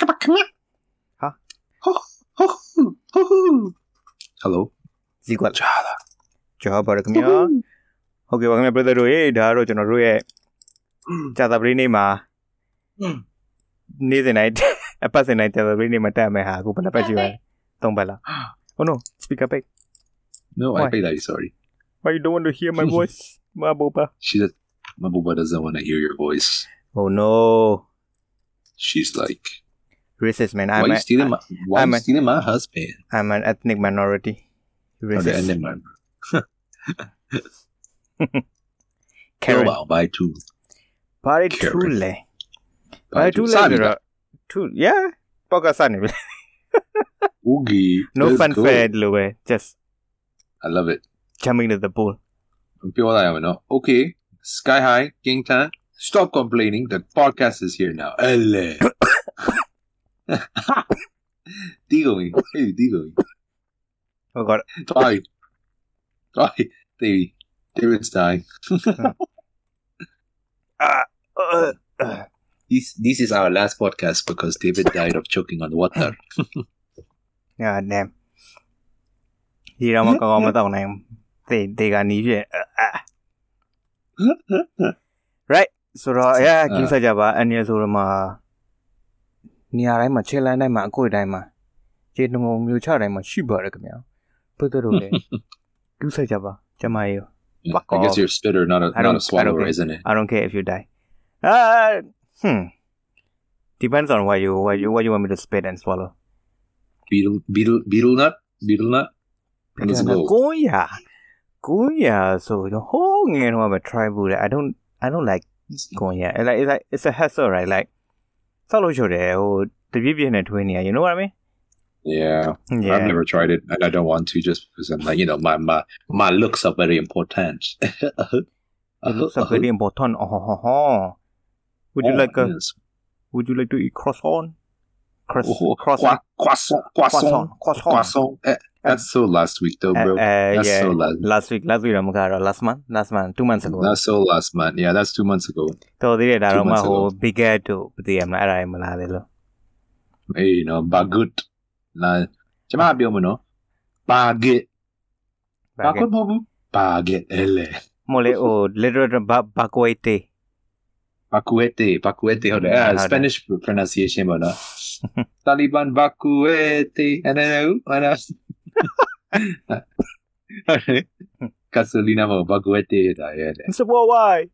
ကပခမ ဟာ ဟိုဟိုဟိုဟို Hello ဇီကွက် ဂျာလာ ကျော်ပါရခင်ဗျာဟုတ်ကဲ့ပါခင်ဗျာ brother တို့ရေဒါကတော့ကျွန်တော်တို့ရဲ့ကြာသပတေးနေ့မှာနေ့စဉ်တိုင်းအပတ်စဉ်တိုင်းကြာသပတေးနေ့မှာတက်မယ်ဟာအခုဘယ်နှပတ်ရှိပါလဲသုံးပတ်လား Oh no speaker back No I Why? paid that sorry why you don't want to hear my voice ma boba She does Mabuba doesn't want to hear your voice oh no She's like racist man. I'm why a, you stealing my? Why I'm you stealing my husband? I'm an ethnic minority. Oh, racist. Oh, Karen. Wow, by two. By two le. By two le. Two. Yeah. Pakistani. Oogie. No fun fair, Just. I love it. Jumping into the pool. Okay. Sky High, King Tan. Stop complaining. The podcast is here now. LA. Dígame, baby, dígame. god die die David, David's dying. This, this is our last podcast because David died of choking on water. God damn. Right. So ah. yeah, kinh mà နေရာတိုင်းမှာခြေလမ်းတိုင်းမှာအကွေ့တိုင်းမှာခြေနှုံမျိုးချတိုင်းမှာရှိပါတယ်ခင်ဗျာဘယ်တော့လဲကိစ္စကြပါကျမရေ Yeah, Fuck I guess off. you're a spitter, not a I not don't- a I swallower, don't care. isn't it? I don't care if you die. Uh, hmm. Depends on what you what you what you want me to spit and swallow. Beetle beetle beetle nut? Beetle nut? Let's go. ကိုရကိုရဆိုတော့ဟိုးငယ်တော့ပဲ try ဘူးလေ I don't I don't like ကိုရ It's like it's like it's a hassle right like ဆောက်လို့ရှို့တယ်ဟိုတပြည့်ပြည့်နဲ့ထွေးနေရ you know what I mean Yeah. yeah I've never tried it and I don't want to just because I'm like, you know, my my my looks are very important. it looks like very important oh, oh, oh, oh. would you Oh, like a yes. would you like to eat croissant cross Oh, croissant croissant, croissant, croissant croissant, croissant croissant. Eh, That's so last week though, bro. Uh, uh, That's yeah so last. last week last week တော့မကတော့ last month last month 2 months ago That's so last month. Yeah, that's two months ago. တော်သေးတယ်ဒါတော့မှ months ဟို ago. bigger တို့မသိရမလားအဲ့ဒါတွေမလားလေလို့ Hey, you know, bagut. Nah, ကျွန်မပြောမနော် baget bagut မဟုတ်ဘူး baget အဲ့လေ မလေဟို literal ဘာဘာကွေးတေ baguette baguette ဟုတ်တယ်အဲ့ ဟုတ်တယ် Spanish pronunciation ပေါ့နော် Taliban baguette အဲ့ဒါဟုတ်အဲ့ဒါ Gasolina mo, baguete da, yeah. Mr. Worldwide.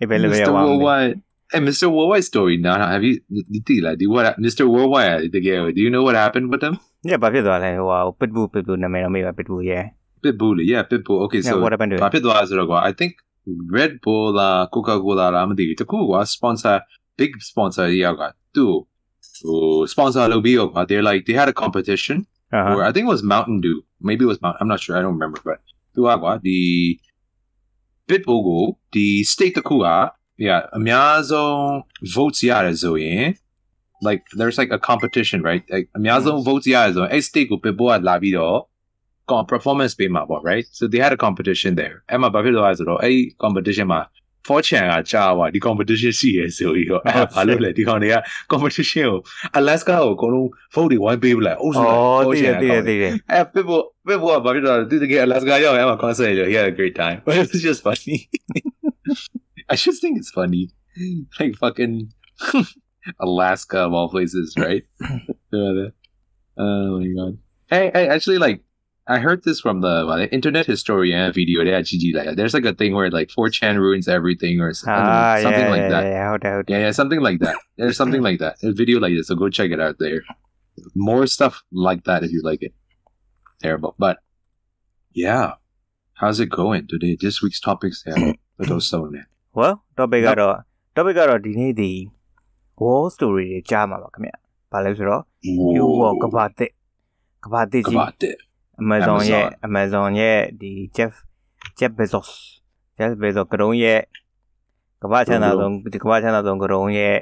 Mr. Worldwide. And Mr. Worldwide story now. Have you did you what Mr. Worldwide the guy? Do you know what happened with them? Yeah, but you know wow, pitbull pitbull na may may pitbull yeah. Pitbull, yeah, pitbull. Okay, so yeah, what happened to it? Pitbull as I think Red Bull uh, la Coca Cola la uh, madi. The sponsor big sponsor yaga. got two. Sponsor Lobio, uh, they're like they had a competition အာ or I think it was Mountain Dew maybe it was Mount I'm not sure I don't remember but သူကကွာဒီ Pitbull ကိုဒီ state တစ်ခုက yeah အများဆုံး votes ရတယ်ဆိုရင် like there's like a competition right like အများဆုံး votes ရတယ်ဆိုရင်အဲ့ state ကို Pitbull ကလာပြီးတော့ com- performance ပေးမှာပေါ့ right so they had a competition there အဲ့မှာဘာဖြစ်သွားလဲဆိုတော့အဲ့ competition မှာ fortune ကကြာသွားဒီ competition ရှိရဆိုပြီးတော့အဲ့ဒါဘာလို့လဲဒီကောင်တွေက competition ကို Alaska ကိုအကုန်လုံး vote တွေဝိုင်းပေးပလိုက်အိုးဆို အော် လိုက် တည်တယ် fortune တည် က တယ်တည်တယ် Eh, people, people are probably not. Dude, again, Alaska, yo, I'm a concert. He had a great time. But it was just funny. I just think it's funny. Like fucking Alaska of all places, right? Yeah, oh my god. Hey, hey, actually, like, I heard this from the, uh, the internet historian video. They had GG like there's like a thing where like 4chan ruins everything or s- I don't know, အာ something yeah, like yeah, that. yeah,ဟုတ်တယ်ဟုတ်တယ် Yeah, yeah, something like that. There's something like that. There's a video like this, so go check it out there. More stuff like that if you like it. Terrible. But yeah. How's it going today? This week's topics yeah. But also man. well topic ကတော့ topic ကတော့ဒီနေ့ဒီ war story တွေကြားမှာပါခင်ဗျဘာလဲဆိုတော့ you war ကဘာတစ်ကဘာတစ်ကြီး about it. Amazon ရဲ့ Amazon Amazon ရဲ့ဒီ Jeff Jeff Bezos Jeff Bezos ကရုံးရဲ့ကမ္ဘာချမ်းသာဆုံးဒီကမ္ဘာချမ်းသာဆုံးကရုံးရဲ့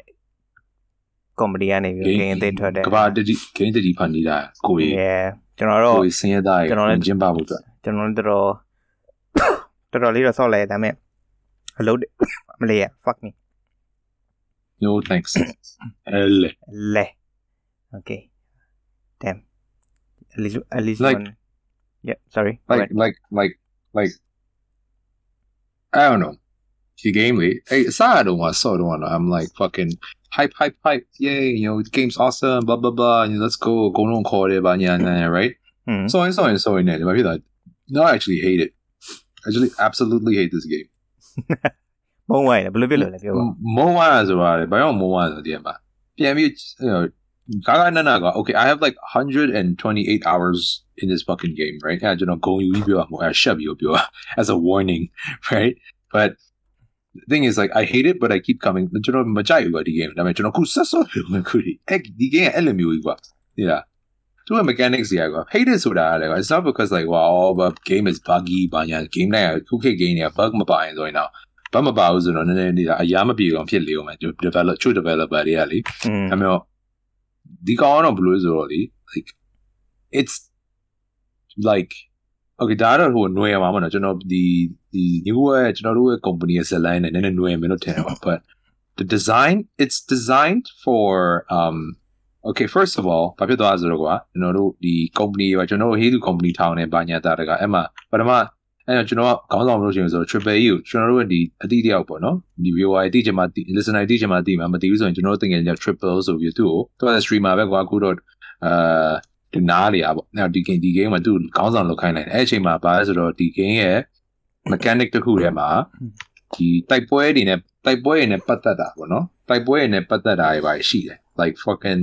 company ကနေပြီးဂိမ်းအသစ်ထွက်တယ် Kaba did game did he panida go yeah ကျွန်တော်တော့ go sin ya dai ကျွန်တော်လည်း Jim Babu အတွက်ကျွန်တော်တို့တော်တော်တော်လေးတော့ဆောက်လဲဒါပေမဲ့အလုပ်မလေးရ fuck me No thanks. L လဲ Okay. Damn. At least at least Like- one. Yeah, sorry. Go like ahead. like like like I don't know. The game lead. Hey, aside don't want so don't want. I'm like fucking hype, hype, hype. Yay! You know, the game's awesome. Blah blah blah. And let's go. Go on call it. But yeah, yeah, right. Hmm. So and so and so and then. I feel like no, I actually hate it. I actually absolutely hate this game. မုံဝိုင်းတယ်ဘယ်လိုဖြစ်လို့လဲပြောပါ မိုးဝါဆိုတာလေဘာကြောင့်မိုးဝါဆိုတဲ့မှာပြန်ပြီး you know ကာကနနာက okay I have like 128 hours in this fucking game right အဲကျွန်တော်ဂုံယူပြီးပြောမှာအဲရှက်ပြီးပြော as a warning right but the thing is like I hate it but I keep coming ကျွန်တော်မကြိုက်ဘူးကွာဒီ game ဒါပေမဲ့ကျွန်တော်ခုဆက်ဆော့ပြီးမှခုဒီအဲ့ဒီ game အဲ့လိုမျိုးကြီးကွာ yeah သူက mechanics တွေကကွာ hate it ဆိုတာလေကွာ it's not because like wow but game is buggy ဘာညာ game နဲ့ခုခေတ် game တွေက bug မပါရင်ဆိုရင်တော့ဘာမပါဘူးဆိုတော့နည်းနည်းလေးအရာမပြေအောင်ဖြစ်လေအောင်မယ် develop ချို့ developer တွေကလေ อืม I mean ဒီကောင်ကတော့ဘယ်လိုလဲဆိုတော့လေ like it's like okay ဒါတော့ဟိုຫນွေမှာမဟုတ်တော့ကျွန်တော်ဒီဒီ new ရဲ့ကျွန်တော်တို့ရဲ့ company ရဲ့ set line နဲ့နည်းနည်းຫນွေမယ်လို့ထင်တယ်ပါ but the design it's designed for um okay first of all ဘာဖြစ်သွားလဲဆိုတော့ကွာကျွန်တော်တို့ဒီ company ကကျွန်တော်တို့ Hey company ထောင်နေဘာညာတာတကအဲ့မှာပထမအဲ့တော့ကျွန်တော်ကခေါင်းဆောင်မလို့ရှိရင်ဆိုတော့ triple E ကိုကျွန်တော်တို့ရဲ့ဒီအတိတယောက်ပေါ့နော်ဒီ viewer အတိကျမှ listener အတိကျမှသိမှာမသိဘူးဆိုရင်ကျွန်တော်တို့တင်ငယ်ကြ triple ဆိုပြီးသူ့ကိုသူက streamer ပဲကွာအခုတော့အာဒီ နားလေอ่ะပေါ့။အဲ့ဒီ game ဒီ game မှာသူခေါင်းဆောင်လောက်ခိုင်းလိုက်တယ်။အဲ့အချိန်မှာဘာလဲဆိုတော့ဒီ game ရဲ့ mechanic တစ်ခုထဲမှာဒီတိုက်ပွဲတွေနဲ့တိုက်ပွဲတွေနဲ့ပတ်သက်တာပေါ့နော်။တိုက်ပွဲတွေနဲ့ပတ်သက်တာတွေပါရှိတယ်။ like fucking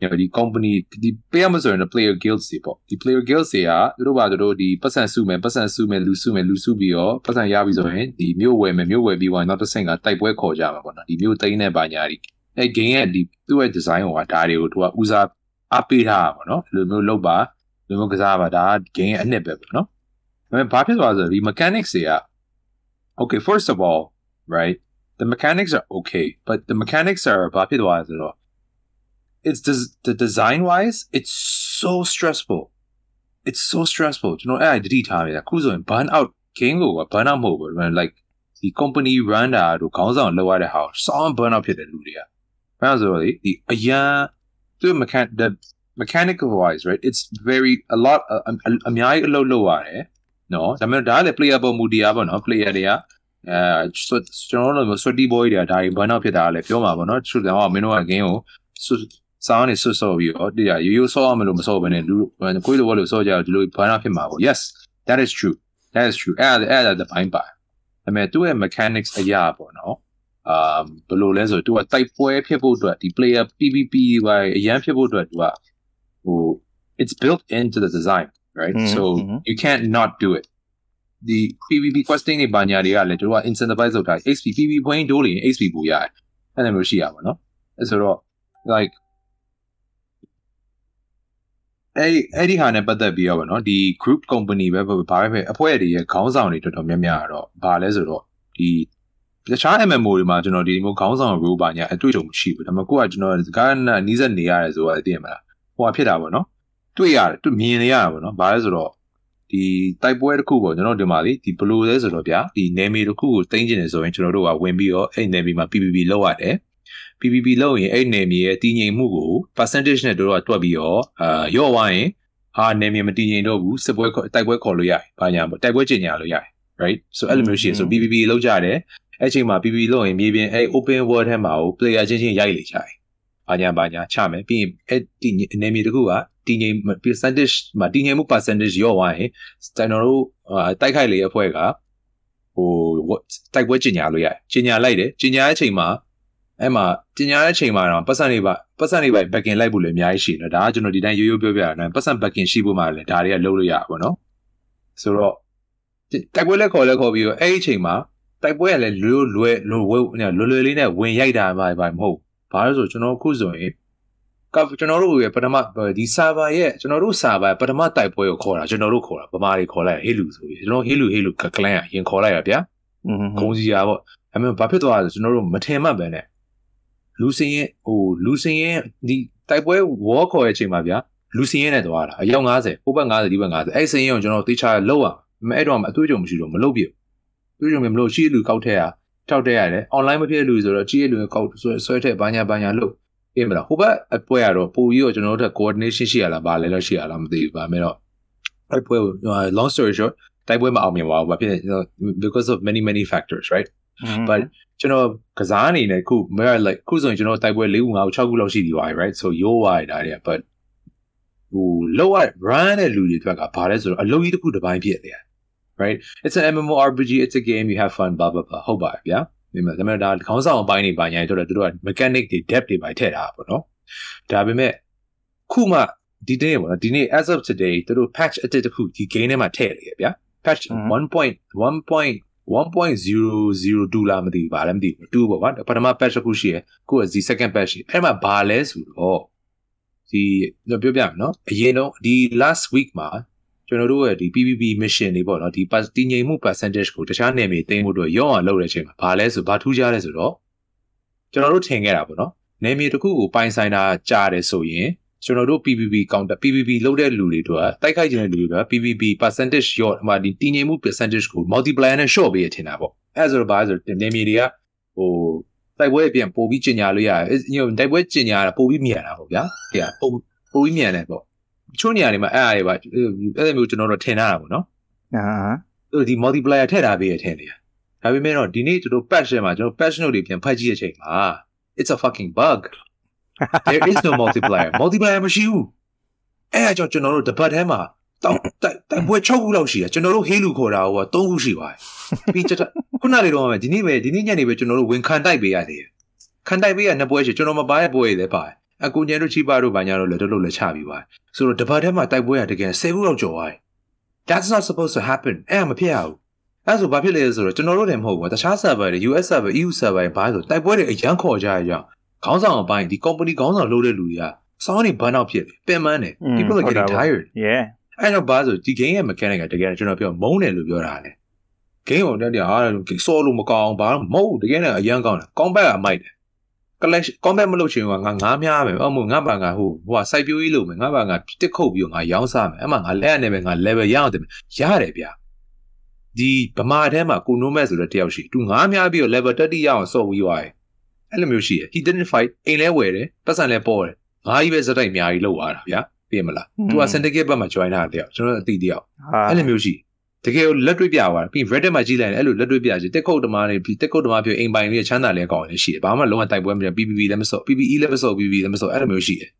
you know ဒီ company ဒီပေးရမဆိုရင် player guilds တွေပေါ့ဒီ player guilds တွေကသူတို့ဘာသူတို့ဒီပတ်စံစုမယ်ပတ်စံစုမယ်လူစုမယ်လူစုပြီးတော့ပတ်စံရပြီဆိုရင်ဒီမြို့ဝယ်မယ်မြို့ဝယ်ပြီးတော့နောက်တစ်ဆင့်ကတိုက်ပွဲခေါ်ကြမှာပေါ့နော်ဒီမြို့သိမ်းတဲ့ဘာညာဒီအဲ game ရဲ့ဒီသူ့ရဲ့ design ဟိုကဒါတွေကိုသူကဦးစား အားပေးထားတာပေါ့နော်ဒီလိုမျိုးလုပ်ပါဒီလိုမျိုးကစားပါဒါက game ရဲ့အနှစ်ပဲပေါ့နော်ဒါပေမဲ့ဘာဖြစ်သွားလဲဆိုတော့ဒီ mechanics တွေက okay first of all right the mechanics are okay but the mechanics are ဘာဖြစ်သွားလဲဆိုတော့ it's des- the design wise it's so stressful it's so stressful ကျွန်တော်အဲ့ဒါတတိထားနေတာခုဆိုရင် burn out game ကိုက burn out မဟုတ်ဘူး like ဒီ company run တာတို့ခေါင်းဆောင်လောက်ရတဲ့ဟာ sound burn out ဖြစ်တဲ့လူတွေကဘာလို့လဲဆိုတော့လေဒီအရန် သူ mechan the mechanical wise right it's very a lot အအအများကြီးအလုပ်လုပ်ရတယ်နော်ဒါပေမဲ့ဒါကလည်း player ပေါ်မူတရားပေါ့နော် player တွေကအဲကျွန်တော်တို့လို sweaty boy တွေကဒါတွေ burn out ဖြစ်တာကလည်းပြောမှာပေါ့နော်သူတို့ကမင်းတို့က game ကိုစွစောင်းနေဆွဆော့ပြီးတော့ဒီကရိုးရိုးဆော့အောင်မလို့မဆော့ဘဲနဲ့လူကိုယ်လိုဘောလို့ဆော့ကြတော့ဒီလို burn out ဖြစ်မှာပေါ့ yes that is true that is true အဲ့ဒါအဲ့ဒါတပိုင်းပါဒါပေမဲ့သူ့ရဲ့ mechanics အရာပေါ့နော် အာဘယ်လိုလဲဆိုတော့သူကတိုက်ပွဲဖြစ်ဖို့အတွက်ဒီ player PVP ပဲအရန်ဖြစ်ဖို့အတွက်သူကဟို it's built into the design right Mhm, so mhm. you can't not do it ဒီ PVP questing တွေဘာညာတွေကလည်းသူတို့က incentivize လုပ်ထား XP PVP point တိုးလို့ရင် XP ပိုရတယ်အဲ့ဒါမျိုးရှိရပါတော့အဲဆိုတော့ like အဲ့အဲ့ဒီဟာနဲ့ပတ်သက်ပြီးတော့ဗောနော်ဒီ group company ပဲဘာပဲပဲအဖွဲ့တွေရဲ့ခေါင်းဆောင်တွေတော်တော်များများကတော့ဘာလဲဆိုတော့ဒီ တခြား MMO တွေမှာကျွန်တော်ဒီမျိုးခေါင်းဆောင် role ပါညာအတွေ့အကြုံမရှိဘူးဒါပေမဲ့ကိုကကျွန်တော်စကားနဲ့နီးစပ်နေရတယ်ဆိုတာသိရမလားဟိုကဖြစ်တာဗောနော်တွေ့ရတယ်တွေ့မြင်နေရတာဗောနော်ဘာလဲဆိုတော့ဒီတိုက်ပွဲတစ်ခုပေါ့ကျွန်တော်ဒီမှာလေဒီဘလိုလဲဆိုတော့ဗျာဒီနယ်မြေတစ်ခုကိုတင်းကျင်နေဆိုရင်ကျွန်တော်တို့ကဝင်ပြီးတော့အဲ့နယ်မြေမှာ PPP လောက်ရတယ် PPP လုပ်ရင်အဲ့နယ်မြေရဲ့တည်ငြိမ်မှုကို percentage နဲ့တို့တော့တွက်ပြီးတော့အာရော့သွားရင်ဟာနယ်မြေမတည်ငြိမ်တော့ဘူးစစ်ပွဲခေါ်တိုက်ပွဲခေါ်လို့ရတယ်။ဘာညာပေါ့တိုက်ပွဲကျင်ညာလို့ရတယ် right so အဲ့လိုမျိုးရှိရင်ဆို PPP လောက်ကြတယ် အဲ့ချိန်မှာ PPP လုပ်ရင်မြေပြင်အဲ့ open world ထဲမှာကို player ချင်းချင်းရိုက်လေကြတယ်။ဘာညာဘာညာချမယ်ပြီးရင်အဲ့ဒီနယ်မြေတစ်ခုကတည်ငြိမ် percentage မှာတည်ငြိမ်မှု percentage ရော့သွားရင်ကျွန်တော်တို့တိုက်ခိုက်လေအဖွဲ့ကဟိုတိုက်ပွဲကျင်ညာလို့ရတယ်။ကျင်ညာလိုက်တယ်ကျင်ညာတဲ့အချိန်မှာအဲ့မှာကျင်ညာတဲ့အချိန်မှာတော့ပတ်စံတွေပါပတ်စံတွေပါ backing လိုက်ဖို့လည်းအများကြီးရှိတယ်ဒါကကျွန်တော်ဒီတိုင်းရိုးရိုးပြောပြတာနော်ပတ်စံ backing ရှိဖို့မှလည်းဒါတွေကလုံးလို့ရပါဘောနော်ဆိုတော့တိုက်ပွဲလက်ခေါ်လက်ခေါ်ပြီးတော့အဲ့ဒီအချိန်မှာ တိုက်ပွဲကလည်းလွယ်လွယ်လွယ်လွယ်လွယ်လွယ်လေးနဲ့ဝင်ရိုက်တာမှပါမဟုတ်ဘာလို့ဆိုကျွန်တော်ခုဆိုရင်ကကျွန်တော်တို့ရဲ့ပထမဒီ server ရဲ့ကျွန်တော်တို့ server ပထမတိုက်ပွဲကိုခေါ်တာကျွန်တော်တို့ခေါ်တာဗမာတွေခေါ်လိုက်ဟေးလူဆိုပြီးကျွန်တော်ဟေးလူဟေးလူကကလန်ကရင်ခေါ်လိုက်ရဗျာอืมဂုံစီရပေါ့အမေဘာဖြစ်သွားလဲဆိုကျွန်တော်တို့မထင်မှတ်ပဲနဲ့လူစင်းရဲ့ဟိုလူစင်းရဲ့ဒီတိုက်ပွဲဝေါ်ခေါ်ရဲ့အချိန်မှာဗျာလူစင်းရဲ့နဲ့သွားတာအယောက်90ဟိုဘက်90ဒီဘက်90အဲ့စင်းရဲ့ကိုကျွန်တော်တေချာလောက်အောင်မအဲ့တော့အတွေ့အကြုံမရှိတော့မလုပ်ပြဘူး တွေ့ကြုံမလို့ရှိလူကောက်ထဲရထောက်ထဲရတယ် online မဖြစ်လူဆိုတော့ကြီးရဲ့လူကောက်ဆွဲဆွဲထဲဘာညာဘာညာလို့အေးမလားဟိုဘက်အပွဲကတော့ပိုပြီးတော့ကျွန်တော်တို့ coordination ရှိရလားဗာလဲလို့ရှိရလားမသိဘူးဗာမယ်တော့အဲ့ပွဲ long story short တိုက်ပွဲမအောင်မြင်ပါဘူးဗာဖြစ် because of many many factors right but ကျွန်တော်ကစားအနေနဲ့ခု like ခုဆိုရင်ကျွန်တော်တိုက်ပွဲ၄ခု၅ခု6ခုလောက်ရှိပြီပါ right so ရိုးသွားတာတဲ့ but ဟိုလောရ run တဲ့လူတွေအတွက်ကဘာလဲဆိုတော့အလုံးကြီးတစ်ခုတစ်ပိုင်းဖြစ်တယ် right it's an MMORPG it's a game you have fun blah blah blah ဟုတ်ပါဗျာဒီမှာဒါပေမဲ့ဒါခေါင်းဆောင်အပိုင်းတွေပါညာတို့တို့က mechanic တွေ depth တွေပါထည့်တာပေါ့နော်ဒါပေမဲ့ခုမှဒီနေ့ပေါ့နော်ဒီနေ့ as of today တို့ patch အတစ်တစ်ခုဒီ game ထဲမှာထည့်တယ်ဗျာ patch 1.1.1.002လာမသိဘူးဗာလည်းမသိဘူး2ပေါ့ကွာပထမ patch တစ်ခုရှိရယ်ခုကဒီ second patch ရှိအဲ့မှာဘာလဲဆိုတော့ဒီပြောပြမယ်နော်အရင်တော့ဒီ last week မှာ ကျွန်တော်တို့ရဲ့ဒီ PVP mission တွေပေါ့နော်ဒီတည်ငြိမ်မှု percentage ကိုတခြားနယ်မြေတင်ဖို့အတွက်ရောအောင်လုပ်တဲ့အချိန်မှာဘာလဲဆိုဘာထူးခြားလဲဆိုတော့ကျွန်တော်တို့ထင်ခဲ့တာပေါ့နော်နယ်မြေတစ်ခုကိုပိုင်ဆိုင်တာကြားတယ်ဆိုရင်ကျွန်တော်တို့ PVP counter PVP လုပ်တဲ့လူတွေတို့ကတိုက်ခိုက်ခြင်းတဲ့လူတွေက PVP percentage ရော့ဟိုဒီတည်ငြိမ်မှု percentage ကို multiplier နဲ့ short ပေးရထင်တာပေါ့အဲဆိုတော့ဘာလဲဆိုတော့နယ်မြေတွေကဟိုတိုက်ပွဲအပြင်ပို့ပြီးကျင်ညာလို့ရတယ်ညတိုက်ပွဲကျင်ညာတာပို့ပြီးမြန်တာပေါ့ဗျာတဲ့ပို့ပို့ပြီးမြန်တယ်ပေါ့ ချို့နေရာတွေမှာအဲ့အားတွေပါအဲ့လိုမျိုးကျွန်တော်တို့ထင်ထားတာပေါ့နော်အာဟိုဒီ multiplier ထည့်ထားပေးရထင်တယ်ဒါပေမဲ့တော့ဒီနေ့ကျွန်တော် patch ထဲမှာကျွန်တော် patch note တွေပြန်ဖတ်ကြည့်တဲ့အချိန်မှာ it's a fucking bug there is no multiplier multiplier မရှိဘူးအဲ့အကြောင့်ကျွန်တော်တို့တပတ်ထဲမှာတောက်တိုင်ပွဲ6ခုလောက်ရှိတယ်ကျွန်တော်တို့ဟေးလူခေါ်တာဟို3ခုရှိပါတယ်ပြီးချက်ခုနလေးတော့မှဒီနေ့ပဲဒီနေ့ညနေပဲကျွန်တော်တို့ဝင်ခံတိုက်ပေးရတယ်ခံတိုက်ပေးရနှစ်ပွဲရှိကျွန်တော်မပါတဲ့ပွဲတွေလည်းပါတယ် အကူညံတို့ချိပါတို့ဘာညာတို့လည်းတို့လို့လည်းချပြီးပါတယ်ဆိုတော့တပတ်ထဲမှာတိုက်ပွဲရတကယ်10ခုလောက်ကျော်သွားတယ် That's not supposed to happen အဲ့မဖြစ်ရဘူးအဲ့ဆိုဘာဖြစ်လဲဆိုတော့ကျွန်တော်တို့လည်းမဟုတ်ဘူးတခြား server တွေ US server EU server ဘာလို့တိုက်ပွဲတွေအရန်ခေါ်ကြရကြခေါင်းဆောင်အပိုင်းဒီ company ခေါင်းဆောင်လုပ်တဲ့လူတွေကစောင်းနေဘန်းအောင်ဖြစ်တယ်ပင်ပန်းတယ် people are getting tired yeah အဲ့တော့ဘာဆိုဒီ game ရဲ့ mechanic ကတကယ်ကျွန်တော်ပြောမုန်းတယ်လို့ပြောတာလေ game ကိုတက်တယ်ဟာစောလို့မကောင်းဘာမဟုတ်တကယ်နဲ့အရန်ကောင်းတယ် combat ကမိုက်တယ် collection combat မလုပ်ချင်ဘူးငါငါးများမယ်အမို့ငါဘာငါဟိုဟိုစိုက်ပြိုးကြီးလုပ်မယ်ငါဘာငါတစ်ခုတ်ပြီးငါရောင်းစားမယ်အမှငါလက်နဲ့ပဲငါ level ရအောင်တယ်ရတယ်ဗျာဒီဗမာထဲမှာကိုနိုမက်ဆိုတဲ့တယောက်ရှိသူငါးများပြီးတော့ level 30ရအောင်စော့ပြီးသွားတယ်အဲ့လိုမျိုးရှိရ he didn't fight အိမ်လဲဝယ်တယ်ပတ်စံလဲပေါ်တယ်ငါးကြီးပဲစတိုက်အများကြီးလောက်သွားတာဗျာသိရမလားသူက syndicate ဘက်မှာ join တာတယောက်ကျွန်တော်အတိတယောက်အဲ့လိုမျိုးရှိ တကယ်လက်တွေ့ပြသွားပြီး Reddit မှာကြည့်လိုက်ရင်အဲ့လိုလက်တွေ့ပြကြည့်တက်ခုတ်တမားတွေပြီးတက်ခုတ်တမားပြအိမ်ပိုင်လေးချမ်းသာလေးကောင်းနေရှိတယ်ဘာမှလုံးဝတိုက်ပွဲမပြ PPP လည်းမစော့ PPE လည်းမစော့ PPP လည်းမစော့အဲ့လိုမျိုးရှိတယ်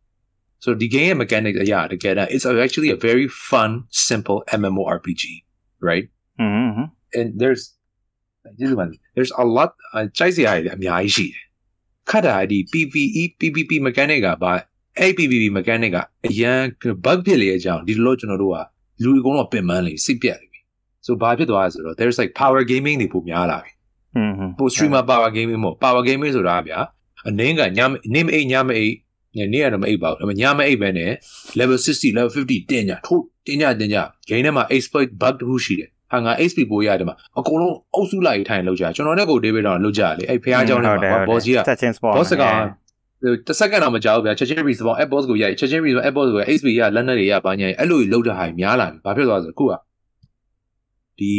so ဒီ game ရဲ့ mechanics အရာတကယ်တော့ it's actually a very fun simple MMORPG right mm-hmm. and there's this one there's a lot ကြိုက်စရာတွေအများကြီးရှိတယ်ခက်တာဒီ PPE PPP mechanic ကဘာအဲ့ PPP mechanic ကအရန် bug ဖြစ်လေအကြောင်းဒီလိုကျွန်တော်တို့ကလူတွေကတော့ပင်ပန်းလေစိတ်ပြက်လေ ပြီ so ဘာဖြစ်သွားလဲဆိုတော့ there's like power gaming တွေပုံများလာပြီ อืม ပို streamer power gaming မို့ power gaming ဆိုတာဗျာအနည်းကညနေမအိတ်ညမအိတ်ညနေရတော့မအိတ်ပါဘူးညမအိတ်ပဲနဲ့ level 60 level 50တင်ကြထိုးတင်ကြတင်ကြ game ထဲမှာ exploit bug တခုရှိတယ်ဟာငါ HP ပိုးရတယ်မှာအကုန်လုံးအုပ်စုလိုက်ထိုင်လောက်ကြကျွန်တော်နဲ့ကို David တော့လောက်ကြလေအဲ့ဖះเจ้าနဲ့မှာ boss ကြီးက boss ကတစ်စက္ကန့်တော့မကြောက်ဗျာချက်ချင်း respawn app boss ကိုရိုက်ချက်ချင်း respawn app boss ကို HP ကလက်နက်တွေရပါညာအဲ့လိုလောက်တဲ့ဟာများလာပြီဘာဖြစ်သွားလဲဆိုခုက ဒီ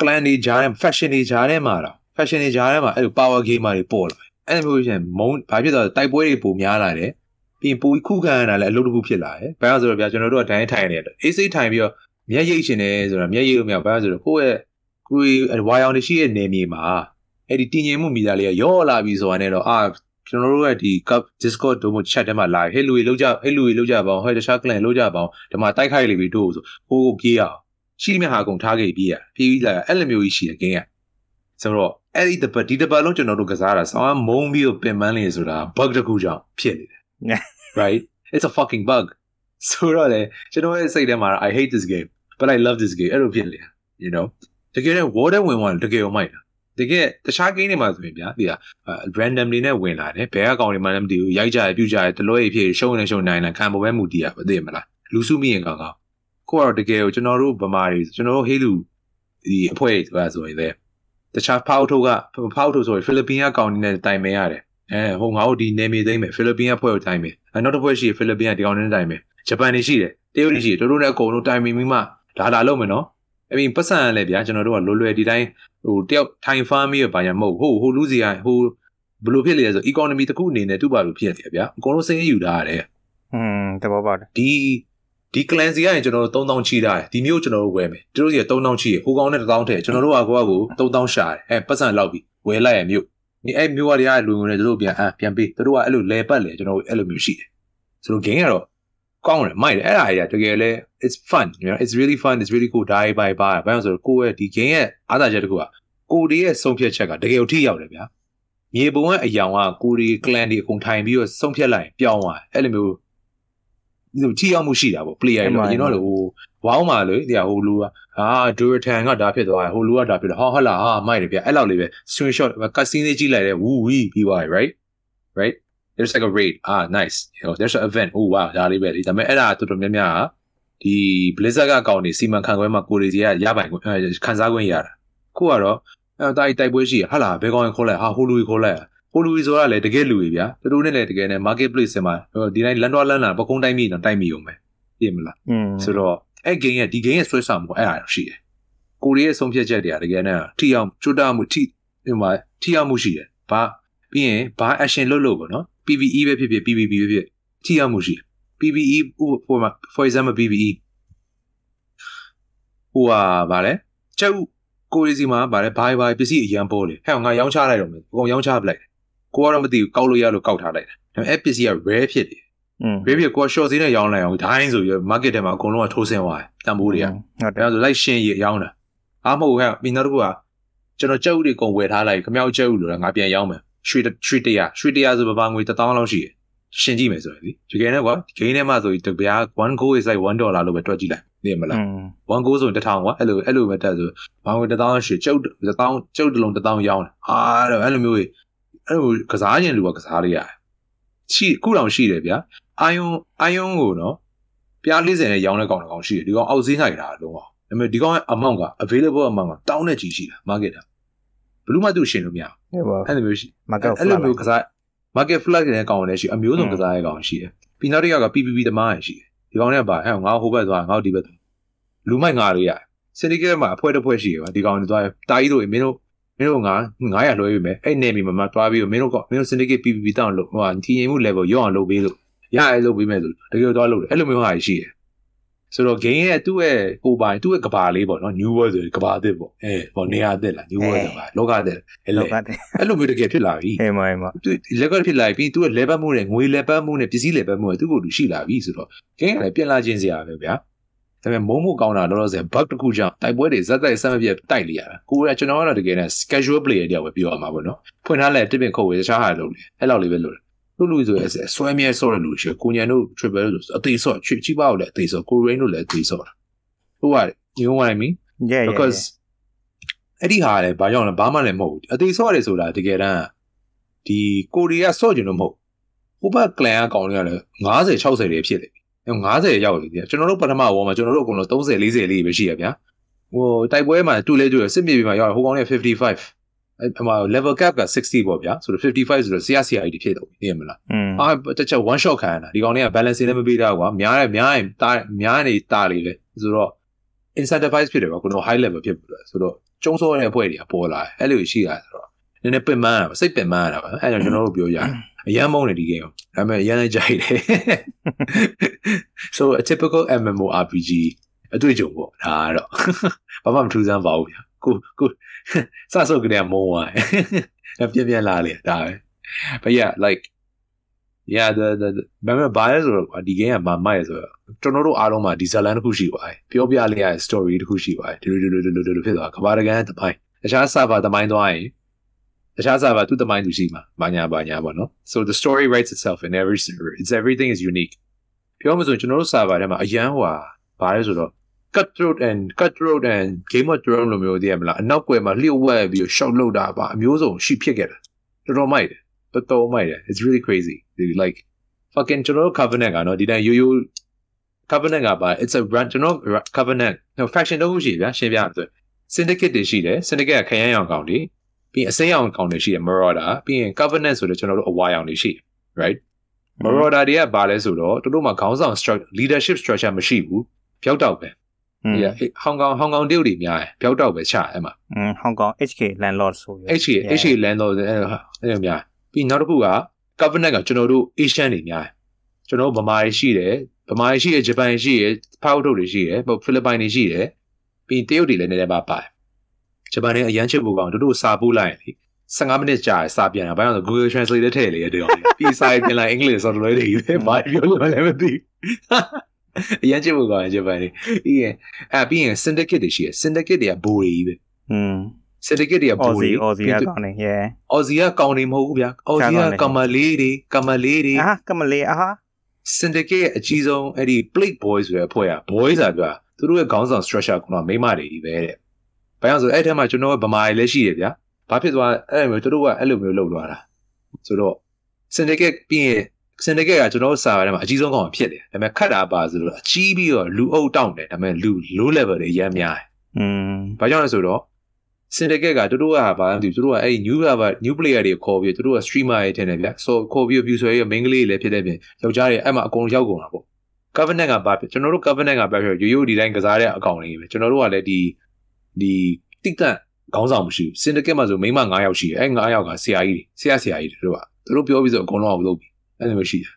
clan တွေဂျားတဲ့ fashion တွေဂျားတဲ့မှာတော့ fashion တွေဂျားတဲ့မှာအဲ့လို power gamer တွေပေါ်လာအဲ့လိုမျိုးရှင်မုံဘာဖြစ်သွားလဲတိုက်ပွဲတွေပုံများလာတယ်ပြီးရင်ပူခုခံရတာလည်းအလုပ်တစ်ခုဖြစ်လာတယ်ဘာလို့ဆိုတော့ဗျာကျွန်တော်တို့ကဒိုင်းထိုင်နေတယ်အေးစိတ်ထိုင်ပြီးတော့မျက်ရိပ်ရှင်နေဆိုတာမျက်ရိပ်လို့မရဘာလို့ဆိုတော့ကိုယ့်ရဲ့ကိုယ်ဝါရောင်တွေရှိတဲ့နေမြေမှာအဲ့ဒီတည်ငြိမ်မှုမိသားလေးကရော့လာပြီဆိုတာနဲ့တော့အာကျွန်တော်တို့ရဲ့ဒီ cup discord တို့မှ chat ထဲမှာလာဟဲ့လူတွေလောက်ကြဟဲ့လူတွေလောက်ကြပါအောင်ဟဲ့တခြား clan လောက်ကြပါအောင်ဒီမှာတိုက်ခိုက်လိမ့်ပြီတို့ဆိုဟိုကိုပြေးအောင် ရှိမြဟာကုန်ထားခဲ့ပြေးရပြေးပြီးလာအဲ့လိုမျိုးကြီးရှိတဲ့ game ကဆိုတော့အဲ့ဒီတပတ်ဒီတပတ်လုံးကျွန်တော်တို့ကစားတာဆောင်းမုံပြီးတော့ပင်ပန်းလေးဆိုတာ bug တစ်ခုကြောင့်ဖြစ်နေတယ် right it's a fucking bug ဆိုတော့လေကျွန်တော်ရဲ့စိတ်ထဲမှာ I hate this game but I love this game အဲ့လိုဖြစ်လေ you know တကယ်တော့ water ဝင်ဝင်တကယ်ကိုမိုက်တာတကယ်တခြား game တွေမှာဆိုရင်ဗျာဒီက random တွေနဲ့ဝင်လာတယ်ဘယ်အကောင်တွေမှလည်းမသိဘူးရိုက်ကြရပြုတ်ကြရတလို့ရဖြစ်ရှုံးနေရှုံးနိုင်တယ်ခံပေါ်ပဲမူတည်ရပါသိမလားလူစုမိရင်ကောင်ကောင် ကိုကတော့တကယ်ကိုကျွန်တော်တို့ဗမာတွေကျွန်တော်တို့ဟေးလူဒီအဖွဲ့ဆိုတာဆိုရင်လေတခြားဖောက်ထုတ်ကဖောက်ထုတ်ဆိုရင်ဖိလစ်ပင်းကကောင်နေနဲ့တိုင်မဲရတယ်အဲဟိုငါတို့ဒီနေမြေသိမ့်မယ်ဖိလစ်ပင်းကဖွဲ့ကိုတိုင်မယ်အဲနောက်တစ်ဖွဲ့ရှိဖိလစ်ပင်းကဒီကောင်နဲ့တိုင်မယ်ဂျပန်တွေရှိတယ်တရုတ်တွေရှိတယ်တို့တို့နဲ့အကုန်လုံးတိုင်မီမိမှဒါလာလုပ်မယ်နော်အပြင်ပတ်စံလည်းဗျာကျွန်တော်တို့ကလွယ်လွယ်ဒီတိုင်းဟိုတယောက်ထိုင်ဖားမီးရပါညာမဟုတ်ဟိုဟိုလူစီကဟိုဘယ်လိုဖြစ်လဲဆို economy တစ်ခုအနေနဲ့သူ့ဘာလို့ဖြစ်နေလဲဗျာအကုန်လုံးစင်းယူထားရတယ်อืมတဘောပါတယ်ဒီ ဒီ clan စီကရင်ကျွန်တော်တို့3000ချီထားတယ်ဒီမျိုးကျွန်တော်တို့ဝယ်မယ်သူတို့စီက3000ချီရဟိုကောင်နဲ့1000ထည့်ကျွန်တော်တို့ကကိုကကို3000ရှာတယ်အဲပတ်စံလောက်ပြီဝယ်လိုက်ရမျိုးဒီအဲမျိုးကတည်းကလူငွေနဲ့သူတို့ပြန်အပြန်ပေးသူတို့ကအဲ့လိုလဲပတ်လေကျွန်တော်တို့အဲ့လိုမျိုးရှိတယ်ဆိုတော့ game ကတော့ကောင်းတယ်မိုက်တယ်အဲ့ဒါကြီးကတကယ်လဲ it's fun you know it's really fun it's really cool die by by ဘာလို့ဆိုတော့ကိုယ့်ရဲ့ဒီ game ရဲ့အားသာချက်တစ်ခုကကိုဒီရဲ့ဆုံးဖြတ်ချက်ကတကယ်ကိုထိရောက်တယ်ဗျာမြေပုံရဲ့အယောင်ကကိုဒီ clan တွေအကုန်ထိုင်ပြီးတော့ဆုံးဖြတ်လိုက်ရင်ပြောင်းသွားအဲ့လိုမျိုး ဒီထိရောက်မှုရှိတာပေါ့ player လို့ကျွန်တော်တို့ဟိုဝေါင်းမှာလေဒီဟိုလူကဟာဒူရထန်ကဒါဖြစ်သွားတယ်ဟိုလူကဒါဖြစ်တယ်ဟောဟုတ်လားဟာမိုက်တယ်ဗျအဲ့လောက်လေးပဲ screenshot ကတ်စင်းလေးကြည့်လိုက်တယ်ဝူဝီပြီးသွားပြီ right right there's like a raid ah nice you know there's an event oh wow ဒါလေးပဲလေဒါပေမဲ့အဲ့ဒါတော်တော်များများကဒီ blizzard ကအကောင့်နေစီမံခန့်ခွဲမှာကိုရီစီကရပိုင်ခန်းစားခွင့်ရတာခုကတော့အဲတိုက်တိုက်ပွဲရှိရဟာလားဘယ်ကောင်ခေါ်လိုက်ဟာဟိုလူကြီးခေါ်လိုက်ဟို လူကြီးဆိုတာလည်းတကယ်လူကြီးဗျာသူတို့နဲ့လည်းတကယ်နဲ့ marketplace မှာဒီတိုင်းလန်တော်လန်လာပကုံးတိုင်းမိတော့တိုက်မိုံပဲသိမလားอืมဆိုတော့အဲ့ game ရဲ့ဒီ game ရဲ့ဆွဲဆောင်မှုအဲ့ဒါရှိတယ်ကိုရီးယားဆုံးဖြတ်ချက်တွေကတကယ်နဲ့ထိအောင်ကျွတ်တမှုထိဟိုမှာထိအောင်မှုရှိတယ်ဘာပြီးရင်ဘာ action လုပ်လို့ပေါ့နော် PVE ပဲဖြစ်ဖြစ် PVP ပဲဖြစ်ထိအောင်မှုရှိတယ် PVE ဟို for for example PVE ဟိုဟာဗာလဲကျောက်ကိုရီးစီမှာဗာလဲဘာဘာပစ္စည်းအရန်ပေါ်လေဟဲ့ငါရောင်းချလိုက်တော့မယ်အကုန်ရောင်းချပလိုက်တယ် ကိုကတော့မသိဘူးကောက်လို့ရလို့ကောက်ထားလိုက်တာဒါပေမဲ့အဲ့ပစ္စည်းက rare ဖြစ်တယ်อืม rare ဖြစ်ကိုက short ဈေးနဲ့ရောင်းလိုက်အောင်ဒိုင်းဆိုပြီး market ထဲမှာအကုန်လုံးကထိုးဆင်းသွားတယ်တန်ဖိုးတွေကဟုတ်တယ်ဒါဆိုလိုက်ရှင်းရရောင်းတာအားမဟုတ်ဟဲ့မိနောက်တစ်ခုကကျွန်တော်ကြက်ဥတွေကုန်ဝယ်ထားလိုက်ခမောက်ကြက်ဥလို့ငါပြန်ရောင်းမယ်ရွှေရွှေတရာရွှေတရာဆိုပမာငွေ1000လောက်ရှိတယ်ရှင်းကြည့်မယ်ဆိုရင်ဒီတကယ်နဲ့ကွာဂိမ်းထဲမှာဆိုရင်တပြား1 goal is like 1 dollar လို့ပဲတွက်ကြည့်လိုက်သိမလား1 goal ဆိုရင်1000ကွာအဲ့လိုအဲ့လိုပဲတက်ဆိုဘာဝင်1000ရွှေကျုပ်1000ကျုပ်တလုံး1000ရောင်းတယ်ဟာတော့အဲ့လိုမျိုးကြီး အဲ့လိုကစားရင်လူကကစားလိုက်ရတယ်ရှိခုတောင်ရှိတယ်ဗျာအာယွန်အာယွန်ကိုနော်ပြား40နဲ့ရောင်းတဲ့ကောင်တစ်ကောင်ရှိတယ်ဒီကောင်အောက်ဈေးနိုင်တာလုံးဝဒါပေမဲ့ဒီကောင်ရဲ့ amount က available amount ကတောင်းတဲ့ကြီးရှိတာ market တာဘယ်လို့မှသူရှင်းလို့မရဘူးဟုတ်ပါအဲ့လိုမျိုးရှိ market အဲ့လိုမျိုးကစား market flag တဲ့ကောင်လည်းရှိအမျိုးစုံကစားတဲ့ကောင်ရှိတယ်ပြီးနောက်တစ်ယောက်က PPP သမားရရှိတယ်ဒီကောင်ကပါဟဲ့ငါဟိုဘက်သွားငါဒီဘက်သွားလူမိုက်ငါလို့ရတယ် syndicate မှာအဖွဲတစ်ဖွဲရှိရပါဒီကောင်တွေသွားတာကြီးတို့မင်းတို့ မင်းတို့ငါ900လွှဲပြီမယ်အဲ့နေမီမှာမသွားပြီးမင်းတို့ကမင်းတို့ syndicate PPP တောင်းလို့ဟိုတီရင်မှု level ရောအောင်လုပ်ပေးလို့ရရဲလုပ်ပေးမယ်ဆိုတကယ်သွားလုပ်တယ်အဲ့လိုမျိုးဟာရှိတယ်ဆိုတော့ game ရဲ့သူ့ရဲ့ကိုပိုင်သူ့ရဲ့ကဘာလေးပေါ့နော် new world ဆိုကဘာအသစ်ပေါ့အဲဟောနေရာအသစ်လား new world ဆိုတာလောကအသစ်အဲ့လောလိုကတဲ့အဲ့လိုမျိုးတကယ်ဖြစ်လာပြီဟဲ့မဟဲ့မသူလက်ကဖြစ်လာပြီးသူက level မှုနဲ့ငွေ level မှုနဲ့ပစ္စည်း level မှုနဲ့သူ့ကိုယ်သူရှိလာပြီဆိုတော့ game ကလည်းပြင်လာခြင်းစရာပဲဗျာ ဒါပေမဲ့မုံမှုကောင်းတာတော့ဆို bug တစ်ခုကြောင့်တိုက်ပွဲတွေဇက်တိုက်ဆက်မပြတ်တိုက်နေရတာကိုယ်ကကျွန်တော်ကတော့တကယ်နဲ့ casual player တယောက်ပဲပြောရမှာပေါ့နော်ဖွင့်ထားလဲတစ်ပင်ခုတ်ဝေးတခြားဟာလုပ်လေအဲ့လောက်လေးပဲလုပ်တယ်လူလူဆိုရဲဆွဲမြဲဆော့တဲ့လူရှိကိုညံတို့ triple လို့ဆိုအသေးဆော့ချစ်ချိပါကိုလည်းအသေးဆော့ကို rain တို့လည်းအသေးဆော့တာဟုတ်ပါတယ် you know what i mean yeah yeah because အဲ့ဒီဟာလည်းဘာကြောင့်လဲဘာမှလည်းမဟုတ်ဘူးအသေးဆော့ရတယ်ဆိုတာတကယ်တမ်းဒီကိုရီးယားဆော့ကျင်လို့မဟုတ်ဟိုဘက် clan အကောင်တွေကလည်း90 60တွေဖြစ်တယ် 90ရောက်နေပြီကျွန်တော်တို့ပထမဝေါ်မှာကျွန်တော်တို့အကုန်လုံး30 40လေးပဲရှိရဗျာဟိုတိုက်ပွဲမှာတူလဲတူရစစ်မြေပြင်မှာရောက်ဟိုကောင်နဲ့55အဲ့မှာ level cap က60ပေါ့ဗျာဆိုတော့55ဆိုတော့ဆရာဆရာကြီးဖြစ်တော့သိရမလားอืมအာတချက် one shot ခံရတာဒီကောင်တွေက balance လည်းမပေးတာကွာများတယ်များရင်တာများနေတာလေပဲဆိုတော့ incentivize ဖြစ်တယ်ကွာကိုတော့ high level ဖြစ်ပြီလို့ဆိုတော့ကျုံးစောတဲ့အဖွဲ့တွေကပေါ်လာတယ်အဲ့လိုရှိတာဆိုတော့နည်းနည်းပင်ပန်းတာစိတ်ပင်ပန်းတာပါအဲ့ဒါကျွန်တော်တို့ပြောကြတယ် အရန်မုန်းတယ်ဒီ game ကိုဒါပေမဲ့အရန်လည်းကြိုက်တယ် so a typical MMORPG အတွေ့အကြုံပေါ့ဒါကတော့ဘာမှမထူးဆန်းပါဘူးဗျာကိုကိုစဆုပ်ကလေးကမုန်းသွားတယ်ပြင်းပြင်းလာလေဒါပဲ but yeah like yeah the the ဘာမှဘာလဲဆိုတော့ဒီ game ကမမိုက်ဆိုတော့ကျွန်တော်တို့အားလုံးမှာဒီဇလန်တစ်ခုရှိပါတယ်ပြောပြလေးရတဲ့ story တစ်ခုရှိပါတယ်ဒီလိုဒီလိုဒီလိုဒီလိုဖြစ်သွားကဘာတကန်တပိုင်းတခြား server တပိုင်းသွားရင် တခြား server သူ့တပိုင်းသူရှိမှာဘာညာဘာညာပေါ့နော် so the story writes itself in every server it's everything is unique ပြောမှဆိုရင်ကျွန်တော်တို့ server ထဲမှာအရန်ဟွာဘာလဲဆိုတော့ cutthroat and cutthroat and game of thrones လိုမျိုးတည်းရမလားအနောက်ကွယ်မှာလျှို့ဝှက်ပြီး shot လုပ်တာပါအမျိုးစုံရှိဖြစ်ခဲ့တယ်တော်တော်မိုက်တယ်တော်တော်မိုက်တယ် it's really crazy Dude, like fucking ကျွန်တော်တို့ covenant ကနော်ဒီတိုင်းရိုးရိုး covenant ကပါ it's a run ကျွန်တော် covenant no faction တော့ရှိဗျာရှင်းပြရဆို syndicate တွေရှိတယ် syndicate ကခရမ်းရောင်ကောင်တွေ ပြီးရင်အစိမ်းရောင်ကောင်တွေရှိတယ် marauder ပြီးရင် covenant ဆိုတဲ့ကျွန်တော်တို့အဝါရောင်တွေရှိ right marauder တွေကဘာလဲဆိုတော့တို့မှခေါင်းဆောင် structure leadership structure မရှိဘူးပျောက်တော့ပဲဒီဟောင်ကောင်ဟောင်ကောင်တရုတ်တွေများတယ်ပျောက်တော့ပဲချအဲ့မှာอืมဟောင်ကောင် HK landlord ဆိုပြီး HK HK landlord အဲ့လိုများပြီးနောက်တစ်ခုက covenant ကကျွန်တော်တို့ Asian တွေများတယ်ကျွန်တော်ဗမာတွေရှိတယ်ဗမာတွေရှိတယ်ဂျပန်ရှိတယ်ဖောက်ထုတ်တွေရှိတယ်ဖိလစ်ပိုင်တွေရှိတယ်ပြီးတရုတ်တွေလည်းနည်းနည်းပါပါတယ် ဂျပန်နဲ့အရန်ချစ်ဖို့ကောင်တို့တို့စာပို့လိုက်လေ15မိနစ်ကြာစာပြန်တာဘာလို့ Google Translate နဲ့ထည့်လေတဲ့တော်ပြီးစာပြန်လိုက်အင်္ဂလိပ်ဆိုတော့လည်းဒီပဲဘာပြောလို့လဲမသိအရန်ချစ်ဖို့ကောင်ဂျပန်နေပြီးရင်အဲပြီးရင် syndicate တွေရှိရ syndicate တွေကဘိုးတွေကြီးပဲอืม syndicate တွေကဘိုးတွေ Aussie ကကောင်းနေ yeah Aussie ကကောင်းနေမဟုတ်ဘူးဗျာ Aussie ကကမလေးတွေကမလေးတွေအာကမလေးအာ syndicate အကြီးဆုံးအဲ့ဒီ plate boys ဆိုတဲ့အဖွဲ့က boys ဆိုတာသူတို့ရဲ့ခေါင်းဆောင် structure ကတော့မိမတွေကြီးပဲတဲ့ ဘာကြောင့်ဆိုအဲ့ထဲမှာကျွန်တော်ကဗမာတွေလည်းရှိတယ်ဗျာ။ဘာဖြစ်သွားအဲ့လိုမျိုးသူတို့ကအဲ့လိုမျိုးလုပ်သွားတာ။ဆိုတော့ syndicate ပြီးရင် syndicate ကကျွန်တော်စာထဲမှာအကြီးဆုံးကောင်ဖြစ်တယ်။ဒါပေမဲ့ခတ်တာပါဆိုတော့အကြီးပြီးတော့လူအုပ်တောင့်တယ်ဒါပေမဲ့လူ low level တွေရမ်းများတယ်อืม။ဘာကြောင့်လဲဆိုတော့ syndicate ကသူတို့ကဘာလဲမသိဘူးသူတို့ကအဲ့ဒီ new server new player တွေခေါ်ပြီးသူတို့က streamer တွေထင်တယ်ဗျဆိုခေါ်ပြီး view ဆွဲရမိန်းကလေးတွေလည်းဖြစ်တဲ့ပြင်ယောက်ျားတွေအဲ့မှာအကုန်ရောက်ကုန်တာပေါ့ covenant ကဘာဖြစ်ကျွန်တော်တို့ covenant ကဘာဖြစ်ရိုးရိုးဒီတိုင်းကစားတဲ့အကောင့်လေးပဲကျွန်တော်တို့ကလည်းဒီ ဒီတိတ်တန့်ခေါင်းဆောင်မရှိဘူး syndicate မှာဆိုမိန်းမ9ယောက်ရှိတယ်အဲ့9ယောက်ကဆရာကြီးတွေဆရာဆရာကြီးတွေတို့ကသူတို့ပြောပြီးဆိုအကုန်လုံးအောင်လုပ်ပြီအဲ့လိုမျိုးရှိတယ်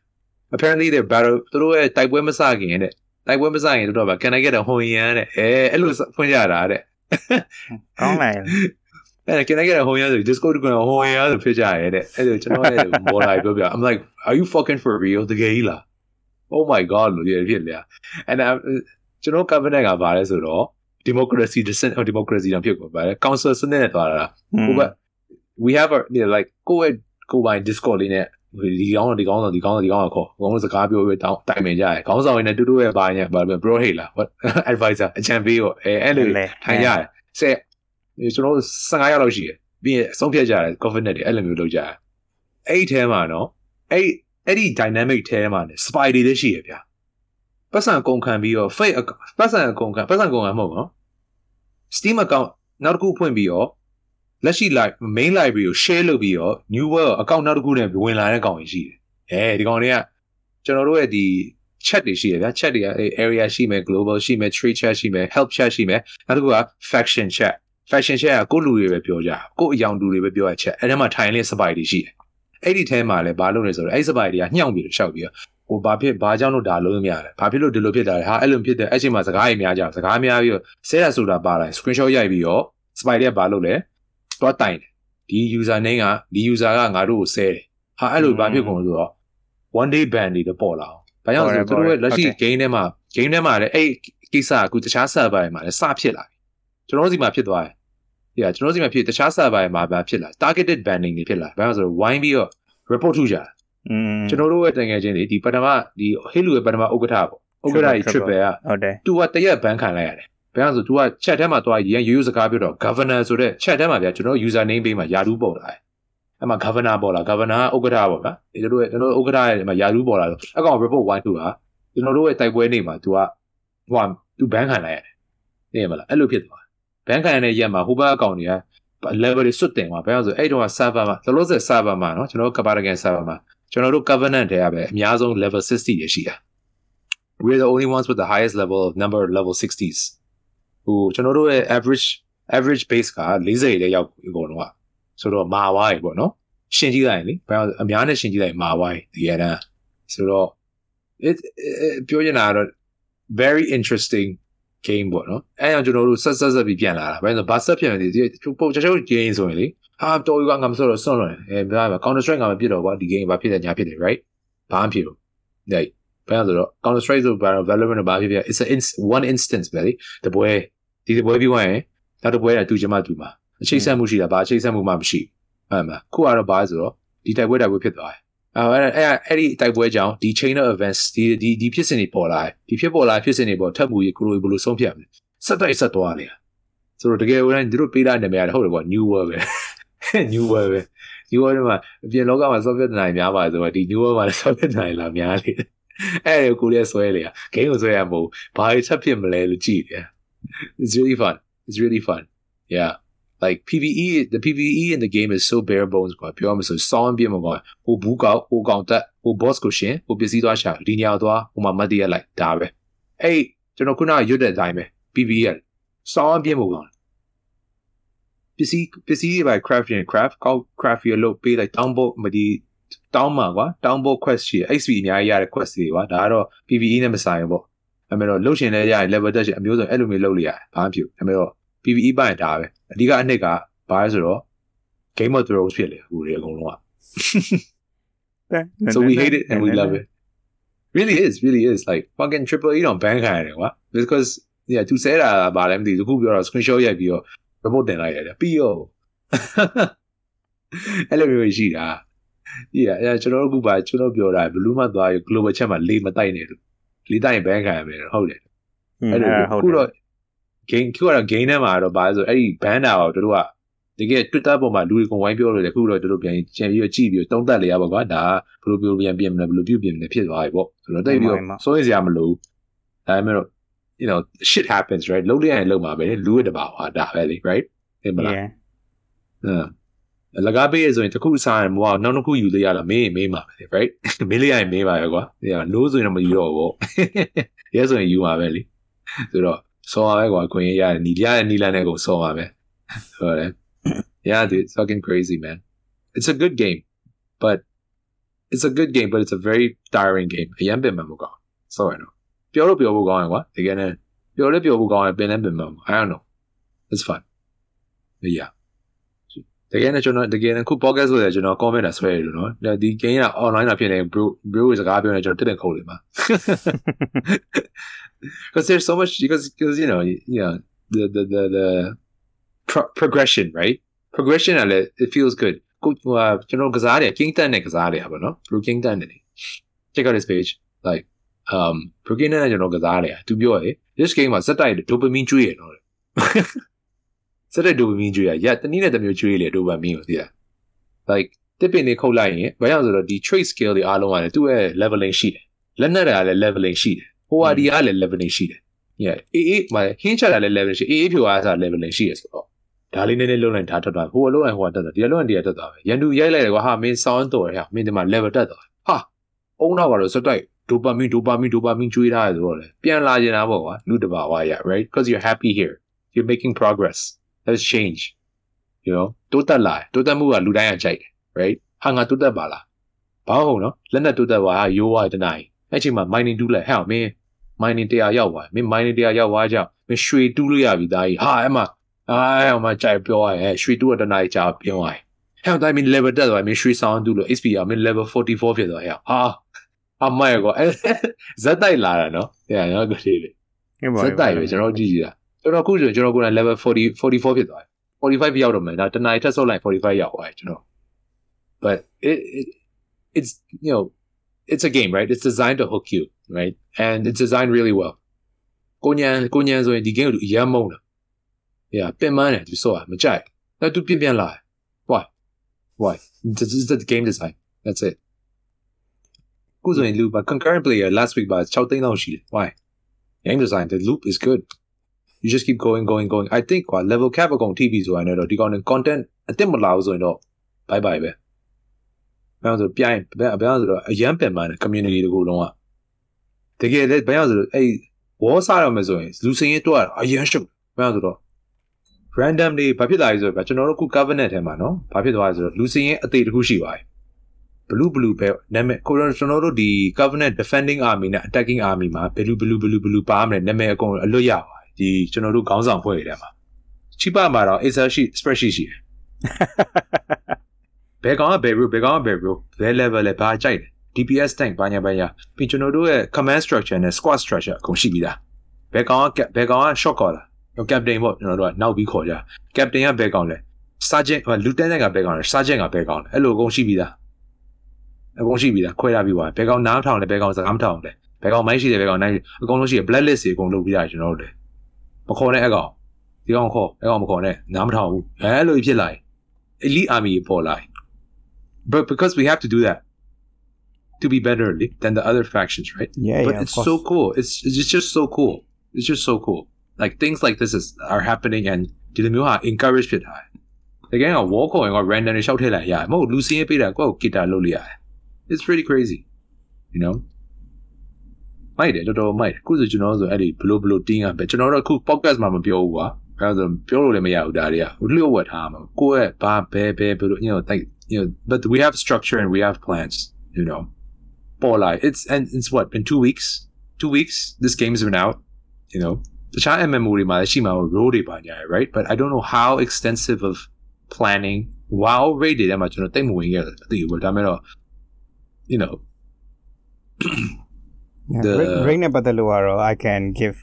apparently they battle သူတို့ရဲ့တိုက်ပွဲမစခင်တဲ့တိုက်ပွဲမစခင်တို့က can I get a ဟွန်ရန်တဲ့အဲအဲ့လိုဖွင့်ကြတာတဲ့ကောင်းလိုက်အဲ့ကနေ့ကဟိုရဆို Discord ကဟိုရဆိုဖြစ်ကြရဲတဲ့အဲ့ဒါကျွန်တော်လည်းမော်လိုက်ပြောပြ I'm like are you fucking for real တကယ်ကြီးလား Oh my god လို့ရဖြစ်လေ and uh, ကျွန်တော် cabinet ကဘာလဲဆိုတော့ democracy descent or democracy တောင်ဖြစ်ကုန်ပါတယ် council စနစ်နဲ့တွားတာဟိုဘ we have a you know, like ကိုယ့်ကိုယ်ပိုင် Discord လေးနဲ့ဒီကောင်းတော့ဒီကောင်းတော့ဒီကောင်းတော့ဒီကောင်းတော့ခေါ်ဘုံစကားပြောပြီးတောင်းတိုင်ပင်ကြရဲခေါင်းဆောင်ရင်းနဲ့တူတူရဲ့ဘာညာဘာလဲ bro hey လား what advisor အချမ်းပေးရောအဲအဲ့လိုထိုင်ကြရဲဆက်ကျွန်တော်15ရောက်လောက်ရှိတယ်ပြီးရင်ဆုံးဖြတ်ကြတယ် covenant တွေအဲ့လိုမျိုးလုပ်ကြတယ်အဲ့ဒီထဲမှာနော်အဲ့အဲ့ဒီ dynamic ထဲမှာね spy တွေလည်းရှိရဗျာ ပတ်စံကုန်ခံပြီးတော့ fake ပတ်စံကုန်ခံပတ်စံကုန်ခံမဟုတ်နော် Steam account နောက်တစ်ခုဖွင့်ပြီးတော့လက်ရှိ live main library ကို share လုပ်ပြီးတော့ new world account နောက်တစ်ခုနဲ့ဝင်လာတဲ့ကောင်တွေရှိတယ်အဲဒီကောင်တွေကကျွန်တော်တို့ရဲ့ဒီ chat တွေရှိရဗျာ chat တွေက area ရှိမယ် global ရှိမယ် trade chat ရှိမယ် help chat ရှိမယ်နောက်တစ်ခုက faction chat fashion chat ကကိုယ့်လူတွေပဲပြောကြကိုယ့်အယောင်တူတွေပဲပြောရချက်အဲ့ထဲမှာထိုင်လေး spy တွေရှိတယ်အဲ့ဒီထဲမှာလည်းဘာလုပ်လဲဆိုတော့အဲ့ spy တွေကညှောင်ပြီးတော့ရှောက်ပြီးတော့ ဟိုဘာဖြစ်ဘာကြောင့်လို့ဒါလုံးမရလဲဘာဖြစ်လို့ဒီလိုဖြစ်တာလဲဟာအဲ့လိုဖြစ်တယ်အဲ့ချိန်မှာစကားတွေများကြစကားများပြီးတော့ဆဲရဆိုတာပါလာ screenshot ရိုက်ပြီးတော့ spy တွေကဘာလုပ်လဲတွားတိုင်တယ်ဒီ user name ကဒီ user ကငါတို့ကိုဆဲတယ်ဟာအဲ့လိုဘာဖြစ်ကုန်လို့ဆိုတော့ one day ban တွေတော့ပေါ်လာအောင်ဘာကြောင့်လဲဆိုတော့သူတို့ရဲ့လက်ရှိ game ထဲမှာ game ထဲမှာလည်းအဲ့ကိစ္စကအခုတခြား server တွေမှာလည်းစဖြစ်လာပြီကျွန်တော်တို့စီမှာဖြစ်သွားတယ်။ yeah ကျွန်တော်တို့စီမှာဖြစ်တခြား server တွေမှာဘာဖြစ်လာ targeted banning တွေဖြစ်လာဘာလို့ဆိုတော့ wine ပြီးတော့ report ထုတ်ကြတာอืม ကျွန်တော်တို့ရဲ့တငယ်ချင်းတွေဒီပထမဒီဟေးလူရဲ့ပထမဥက္ကဋ္ဌပေါ့ဥက္ကဋ္ဌကြီး triple က ဟုတ်တယ် तू ကတရက်ဘန်ခံလိုက်ရတယ်ဘာလို့ဆို तू က chat ထဲမှာသွားရရင်ရိုးရိုးစကားပြောတော့ governor ဆိုတဲ့ chat ထဲမှာဗျာကျွန်တော် user name ပေးမှာယာတူးပေါ်လာတယ်အဲ့မှာ governor ပေါ်လာ governor ဥက္ကဋ္ဌပေါ့ဗျာဒီတို့ရဲ့ကျွန်တော်ဥက္ကဋ္ဌရဲ့မှာယာတူးပေါ်လာတော့အကောင် report 1 2ဟာကျွန်တော်တို့ရဲ့တိုက်ပွဲနေမှာ तू ကဟို तू ဘန်ခံလိုက်ရတယ်သိရမလားအဲ့လိုဖြစ်သွားဘန်ခံရတဲ့ရက်မှာဟိုဘက်အကောင်တွေက level တွေစွတ်တင်သွားဘာလို့ဆိုအဲ့တော့ server မှာလောလောဆယ် server မှာเนาะကျွန်တော်တို့ Kabargan server မှာ ကျွန်တော်တို့ covenant တွေကပဲအများဆုံး level 60တွေရှိတာ we're the only ones with the highest level of number of level 60s ဟိုကျွန်တော်တို့ရဲ့ average average base က40တဲ့ရောက်အကုန်လုံးကဆိုတော့မာဝါးရေပေါ့နော်ရှင်းကြည့်လိုက်ရင်လေဘာလို့အများနဲ့ရှင်းကြည့်လိုက်မာဝါးရေဒီရန်ဆိုတော့ it ပြောချင်တာကတော့ very interesting game ပေါ့နော်အဲအောင်ကျွန်တော်တို့ဆက်ဆက်ဆက်ပြီးပြန်လာတာဘာလို့ဘာဆက်ပြန်လဲဒီပုံချေချေ game ဆိုရင်လေ ဟာတော်ကငါမဆိုတော့စွန့်လို့အဲဘာ counter strike ငါမပြစ်တော့ကွာဒီ game ဘာဖြစ်တယ်ညာဖြစ်တယ် right ဘာမှဖြစ်ဘူး like ဘာလို့ဆိုတော့ counter strike ဆိုဘာ valorant ဘာဖြစ်ဖြစ် it's a one instance ပဲလေတပွဲဒီတပွဲပြီးသွားရင်နောက်တပွဲကတူချင်မှတူမှာအချိတ်ဆက်မှုရှိတာဘာအချိတ်ဆက်မှုမှမရှိအဲ့မှာခုကတော့ဘာဆိုတော့ဒီတိုက်ပွဲတိုက်ပွဲဖြစ်သွားတယ်အဲ့အဲ့အဲ့ဒီတိုက်ပွဲကြောင့်ဒီ chain of events ဒီဒီဒီဖြစ်စဉ်တွေပေါ်လာတယ်ဒီဖြစ်ပေါ်လာဖြစ်စဉ်တွေပေါ်ထပ်မှုရေကိုလိုဘယ်လိုဆုံးဖြတ်မလဲဆက်တိုက်ဆက်သွားလေဆိုတော့တကယ်ဝင်သူတို့ပေးတာနာမည်ရတယ်ဟုတ်တယ်ကွာ new world ပဲ new world ပဲ new world မှာအပြင်လောကမှာ software နိုင်များပါဆိုတော့ဒီ new world မှာလည်း software နိုင်လာများလေအဲ့ဒါကိုလည်းဆွဲလေ game ကိုဆွဲရမဟုတ်ဘာတွေချက်ဖြစ်မလဲလို့ကြည့်တယ် it's really fun it's really fun yeah like PVE the PVE in the game is so bare bones ကွာပြောမှဆိုစောင်းပြမှာကွာဟိုဘူးကောက်ဟိုကောင်တက်ဟို boss ကိုရှင်ဟိုပစ္စည်းသွားရှာဒီညောင်သွားဟိုမှာမတ်တရလိုက်ဒါပဲအဲ့ကျွန်တော်ခုနရွတ်တဲ့အတိုင်းပဲ PVE ကစောင်းပြမှာကွာ ပစ္စည်းပစ္စည်းတွေပဲ craft ရင် craft ကောက် craft ရလို့ပေးလိုက်တောင်းဖို့မဒီတောင်းမှာကွာတောင်းဖို့ quest ရှိ XP အများကြီးရတဲ့ quest တွေကွာဒါကတော့ PVE နဲ့မဆိုင်ဘူးပေါ့အဲ့မဲ့တော့လှုပ်ရှင်လည်းရရင် level တက်ရှင်အမျိုးစုံအဲ့လိုမျိုးလှုပ်လိုက်ရတယ်ဘာမှဖြစ်အဲ့မဲ့တော့ PVE ပိုင်းဒါပဲအဓိကအနှစ်ကဘာလဲဆိုတော့ Game of Thrones ဖြစ်လေအခုတွေအကုန်လုံးက so we hate it and we love it really is really is like fucking triple E တော့ ban ခံရတယ်ကွာ because yeah သူဆဲတာဗာလည်းမသိဘူးခုပြောတော့ screenshot ရိုက်ပြီးတော့ report တင်လိုက်ရတယ်ပြီးရောအဲ့လိုမျိုးရှိတာ yeah အဲ့ကျွန်တော်တို့ခုပါကျွန်တော်ပြောတာဘလူးမသွားရ global chat မှာလေးမတိုက်နဲ့လို့လေးတိုက်ရင် ban ခံရမယ်ဟုတ်တယ်အဲ့လိုဟုတ်ခုတယ်တော့ game ခုကတော့ game ထဲမှာတော့ဗာလဲဆိုအဲ့ဒီ ban တာတော့တို့ကတကယ် Twitter ပေါ်မှာလူတွေကဝိုင်းပြောလို့လေခုတော့တို့ပြန်ချန်ပြီးတော့ကြည့်ပြီးတော့တုံးတက်လေရပါကွာဒါကဘယ်လိုပြောပြန်ပြင်မလဲဘယ်လိုပြုတ်ပြင်မလဲဖြစ်သွားပြီပေါ့ဆိုတော့တိတ်ပြီးတော့စိုးရိမ်စရာမလိုဒါပေမဲ့တော့ you know shit happens right လုံးလိုက်ရင်လုံးမှာပဲလူရတပါဟာဒါပဲလေ right ဟုတ်မလား Yeah. အင်းလကားပေးရဆိုရင်တစ်ခုစားရင်မဟုတ်နောက်တစ်ခုယူလို့ရလားမင်းရင်မင်းပါပဲ right မင်းလေးရရင်မင်းပါပဲကွာဒီက no ဆိုရင်တော့မယူတော့ဘူးပေါ့ yes ဆိုရင်ယူပါပဲလေဆိုတော့ဆောပါပဲကွာခွင့်ရရတယ်နီရတဲ့နီလန်းနဲ့ကိုဆောပါပဲဟုတ်တယ် yeah dude it's fucking crazy man it's a good game but it's a good game but it's a very tiring game အရင်ပင်မှမကောင်းဆောရနော် ပြောလို့ပြောဖို့ကောင်းရင်ကွာတကယ်နဲ့ပြောလည်းပြောဖို့ကောင်းရင်ပင်လည်းပင်မှမ I don't know it's fun but yeah တကယ်နဲ့ကျွန်တော်တကယ်နဲ့ခု podcast ဆိုရကျွန်တော် comment တာဆွဲရလို့နော်ဒီ game က online တာဖြစ်နေ bro bro စကားပြောနေကျွန်တော်တက်တက်ခုတ်လိမ့်ပါ because there's so much because because you know you know the the the, the pro- progression right progression ကလည်း it feels good ကိုဟိုဟာကျွန်တော်ကစားတယ် king တက်နဲ့ကစားတယ်ပါနော် bro king တက်နေ check out this page like um bro king နဲ့ကျွန်တော်ကစားတယ်သူပြောတယ် this game မှာစက်တိုက် dopamine ကျွေးရတော့စက်တဲ့ dopamine ကျွေးရရတနည်းနဲ့တစ်မျိုးကျွေးလေ dopamine ကိုသိလား like တစ်ပင်နေခုတ်လိုက်ရင်ဘာကြောင့်ဆိုတော့ဒီ trait skill တွေအားလုံးကလည်းသူ့ရဲ့ leveling ရှိတယ်လက်နက်ကလည်း leveling ရှိတယ်ဟိုဟာဒီကလည်း leveling ရှိတယ် yeah အေးအေးမဟင်းချတာလည်း leveling ရှိအေးအေးဖြူအားစား leveling ရှိရဆိုတော့ဒါလေးနည်းနည်းလုံးလိုက်ဓာတ်ထွက်သွားဟိုအလုံးအဟိုကတက်သွားဒီအလုံးအဒီကတက်သွားပဲရန်သူရိုက်လိုက်တယ်ကွာဟာမင်း sound တော်ရဟာမင်းဒီမှာ level တက်သွားဟာအုံတော့ကတော့စက် တိုက် dopamine dopamine dopamine ကျွေးထားရဆိုတော့လေပြန်လာကျင်တာပေါ့ကွာလူတစ်ပါဝါရ right because you're happy here you're making progress let's change you know တိုးတက်လာတိုးတက်မှုကလူတိုင်းကကြိုက်တယ် right ဟာငါတိုးတက်ပါလားဘာဟုတ်နော်လက်နဲ့တိုးတက်ပါဟာရိုးဝါတနိုင်အဲ့ချိန်မှာ mining တူးလဲဟဲ့မင်း mining တရားရောက်သွားမင်း mining တရားရောက်သွားကြောင့်မင်းရွှေတူးလို့ရပြီသားကြီးဟာအဲ့မှာအဲ့ဟိုမှာကြိုက်ပြောရဲရွှေတူးကတနိုင်ကြာပြောရဲဟဲ့တိုင်းမင်း level တက်သွားမင်းရွှေဆောင်တူးလို့ XP ကမင်း level 44ဖြစ်သွားဟဲ့ဟာ အမိုက်ကောအဲ့ဇက်တိုက်လာတာနော်ဟဲ့နော်ကလေးလေး ဇက်တိုက်ပဲကျွန်တော်ကြည့်ကြည့်တာကျွန်တော်ခုဆိုကျွန်တော်ကိုယ်တိုင် level 40 44ဖြစ်သွားတယ်45ရောက်တော့မယ်ဒါတနိုင်ထက်ဆုပ်လိုက်45ရောက်သွားတယ်ကျွန်တော် but it, it it's you know it's a game right it's designed to hook you right and it's designed really well ကိုညံကိုညံဆိုရင်ဒီ game ကိုအရမ်းမုန်းတာ yeah ပင်မတယ်သူစောတာမကြိုက်အဲ့သူပြင်ပြန်လာ why why this is the game design that's it ကိုဆိုရင် loop ပါ concurrent player last week ပါ6သိန်းလောက်ရှိတယ် why game design the loop is good you just keep going going going i think ကွာ level cap အကုန်ထိပြီဆိုရင်တော့ဒီကောင်နဲ့ content အစ်စ်မလာဘူးဆိုရင်တော့ bye bye ပဲဘယ်လိုဆိုပြိုင်ဘယ်ဘယ်လိုဆိုတော့အရန်ပင်ပန်းတဲ့ community တကူလုံးကတကယ်လေဘယ်လိုဆိုတော့အဲ့ wall စားရမယ်ဆိုရင်လူစင်းရင်တော့အရန်ရှုပ်ဘယ်လိုဆိုတော့ random တွေဘာဖြစ်လာလဲဆိုတော့ကျွန်တော်တို့ခု covenant ထဲမှာနော်ဘာဖြစ်သွားလဲဆိုတော့လူစင်းရင်အသေးတခုရှိပါတယ် blue blue ပဲနာမည်ကိုကျွန်တော်တို့ဒီ covenant defending army နဲ့ attacking army မှာ blue blue blue blue ပါမယ်နာမည်အကုန်အလွတ်ရပါတယ်ဒီကျွန်တော်တို့ခေါင်းဆောင်ဖွဲ့ရတဲ့မှာ cheap မှာတော့ Excel sheet spreadsheet ရှိတယ်ဘယ်ကောင်ကဘယ် row ဘယ်ကောင်ကဘယ် row ဘယ် level လဲဘာကြိုက်တယ် DPS tank ဘာညာဘာညာပြီးကျွန်တော်တို့ရဲ့ command structure နဲ့ squad structure အကုန်ရှိပြီးသားဘယ်ကောင်ကဘယ်ကောင်က shot caller captain ပေါ့ကျွန်တော်တို့ကနောက်ပြီးခေါ်ကြ captain ကဘယ်ကောင်လဲ sergeant lieutenant ကဘယ်ကောင်လဲ sergeant ကဘယ်ကောင်လဲအဲ့လိုအကုန်ရှိပြီးသား အကုန်ရှိပြီးသားခွဲထားပြီးသွားဘယ်ကောင်နားထောင်လဲဘယ်ကောင်စကားမထောင်လဲဘယ်ကောင်မိုက်ရှိတယ်ဘယ်ကောင်နိုင်အကုန်လုံးရှိတယ် black list တွေအကုန်လုပ်ပြီးသားကျွန်တော်တို့လေမခေါ်နဲ့အကောင်ဒီကောင်ခေါ်အကောင်မခေါ်နဲ့နားမထောင်ဘူးအဲလိုဖြစ်လာ elite army ပေါ်လာ but because we have to do that to be better than the other factions right Yeah, but yeah, of it's course. so cool it's it's just so cool it's just so cool like things like this is are happening and ဒီလိုမျိုးဟာ encourage ဖြစ်တာတကယ်က wall ခေါ်ရင်က random တွေရှောက်ထည့်လိုက်ရတယ်မဟုတ်လူစင်းရေးပေးတာကိုယ့်ကို guitar လုပ်လိုက်ရတယ် it's pretty crazy you know မိုက်တယ်တော်တော်မိုက်တယ်ခုဆိုကျွန်တော်ဆိုအဲ့ဒီဘလို့ဘလို့တင်းရပဲကျွန်တော်တို့အခု podcast မှာမပြောဘူးကွာ အဲ့ဒါပြောလို့လည်းမရဘူးဒါတွေကလျှို့ဝှက်ထားမှာကိုယ့်ရဲ့ဘာဘဲဘဲဘယ်လို you know like you know but we have structure and we have plans you know ပေါ်လာ it's and it's what been 2 weeks 2 weeks this game's been out you know တခြား MMO တွေမှာလည်းရှိမှာ role တွေပါညာ right but I don't know how extensive of planning wow rate တွေထဲမှာကျွန်တော်တိတ်မဝင်ခဲ့တယ်အသိဘူးဒါပေမဲ့တော့ you know the rate နဲ့ပတ်သက်လို့ကတော့ I can give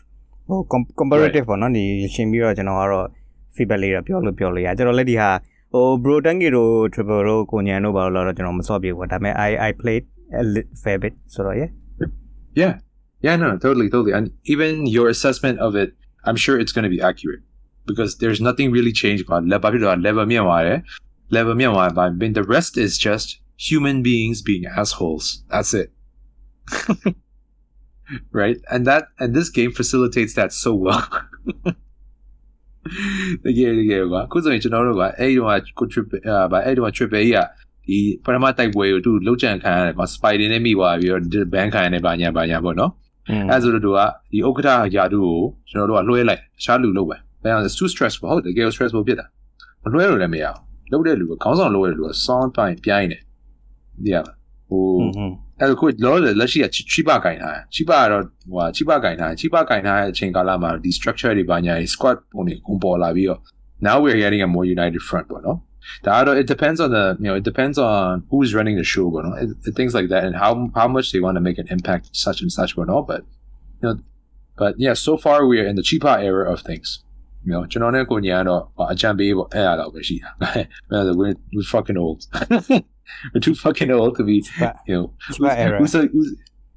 ဟို comparative ပေါ့နော်ဒီရှင်းပြီးတော့ကျွန်တော်ကတော့ feedback လေးတော့ပြောလို့ပြောလို့ရကျွန်တော်လည်းဒီဟာဟို bro tanky တို့ triple တို့ကိုညံတို့ဘာလို့လဲတော့ကျွန်တော်မစော့ပြေဘူးဒါပေမဲ့ I I played a fair bit so yeah yeah yeah no totally totally and even your assessment of it I'm sure it's going to be accurate because there's nothing really changed about level level မြင့်သွားတယ် level မြင့်သွားပါ but the rest is just human beings being assholes that's it right and that and this game facilitates that so well တကယ်တကယ်ကွာခုဆိုရင်ကျွန်တော်တို့ကအဲ့ဒီတော့ကို trip ဗာအဲ့ဒီတော့ trip ကြီးကဒီပထမတိုက်ပွဲကိုသူလောက်ကြံခံရတယ်ကွာ spider နဲ့မိသွားပြီးတော့ ban ခံရတယ်ဗာညာဗာညာပေါ့နော်အဲ့ဆိုတော့သူကဒီဥက္ကဋ္ဌယာတုကိုကျွန်တော်တို့ကလွှဲလိုက်တခြားလူလုပ်ပဲဒါကြောင့် too stressful ဟုတ်တယ်တကယ် stressful ဖြစ်တာမလွှဲလို့လည်းမရဘူးလုပ်တဲ့လူကခေါင်းဆောင်လုပ်တဲ့လူက sound ပိုင်းပြိုင်းတယ် ဒီကဟိုအဲ့ဒါကိုလောလက်ရှိကချိပကင်ထားချိပကတော့ဟိုချိပကင်ထားချိပကင်ထားတဲ့အချိန်ကာလမှာဒီ structure တွေပါညာ squad ပုံတွေကုန်ပေါ်လာပြီးတော့ now we're getting a more united front ပေါ့နော်ဒါကတော့ it depends on the you know it depends on who's running the show ပေါ့နော် things like that and how how much they want to make an impact such and such ပေါ့နော် but you know but yeah so far we are in the chipa era of things you know ကျွန်တော်နဲ့ကိုညာကတော့အကြံပေးပေါ့အဲ့အတော့ပဲရှိတာ we're we're fucking old We're too fucking old to be, you know. Chiba us, era. Usa, usa,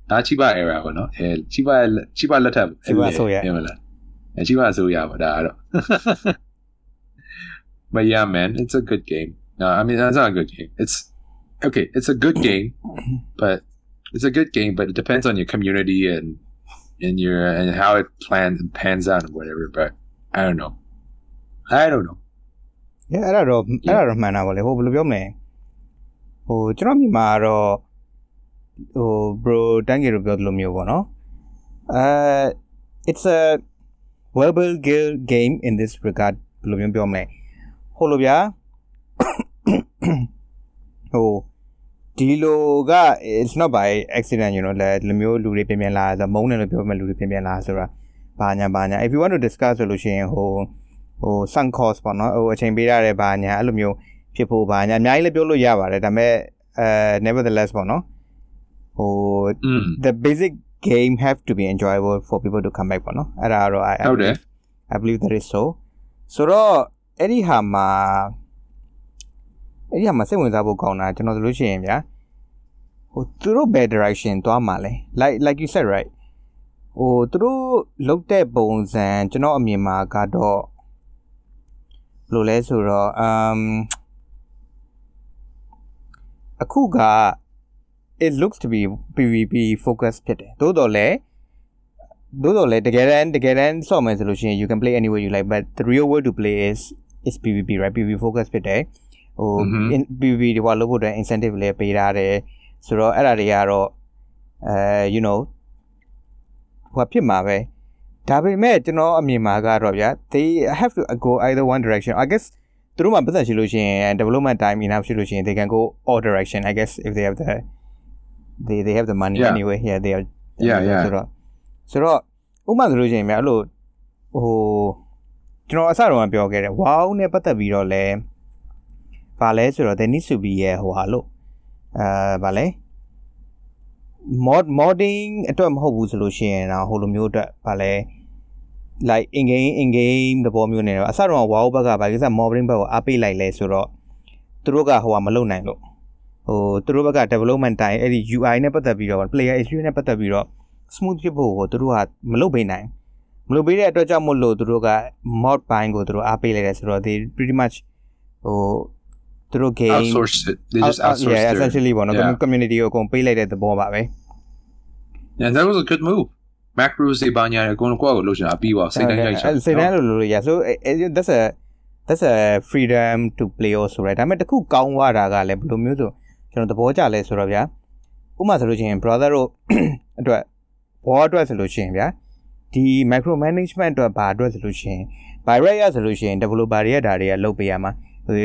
ah, Chiba era ပေါ့နော်။အဲ Chiba Chiba လက်ထပ် Chiba ဆိုရပြင်မလား။အဲ Chiba ဆိုရပါဒါကတော့ But yeah, man, it's a good game. No, I mean that's not a good game. It's okay. It's a good game, but it's a good game, but it depends on your community and and your and how it plans and pans out and whatever. But I don't know. I don't know. Yeah, I don't know. Yeah. I don't know, man. ဟိုဘယ်လိုပြောမလဲ။ ဟိုကျွန်တော်မြင်မှာတော့ဟို bro တန်းကြီးတို့ပြောသလိုမျိုးပေါ့နော်အဲ it's a verbal game in this regard ဘယ်လိုမျိုးပြောမလဲဟိုလိုဗျာဟိုဒီလိုက it's not by accident you know လေလိုမျိုးလူတွေပြင်ပြန်လာဆိုမုန်းတယ်လို့ပြောမှလူတွေပြင်ပြန်လာဆိုတာဘာညာဘာညာ if you want to discuss ဆိုလို့ရှိရင်ဟိုဟို sunk cost ပေါ့နော်ဟိုအချိန်ပေးရတယ်ဘာညာအဲ့လိုမျိုး ဖြစ်ဖို့ဘာညာအများကြီးလည်းပြောလို့ရပါတယ်ဒါပေမဲ့အဲ nevertheless ပေါ့နော်ဟို the basic game have to be enjoyable for people to come back ပေါ့နော်အဲ့ဒါတော့ I ဟုတ်တယ် I believe that is so ဆိုတော့အဲ့ဒီဟာမှာအဲ့ဒီဟာမှာစိတ်ဝင်စားဖို့ကောင်းတာကျွန်တော်ဆိုလို့ရှိရင်ဗျာဟိုသူတို့ဘယ် direction သွားမှာလဲ like like you said right ဟိုသူတို့လုတ်တဲ့ပုံစံကျွန်တော်အမြင်မှာကတော့ဘယ်လိုလဲဆိုတော့ um အခုက it looks to be PVP focus ဖြစ်တယ်သို့တော်လည်းသို့တော်လည်းတကယ်တမ်းတကယ်တမ်းဆော့မယ်ဆိုလို့ရှိရင် you can play anywhere you like but the real way to play is is PVP right PVP focus ဖြစ်တယ်ဟို PVP ဒီဘာလို့ဖို့အတွက် incentive လည်းပေးထားတယ်ဆိုတော့အဲ့ဒါတွေကတော့အဲ you know ဟိုဖြစ်မှာပဲဒါပေမဲ့ကျွန်တော်အမြင်မှာကတော့ဗျာ they have to go either one direction i guess သူတို့မှပတ်သက်ရှိလို့ရှိရင် development time enough ရှိလို့ရှိရင် they can go all direction i guess if they have the they they have the money yeah. anyway yeah they are yeah yeah ဆိုတော့ဆိုတော့ဥပမာဆိုလို့ရှိရင်များအဲ့လိုဟိုကျွန်တော်အစတော့ပြောခဲ့တယ် wow နဲ့ပတ်သက်ပြီးတော့လဲဗာလဲဆိုတော့ they need to be ရဲ့ဟိုဟာလို့အဲဗာလဲ mod modding အတွက်မဟုတ်ဘူးဆိုလို့ရှိရင်တော့ဟိုလိုမျိုးအတွက်ဗာလဲ like in game in game သဘောမျိုးနေတော့အစတော့ wow ဘက်ကဗာကိစ္စ modding ဘက်ကိုအားပေးလိုက်လဲဆိုတော့သူတို့ကဟိုဟာမလုပ်နိုင်လို့ဟိုသူတို့ဘက်က development time အဲ့ဒီ UI နဲ့ပတ်သက်ပြီးတော့ player experience နဲ့ပတ်သက်ပြီးတော့ smooth ဖြစ်ဖို့ကိုသူတို့ကမလုပ်ပေးနိုင်မလုပ်ပေးတဲ့အတွက်ကြောင့်မို့လို့သူတို့က mod ဘိုင်းကိုသူတို့အားပေးလိုက်တယ်ဆိုတော့ they pretty much ဟိုသူတို့ game outsource it they just outsource yeah essentially ပေါ့နော် community ကိုအကုန်ပေးလိုက်တဲ့သဘောပါပဲ and that was a good move macros တွေဘာညာအကုန်လုံးကိုယ့်ကိုလှုပ်ရှားပြီးပါစိတ်တိုင်းရိုက်ချင်စိတ်တိုင်းလို့လို့ရ so that's a that's a freedom to play also right ဒါပေမဲ့တခုကောင်းသွားတာကလည်းဘယ်လိုမျိုးဆိုကျွန်တော်သဘောကျလဲဆိုတော့ဗျာဥပမာဆိုလို့ရှိရင် brother တို့အတွက်ဘောအတွက်ဆိုလို့ရှိရင်ဗျာဒီ micro management အတွက်ဘာအတွက်ဆိုလို့ရှိရင် virus ရဆိုလို့ရှိရင် developer တွေကဒါတွေကလုပ်ပေးရမှာဟို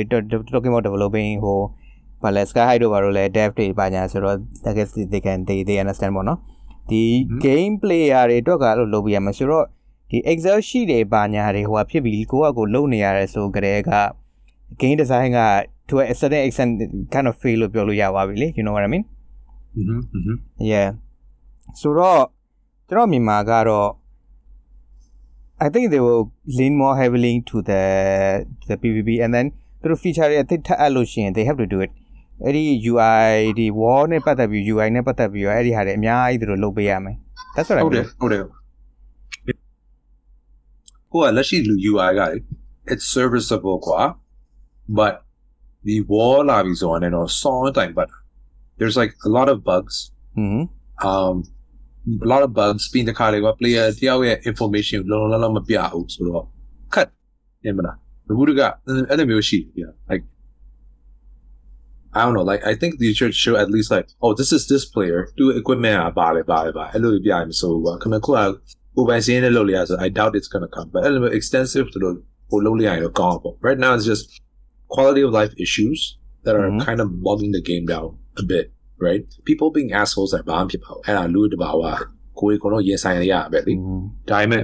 talking about developing ဟိုဘာလဲ sky high တို့ဘာလို့လဲ dev တွေပါညာဆိုတော့ I guess they can they they understand ပေါ့နော် ဒီ game player တွေအတွက်ကအဲ့လိုလုပ်ပေးရမှာဆိုတော့ဒီ excel sheet တွေပါညာတွေဟိုဖြစ်ပြီးကိုကကိုလုပ်နေရတယ်ဆိုကြတဲ့က game design က to a certain extent kind of fail လို့ပြောလို့ရပါပြီလေ you know what i mean อืมอืม yeah ဆိုတော့ကျွန်တော်မြန်မာကတော့ I think they will lean more heavily to the the PVP and then သူတို့ feature တွေအသစ်ထပ်အပ်လို့ရှိရင် they have to do it အဲ့ဒီ UI ဒီ wall နဲ့ပတ်သက်ပြီး UI နဲ့ပတ်သက်ပြီးတော့အဲ့ဒီဟာတွေအများကြီးသူတို့လုပ်ပေးရမယ် That's what I ဟုတ်တယ် mean ဟုတ်တယ်ဟိုကလက်ရှိလူ UI ကလေ it's serviceable กว่า but the wall လာပြီဆိုရင်တော့ song တိုင်းပတ် there's like a lot of bugs ဟွန်း um a lot of bugs ပြီးတခါလေက player တယောက်ရဲ့ information လုံးလုံးလုံးမပြဘူးဆိုတော့ cut နေမလားဘုဒ္ဓကအဲ့လိုမျိုးရှိတယ် like I don't know like I think they should show at least like oh this is this player do equipment อ่ะပါတယ်ပါတယ်ပါအဲ့လိုပြရမစိုးဘူးခမခုကကိုပိုင်စင်းနဲ့လုပ်လိုက်ရဆို I doubt it's going to come but အဲ့လိုမျိုး extensive တို့ဟိုလုပ်လိုက်ရတော့ကောင်းပေါ့ right now it's just quality of life issues that are Mhm. kind of bogging the game down a bit right people being assholes ကဘာမှဖြစ်ပါဘူးအဲ့ဒါလူတဘာဝကိုယ်ကတော့ရင်ဆိုင်ရရပဲလေ ဒါပေမဲ့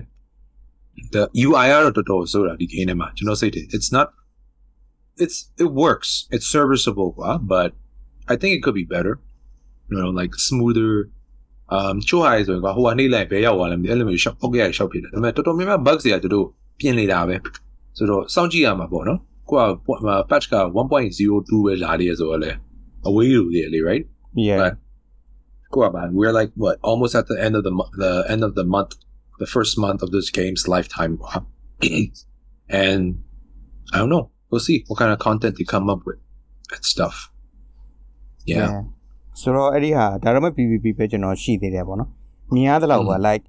the UI ကတော့တော်တော်ဆိုတာဒီ game ထဲမှာကျွန်တော်စိတ်တယ် it's not it's it works it's serviceable ကွာ but I think it could be better you know like smoother um ချိုးဟာဆိုရင်ကွာဟိုကနေလိုက်ဘဲရောက်သွားလဲမသိအဲ့လိုမျိုး shop ပောက်ရ shop ဖြစ်တယ်ဒါပေမဲ့တော်တော်များများ bugs တွေကတို့ပြင်နေတာပဲဆိုတော့စောင့်ကြည့်ရမှာပေါ့နော်ကိုက patch က1.02ပဲလာနေရဆိုတော့လေအဝေးလိုလေလေ right yeah But- Cool, man. We're like what almost at the end of the mo- the end of the month, the first month of this game's lifetime, and I don't know. We'll see what kind of content they come up with and stuff. Yeah, ဆိုတော့အဲ့ဒီဟာဒါတော့မဲ့ PVP ပဲကျွန်တော်ရှိသေးတယ်ပေါ့နော်မြင်ရသလောက်ပါ like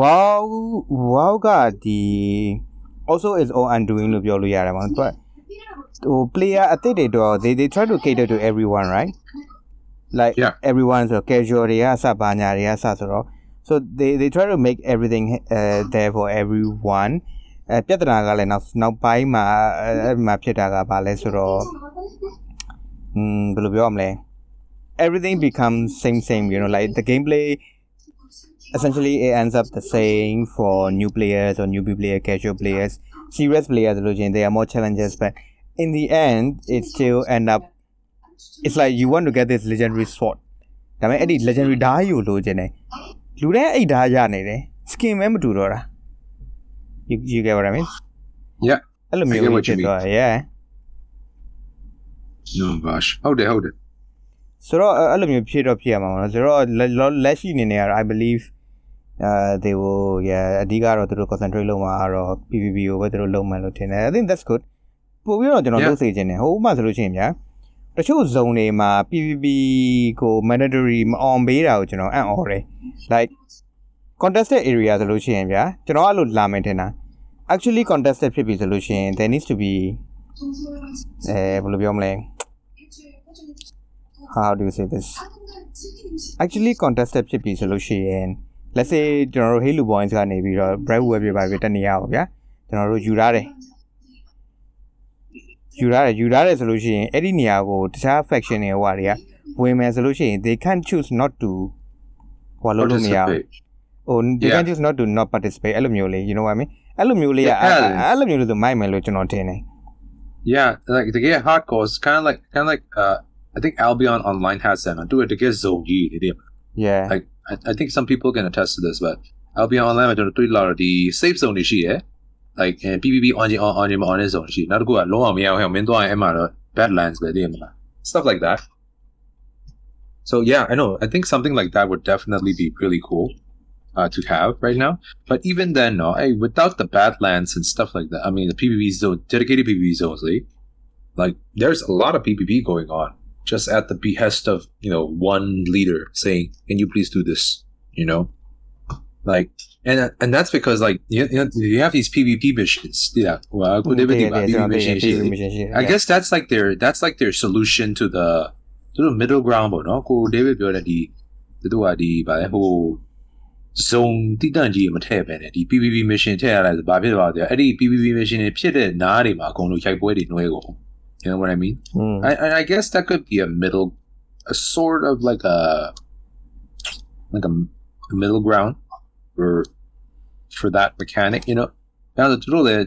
wow wow ကဒီ also is all undoing လို့ပြောလို့ရတယ်ပေါ့သူကဟို player အသစ်တွေတော့ they they try to cater to everyone right like Yeah. everyone so casual တွေကအစပါညာတွေကစဆိုတော့ so they they try to make everything uh, there for everyone အဲပြဿနာကလည်းနောက်နောက်ပိုင်းမှာအဲ့အဲ့မှာဖြစ်တာကဘာလဲဆိုတော့ อืมဘယ်လိုပြောရမလဲ everything becomes same same you know like the gameplay essentially it ends up the same for new players or newbie player casual players serious players လို့ချင်း there are more challenges but in the end it still end up it's like you want to get this legendary sword ဒါပေမဲ့အဲ့ဒီ legendary ဓာတ်ယူလို့ခြင်းတယ်လူတိုင်းအဲ့ဓာတ်ရနေတယ် skin ပဲမတူတော့တာ you you get what i mean Yeah. အဲ့လို I မျိုး get what ဖြစ် you mean. သွားတယ် yeah no gosh, hold it, hold it. ဆိုတော့အဲ့အဲ့လိုမျိုးဖြစ်တော့ဖြစ်ရမှာပေါ့နော်ဆိုတော့လက်လက်လက်ရှိအနေနဲ့ကတော့ I believe uh they will yeah အဓိကတော့သူတို့ concentrate လုပ်မှာကတော့ PVP ကိုပဲသူတို့လုပ်မှန်းလို့ထင်တယ် I think that's good ပို့ပြီးတော့ကျွန်တော် Yeah. လုပ်စေချင်တယ်ဟိုဥပမာဆိုလို့ရှိရင်ဗျာတချို့ zone တွေမှာ PVP ကို mandatory မအောင်ပေးတာကိုကျွန်တော်အံ့ဩတယ် like contested area ဆိုလို့ရှိရင်ဗျာကျွန်တော်အဲ့လိုလာမယ်ထင်တာ actually contested ဖြစ်ပြီဆိုလို့ရှိရင် there needs to be အဲဘယ်လိုပြောမလဲ how do you say this actually contested ဖြစ်ပြီဆိုလို့ရှိရင် let's say ကျွန်တော်တို့ Halo Points ကနေပြီးတော့ Brave Web ပြပါပြီတက်နေရပါဗျာကျွန်တော်တို့ယူရတယ်ယူရတယ်ယူရတယ်ဆိုလို့ရှိရင်အဲ့ဒီနေရာကိုတခြား faction တွေဟိုဟာတွေကဝင်မယ်ဆိုလို့ရှိရင် they can't choose not to ဟိုလုပ်လို့မရဘူး Oh, you yeah. can't just not to not participate. I Muley, you know what I mean? I yeah Muley. I uh, uh, love Muley, the my Melo, you know what I mean? Yeah, like the get hardcore is kind of like, kind of like, uh, I think Albion Online has that. Do it to get Zogi, Yeah. Like, I, I think some people can attest to this, but Albion Online, I don't of the safe zone is here. Like, and PBB on the on the on his own. She not good at long, meow, meow, meow, meow, meow, Badlands, stuff like that. So, yeah, I know. I think something like that would definitely be really cool uh, to have right now but even then no hey without the badlands and stuff like that I mean the PPP zone dedicated PPP zones like, like there's a lot of PPP going on just at the behest of you know one leader saying can you please do this you know like and and that's because like you, you, know, you have these PvP missions yeah well Yeah, yeah, yeah, PvP yeah, missions PvP mission ရှိတယ် I guess that's like their that's like their solution to the to the middle ground ပေါ့နော်ကို David ပြောတဲ့ဒီသူတို့ကဒီဗာလဲဟို zone တိတန့်ကြီးမထည့်ပဲနဲ့ဒီ PVP mission ထည့်ရလိုက်ဆိုဘာဖြစ်သွားလဲအဲ့ဒီ PVP mission တွေဖြစ်တဲ့နားတွေမှာအကုန်လုံးရိုက်ပွဲတွေနှွဲကုန် you know what I mean อืม I I I guess that could be a middle a sort of like a like a middle ground for for that mechanic you know now the total that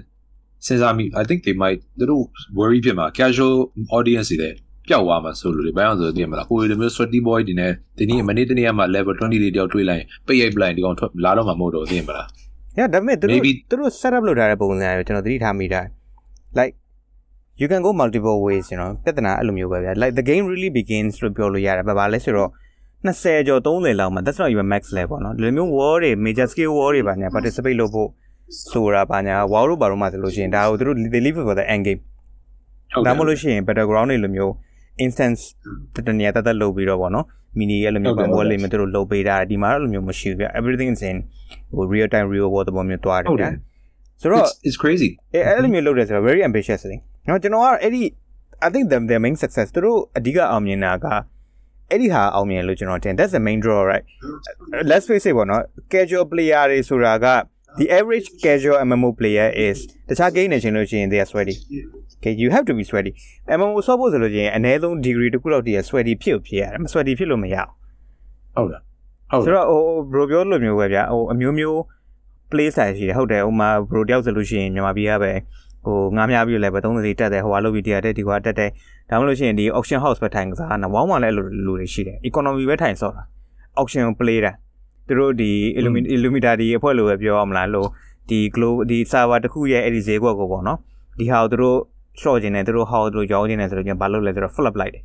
since I mean I think they might little worry ဖြစ်မှာ casual audience တွေလည်း ပျောက်သွားမှာဆိုလို့လေဘာလို့ဆိုတော့သိရမလားကိုယ်လိုမျိုး sweaty boy တွေနဲ့ဒီနေ့မနေ့တနေ့ကမှ level 20လေးတယောက်တွေးလိုက်ရင်ပိတ်ရိုက်ပလိုက်ဒီကောင်ထွက်လာတော့မှာမဟုတ်တော့သိရမလား yeah ဒါပေမဲ့သူတို့ Maybe- သူတို့ set up လုပ်ထားတဲ့ပုံစံအရကျွန်တော်သတိထားမိတာ like you can go multiple ways you know ပြဿနာအဲ့လိုမျိုးပဲဗျာ like the game really begins လို့ပြောလို့ရတယ်ဘာပါလဲဆိုတော့20ကျော်30လောက်မှာ that's not even max level เนาะဒီလိုမျိုး war တွေ major scale war တွေပါညာ participate လုပ်ဖို့ဆိုတာပါညာ wow လို့ပါတော့မှဆိုလို့ရှိရင်ဒါကိုသူတို့ they leave it for the end game ဒါမှမဟုတ်လို့ရှိရင် battleground တွေလိုမျိုး instance တတနေရာတတ်တတ်လုပ်ပြီးတော့ဗောနော် mini အဲ့လိုမျိုးဟုတ်ပကဲ့န်ပွဲလေးမျိုးသူတို့လုပ်ပေးတာဒီမှာတော့အဲ့လိုမျိုးမရှိဘူးဗျ everything is in ဟို real time real world သဘောမျိုးတွားတယ်ဟုတ်တဗျာယ်ဆိုတော့ it's it's crazy အဲအဲ့လိုမျိုးလုပ်တယ်ဆိုတော့ very ambitious လေနော်ကျွန်တော်ကအဲ့ဒီ I think the the main success သူတို့အဓိကအောင်မြင်တာကအဲ့ဒီဟာအောင်မြင်လို့ကျွန်တော်တင် that's the main draw right let's face it ပေါ့နော် casual player တွေဆိုတာက the average casual MMO player is တခြား game နေချင်လို့ရှိရင် they are sweaty okay you have to be sweaty MMO ဆော့ဖို့ဆိုလို့ရှိရင်အနည်းဆုံး degree တစ်ခုလောက်တည်း sweaty ဖြစ်ဖြစ်ရတယ်မ sweaty ဖြစ်လို့မရဘူးဟုတ်လားဟုတ်ဆိုတော့ဟို bro ပြောလို့မျိုးပဲဗျာဟိုအမျိုးမျိုး play style ရှိတယ်ဟုတ်တယ်ဟိုမှာ bro တယောက်ဆိုလို့ရှိရင်မြန်မာပြည်ကပဲဟိုငားများပြီးလည်းပဲ30စီတက်တယ်ဟိုဟာလုပ်ပြီးတရားတက်ဒီကွာတက်တယ်ဒါမှမဟုတ်လို့ရှိရင်ဒီ auction house ပဲထိုင်ကစားတာဝေါင်းမှလည်းလူလူတွေရှိတယ် economy ပဲထိုင်ဆော့တာ auction ကို play တာ သူတို့ဒီ illumi illumita ဒီအဖွဲ့လိုပဲပြောရမလားလို့ဒီ globe ဒီ server တစ်ခုရဲ့အဲ့ဒီဈေးကွက်ကိုပေါ့နော်ဒီဟာကိုသူတို့ short ခြင်းနဲ့သူတို့ how သူတို့ရောင်းခြင်းနဲ့ဆိုတော့ကျန်ဘာလုပ်လဲဆိုတော့ flip လိုက်တယ်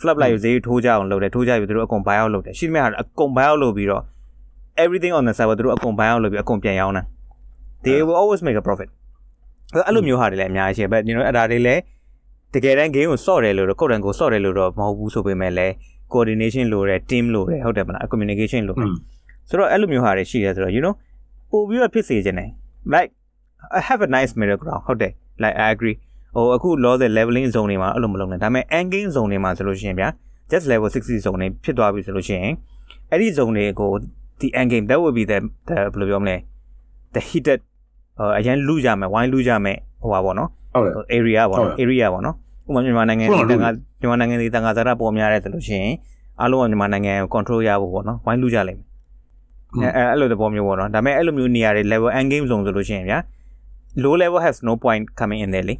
flip လိုက်ဈေးထိုးကြအောင်လုပ်တယ်ထိုးကြပြီးသူတို့အကုန် buy out လုပ်တယ်ရှိသမျှအကုန် buy out လုပ်ပြီးတော့ everything on the server သူတို့အကုန် buy out လုပ်ပြီးအကုန်ပြန်ရောင်းတာ they will always make a profit အဲ့လိုမျိုးဟာတွေလည်းအများကြီးရှိပဲ you know အဲ့ဒါတွေလည်းတကယ်တမ်း game ကိုစော့တယ်လို့တော့ကိုယ်တိုင်ကိုစော့တယ်လို့တော့မဟုတ်ဘူးဆိုပေမဲ့လည်း coordination လိုတယ် team လိုတယ်ဟုတ်တယ်မလား communication လိုတယ် ဆိုတော့အဲ့လိုမျိုးဟာတွေရှိတယ်ဆိုတော့ you know ပို့ပြီးတော့ဖြစ်စေခြင်းတယ် like I have a nice middle ground ဟုတ်တယ် like I agree ဟိုအခု law တဲ့ leveling zone တွေမှာအဲ့လိုမလုပ်နဲ့ဒါပေမဲ့ end game zone တွေမှာဆိုလို့ရှိရင်ဗျာ just level 60 zone တွေဖြစ်သွားပြီဆိုလို့ရှိရင်အဲ့ဒီ zone တွေကို the end game that would be the the ဘယ်လိုပြောမလဲ the heated ဟိုအရင်လူကြမယ်ဝိုင်းလူကြမယ်ဟိုပါပေါ့နော်ဟုတ်တယ် area ပေါ့ဟုတ်နော်တယ် area ပေါ့နော်ဥပမာမြန်မာနိုင်ငံဟုတ်ဒီတယ်တန်ခါမြန်မာနိုင်ငံဒီတန်ခါစားတာပေါ်များတယ်ဆိုလို့ရှိရင်အားလုံးကမြန်မာနိုင်ငံကို control ရဖို့ပေါ့နော်ဝိုင်းလူကြလိမ့်မယ် အဲအဲ့လိုသဘောမျိုးပေါ့နော်ဒါပေမဲ့အဲ့လိုမျိုးနေရာတွေ level end game zone ဆိုလို့ရှိရင်ဗျာ low level has no point coming in there လေ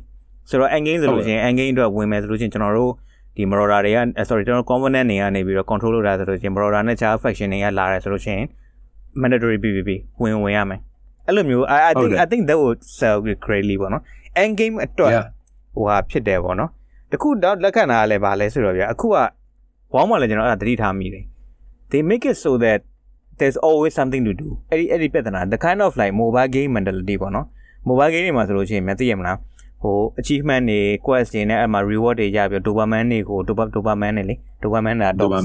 ဆိုတော့ end game ဆိုလို့ရှိရင် end game အတွက်ဝင်မယ်ဆိုလို့ရှိရင်ကျွန်တော်တို့ဒီ Marauder တွေက sorry ကျွန်တော် component တွေကနေပြီးတော့ control လုပ်တာဆိုလို့ရှိရင် Marauder နဲ့ Char faction တွေကလာတယ်ဆိုလို့ရှိရင် mandatory PVP ဝင်ဝင်ရမယ်အဲ့လိုမျိုး I I ဟုတ် think တယ် I think that would sell greatly ပေါ့နော် end game အတွက် Yeah. ဟိုဟာဖြစ်တယ်ပေါ့နော်တခုတော့လက်ခံတာကလည်းဗာလဲဆိုတော့ဗျာအခုကဝေါင်းမှလည်းကျွန်တော်အဲ့ဒါသတိထားမိတယ် they make it so that there's always something to do အဲ့ဒီအဲ့ဒီပြဿနာ the kind of like mobile game mentality ပေါ့နော် mobile game တွေမှာဆိုလို့ရှိရင်မသိရမလားဟို achievement တွေ quest တွေနဲ့အဲ့မှာ reward တွေရပြီးတော့ dopamine တွေကို dopa- dopamine နဲ့လေ dopamine တာတော့ dopa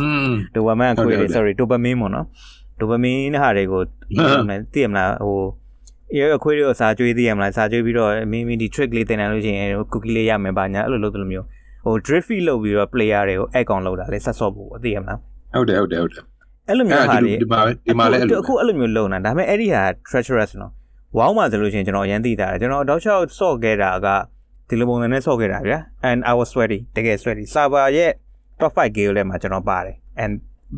อืม dopamine ဟုတ်ခွေတယ်တွေ sorry dopamine ပေါ့နော် dopamine ဟာတွေကိုသိရမလားဟိုရအခွေးတွေကိုစာကြွေးသိရမလားစာကြွေးပြီးတော့မင်းမင်းဒီ trick လေးသင်နိုင်လို့ရှိရင် cookie လေးရမယ်ပါညာအဲ့လိုလုပ်တယ်လို့မျိုးဟို drift feed လုပ်ပြီးတော့ player တွေကို add on လုပ်တာလေဆက်ဆော့ဖို့သိရမလားဟုတ်တယ်ဟုတ်တယ်ဟုတ်တယ် အဲ့လိုမျိုးဟာတွေဒီမှာဒီမှာလည်းအဲ့လိုအခုအဲ့လိုမျိုးလုပ်နေတာဒါပေမဲ့အဲ့ဒီဟာ treacherous နော်ဝေါင်းမှာဆိုလို့ရှိရင်ကျွန်တော်အရင်သိတာတယ်ကျွန်တော်တောက်လျှောက်ဆော့ခဲ့တာကဒီလိုပုံစံနဲ့ဆော့ခဲ့တာဗျာ and I was sweaty တကယ် sweaty server ရဲ့ top 5 game လဲမှာကျွန်တော်ပါတယ် and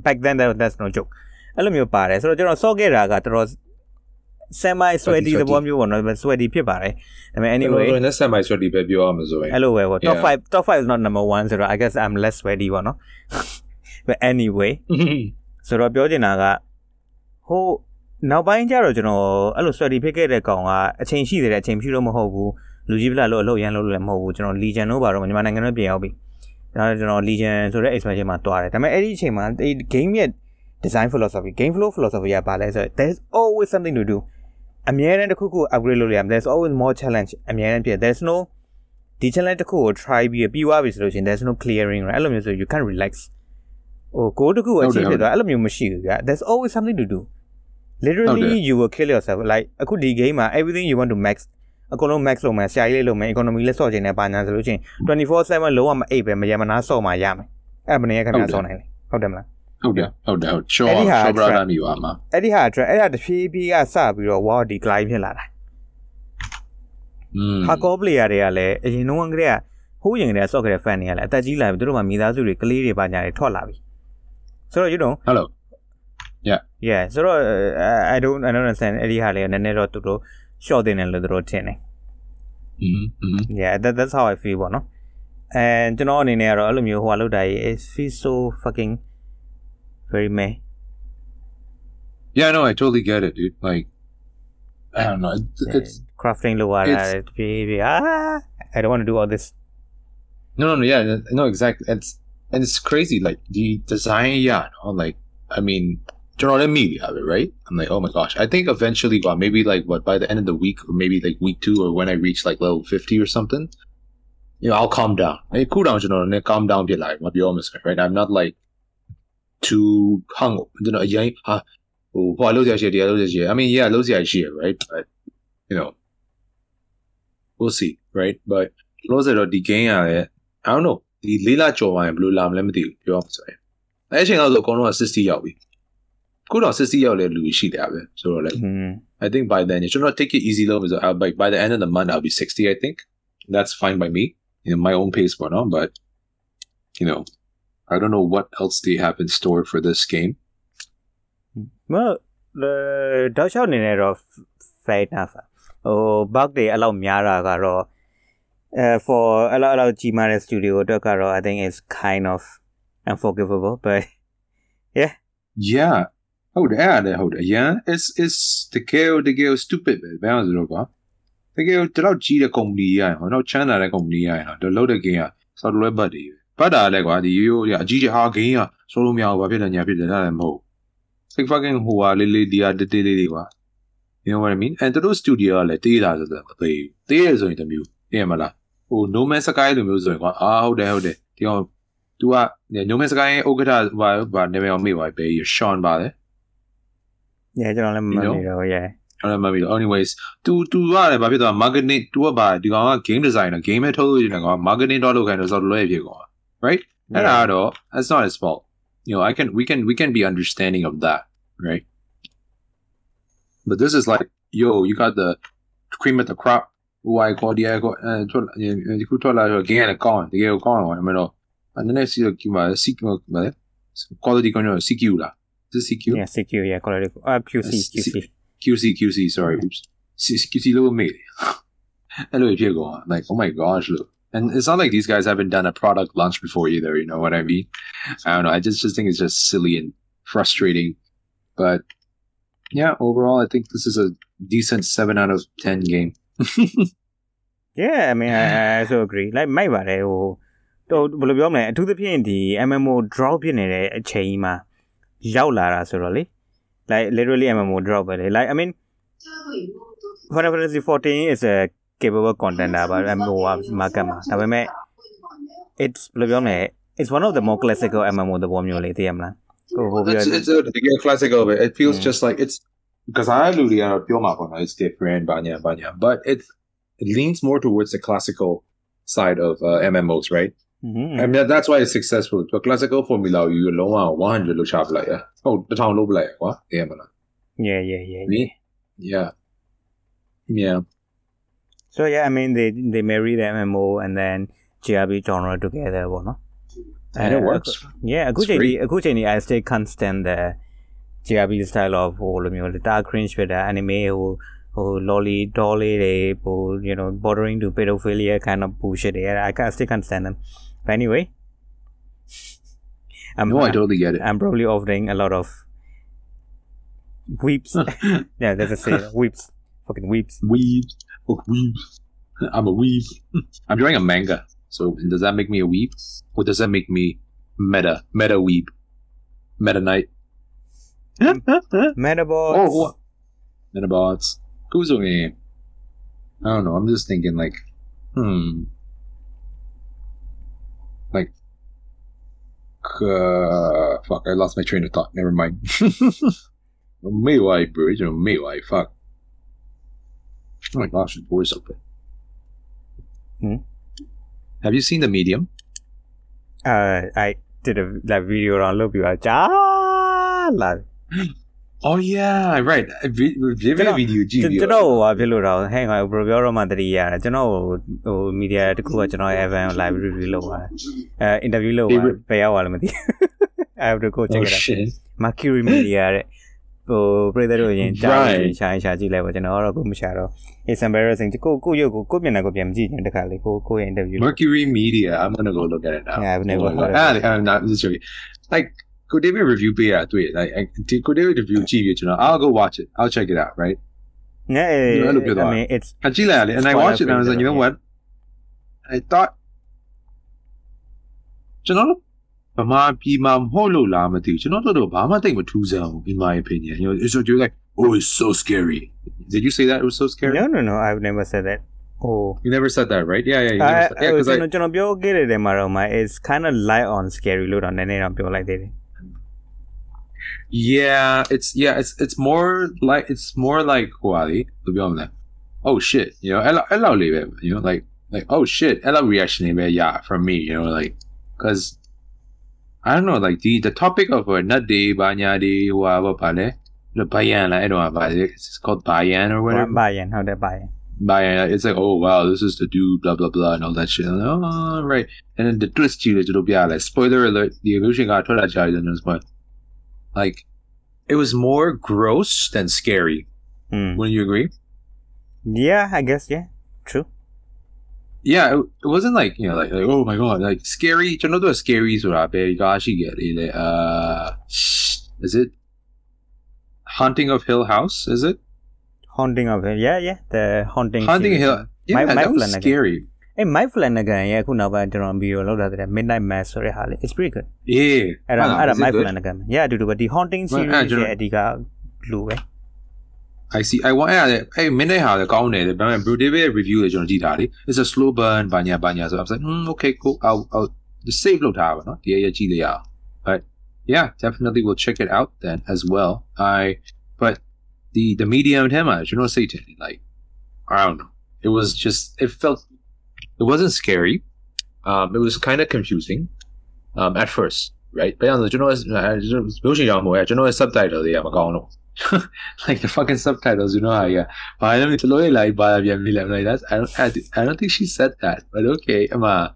back then that that's no joke အဲ့လိုမျိုးပါတယ်ဆိုတော့ကျွန်တော်ဆော့ခဲ့တာကတော်တော် semi sweaty သဘောမျိုးပေါ့နော် sweaty ဖြစ်ပါတယ်ဒါပေမဲ့ anyway ကျွန်တော်ဆက်မိုက်ဆိုဒီပဲပြောရမှာဆိုရင်အဲ့လိုပဲပေါ့ top Yeah. 5 top 5 is not number 1ဆိုတော့ I guess I'm less sweaty ပေါ့နော် but anyway ဆိုတော့ပြောချင်တာကဟိုနောက်ပိုင်းကျတော့ကျွန်တော်အဲ့လို study ဖြစ်ခဲ့တဲ့ကောင်ကအချိန်ရှိတယ်တဲ့အချိန်ဖြူလို့မဟုတ်ဘူးလူကြီးပလာလို့အလုပ်ရန်လို့လည်းမဟုတ်ဘူးကျွန်တော် Legion တို့ဘာတော့မြန်မာနိုင်ငံတော့ပြင်ရောက်ပြီဒါတော့ကျွန်တော် Legion ဆိုတဲ့ expansion မှာတွားတယ်ဒါပေမဲ့အဲ့ဒီအချိန်မှာဒီ game ရဲ့ design philosophy game flow philosophy ကဘာလဲဆိုတော့ there's always something to do အမြဲတမ်းတစ်ခုခု upgrade လုပ်ရမယ် there's always more challenge အမြဲတမ်းဖြစ် there's no ဒီ challenge တစ်ခုကို try ပြီးပြီးသွားပြီဆိုလို့ရှိရင် there's no clearing right အဲ့လိုမျိုးဆို you can't relax ဟို goal တစ်ခုအချိဖြစ်သွားအဲ့လိုမျိုးမရှိဘူးဗျာ there's always something to do literally you will kill yourself like အခုဒီ game မှာ everything you want to max အကုန်လုံး max လုပ်မယ်ဆရာကြီးလေးလုပ်မယ် economy လေးဆော့ချင်တယ်ပါညာဆိုလို့ချင်း24/7လုံးဝမအိပ်ပဲမရမနာဆော့မှရမယ်အဲ့မနေရခင်ဗျာဆော့နိုင်လေဟုတ်တယ်မလားဟုတ်တယ်ဟုတ်တယ်ဟုတ်ရှော့အဲ့ဒီဟာရှော့ဘရာ trap ဒါမီပါမှာအဲ့ဒီဟာအတွက်အဲ့ဒါတဖြည်းဖြည်းကစပြီးတော့ wow decline ဖြစ်လာတာอืม hardcore player တွေကလည်းအရင်တော့ကတည်းကဟိုးရင်ကတည်းက sock ကလေး fan တွေကလည်းအသက်ကြီးလာပြီသူတို့မှမိသားစုတွေကလေးတွေပါညာတွေထွက်လာပြီ So you know. Hello. Yeah. Yeah. ဆိုတော့ uh, I don't I don't understand. အဲ့ဒီဟာလေးနည်းနည်းတော့သူတို့ short တင်တယ်လို့သူတို့ထင်တယ် mhm yeah that that's how I feel ပေါ့နော် and you know in air alum you ကျွန်တော်အနေနဲ့ကတော့အဲ့လိုမျိုးဟိုဟာလောက်တာကြီး is feel so fucking very meh. Yeah no I totally get it dude. Like I don't know. It's, it's crafting Baby, ah I don't want to do all this. No no no yeah no exactly it's and it's crazy. Like the design, yeah, no, like I mean, you know what I mean? Yeah, right? I'm like, oh my gosh. I think eventually, well, maybe like what by the end of the week, or maybe like week two, or when I reach like level fifty or something, you know, I'll calm down. Hey, cool down, you know, and calm down, be like, be almost right. I'm not like too hung. You know, yeah, huh? Oh, oh shit. I mean, yeah, lose that shit, right? But you know, we'll see, right? But lose it or the game, yeah. I don't know ဒီလေးလာကြော်သွားရင်ဘယ်လိုလာမလဲမသိဘူးပြောအောင်ဆိုရင်အဲ့အချိန်တော့ဆိုအကုန်လုံးက60ရောက်ပြီခုတော့60ရောက်လဲလူရှိတယ်ပဲဆိုတော့လေ hmm I think by then you should not take it easy though because I'll, by by the end of the month I'll be 60 I think that's fine by me you know my own pace but no but you know I don't know what else they have in store for this game well the တောက်လျှောက်အနေနဲ့တော့ fair enough ဟို bug တွေအဲ့လောက်များတာကတော့ အဲ for အဲ့လောက်အဲ့လောက်ကြီးမားတဲ့ studio အတွက်ကတော့ I think is kind of unforgivable but yeah ဟုတ်တယ်အဲ့ဒါလည်းဟုတ်တယ်အရန် is is တကယ်တကယ် stupid ပဲဘယ်အောင်ဆိုတော့ကွာတကယ်ဒီလောက်ကြီးတဲ့ company ရရင်ဟောတော့ချမ်းသာတဲ့ company ရရင်တော့လောက်တဲ့ game က software ဘတ်တွေပဲဘတ်တာလည်းကွာဒီရိုးရိုးအကြီးကြီးဟာ game ကဆိုလို့မရဘူးဘာဖြစ်လဲညာဖြစ်တယ်ဒါလည်းမဟုတ် like fucking ဟိုဟာလေးလေးဒီဟာတေးသေးလေးတွေကွာ you know what i mean and တို့ studio ကလည်းတေးတာဆိုတော့မသေးဘူးတေးရဆိုရင်တမျိုးသိရမလား ဟို no man sky လိုမျိုးဆိုရင်ကွာအာဟုတ်တယ်ဟုတ်တယ်ဒီကောင် तू က no man sky ဥက္ကဋ္ဌဘာဘာနာမည်အောင်မေ့ပါပဲ Sean ပါလေ yeah ကျွန်တော်လည်းမမှန်နေတော့ yeah အဲ့ဒါမှပြီးတော့ anyways तू तू ရတယ်ဘာဖြစ်သွား marketing तू ကဘာဒီကောင်က game designer game ပဲထုတ်လို့ရတယ်ကောင် marketing တော့လုပ်ခိုင်းတော့ software ဖြစ်ကောင် right အဲ့ဒါတော့ that's not his fault you know i can we can we can be understanding of that right but this is like yo you got the cream of the crop who i call the i call အဲထွက်ဒီခုထွက်လာတော့ game နဲ့ကောင်းတယ်တကယ်ကိုကောင်းတယ်ကွာအမေတော့အဲ့နည်းနည်းစီကမှာ CQ မှာ quality control CQ လား is it CQ yeah CQ yeah quality uh QC QC QC QC sorry oops C- QC လို့မေးတယ်အဲ့လိုဖြစ်ကုန် like oh my gosh look and it's not like these guys haven't done a product launch before either you know what I mean I don't know I just just think it's just silly and frustrating but yeah overall I think this is a decent 7 out of 10 game Yeah i mean i i also agree like မိုက်ပါတယ်ဟိုတော့ဘယ်လိုပြောမလဲအထူးသဖြင့်ဒီ MMO drop ဖြစ်နေတဲ့အချိန်ကြီးမှာရောက်လာတာဆိုတော့လေ like literally MMO drop ပဲလေ like i mean Final Fantasy 14 is a capable contender ပါ MMO က market မှာဒါပေမဲ့ it's ဘယ်လိုပြောမလဲ it's one of the more classical MMO သဘောမျိုးလေးသိရမလားဟိုဟိုပြီး it's, တော့ it's a big classical but it feels Mm. just like it's because I have Lulia Pure it's different banya banya but it it leans more towards the classical side of uh, MMOs right Mhm. I mean that's why it's successful the classical formula you alone 100 လို့ချပလိုက်ရဟုတ်တစ်ထောင်လို့ပလိုက်ရကွာသိရမလား yeah yeah yeah Me? yeah yeah so yeah i mean they they marry the MMO and then JRP genre together ပေါ့နော် and it works Yeah အခု It's ချိန်ဒီ great. အခုချိန်ဒီ I still can't stand the JRP style of ဟိုလိုမျိုးတာ cringe ဖြစ်တာ anime ဟိုဟို lolly doll လေးတွေဟို you know bordering to pedophilia kind of bullshit တွေ I can't still can't stand them but anyway I'm no I totally get it I'm probably offering a lot of weeps yeah that's a say weeps fucking weeps weeb oh, weeb I'm a weeb I'm drawing a manga so does that make me a weeb or does that make me meta meta weeb meta knight Metabots. Oh, Metabots. Kuzumi. I don't know. I'm just thinking, like, hmm. Like, uh, fuck, I lost my train of thought. Never mind. Melee Bridge and Melee, fuck. Oh my gosh, his voice open. Hmm? Have you seen The Medium? Uh, I did a that video on Lobby. Ah, love. Oh yeah, right. Vi- Vivid video ကြည့်ကျွန်ပြီးကျွန်တော်ဟိုဟာဖြစ်လို့တော့ဟဲ့ငါဘယ်လိုပြောတော့မှတတိရတယ်ကျွန်တော်ဟိုဟိုမီဒီယာတခုကကျွန်တော် Evan live review လုပ်ပါတယ်အဲ interview လုပ်ပါဘယ်ရောက်သွားလဲမသိ I have to go check Oh it out shit. Mercury Media တဲ့ဟိုပြည်သက်တို့ရင်ကြား Right. ရှာရင်ရှာကြည့်လိုက်ပါကျွန်တော်တော့ကိုမရှာတော့ It's embarrassing ကိုကိုရုပ်ကိုကိုမျက်နှာကိုပြန်မကြည့်ရင်တခါလေကိုကိုရဲ့ interview Mercury Media. I'm gonna go look at it now. Yeah, I've never Oh my heard of God. Ah, I'm not just joking. Like, could David review pay at three? Like, I- did could David review TV? You know, I'll go watch it. I'll check it out. Right? Yeah, You know, look at I that. mean it's Actually, and I Spoiler watched it and I was free, like, you know yeah. what? I thought, you know, ဗမာပြည်မှာမဟုတ်လို့လားမသိဘူးကျွန်တော်တို့တော့ဘာမှတိတ်မထူးဆန်းဘူး in my opinion you know it's so you're like oh it's so scary did you say that it was so scary No no no I've never said that Oh you never said that right yeah yeah you never I said, yeah because I ကျွန်တော်ပြောခဲ့တဲ့နေရာမှာတော့မ is kind of light on scary လို့တော့နည်းနည်းတော့ပြောလိုက်သေးတယ် yeah, it's yeah, it's it's more like it's more like Huawei to be honest. Oh shit, you know, ela ela it, you know, like like oh shit, I love reaction it, yeah, from me, you know, like because I don't know, like the the topic of a nut banyadi banya day, whatever, pale, the bayan, I don't know, it's called bayan or whatever. Bayan, how that bayan Bayan. it's like oh wow this is the dude blah blah blah and all that shit like, oh right and then the twist you to be like spoiler alert the evolution got told that child in this one like, it was more gross than scary. อืม Wouldn't you agree? Yeah I guess yeah true Yeah, it, it wasn't like you know, like, like oh my god, like scary. Know, the scary sort of bad. Gosh, you get. Uh, is it Haunting of Hill House? Is it haunting of Hill? yeah yeah the haunting Haunting. Hill? Yeah, My- that was scary. အဲ my flanagan ရဲ့အခုနောက်ပိုင်းကျွန်တော်ဗီဒီယိုလောက်တာတဲ့ midnight mass ဆိုတဲ့ဟာလေး it's pretty good Yeah, အဲ့ဒါ Ah, အဲ့ဒါ is it my good? flanagan yeah အတူတူပဲဒီ haunting Right, series အဲ့ကျွန်တော် ရဲ့အဓိကလူပဲ I see. I want yeah. Hey, minute how the call it. But Blue David review is on Gitari. It's a slow burn, banya banya. So I was like, mm, okay, cool. I'll I'll the save load have no? Yeah, yeah, Gila, yeah. But yeah, definitely we'll check it out then as well. I but the the medium him, you know, Satan. Like I don't know. It was just it felt it wasn't scary. Um, it was kind of confusing. Um, at first, right? But you know, you know, subtitle. Yeah, I'm like the fucking subtitles, you know how yeah. But I don't like I don't I, I don't think she said that, but okay. I'm uh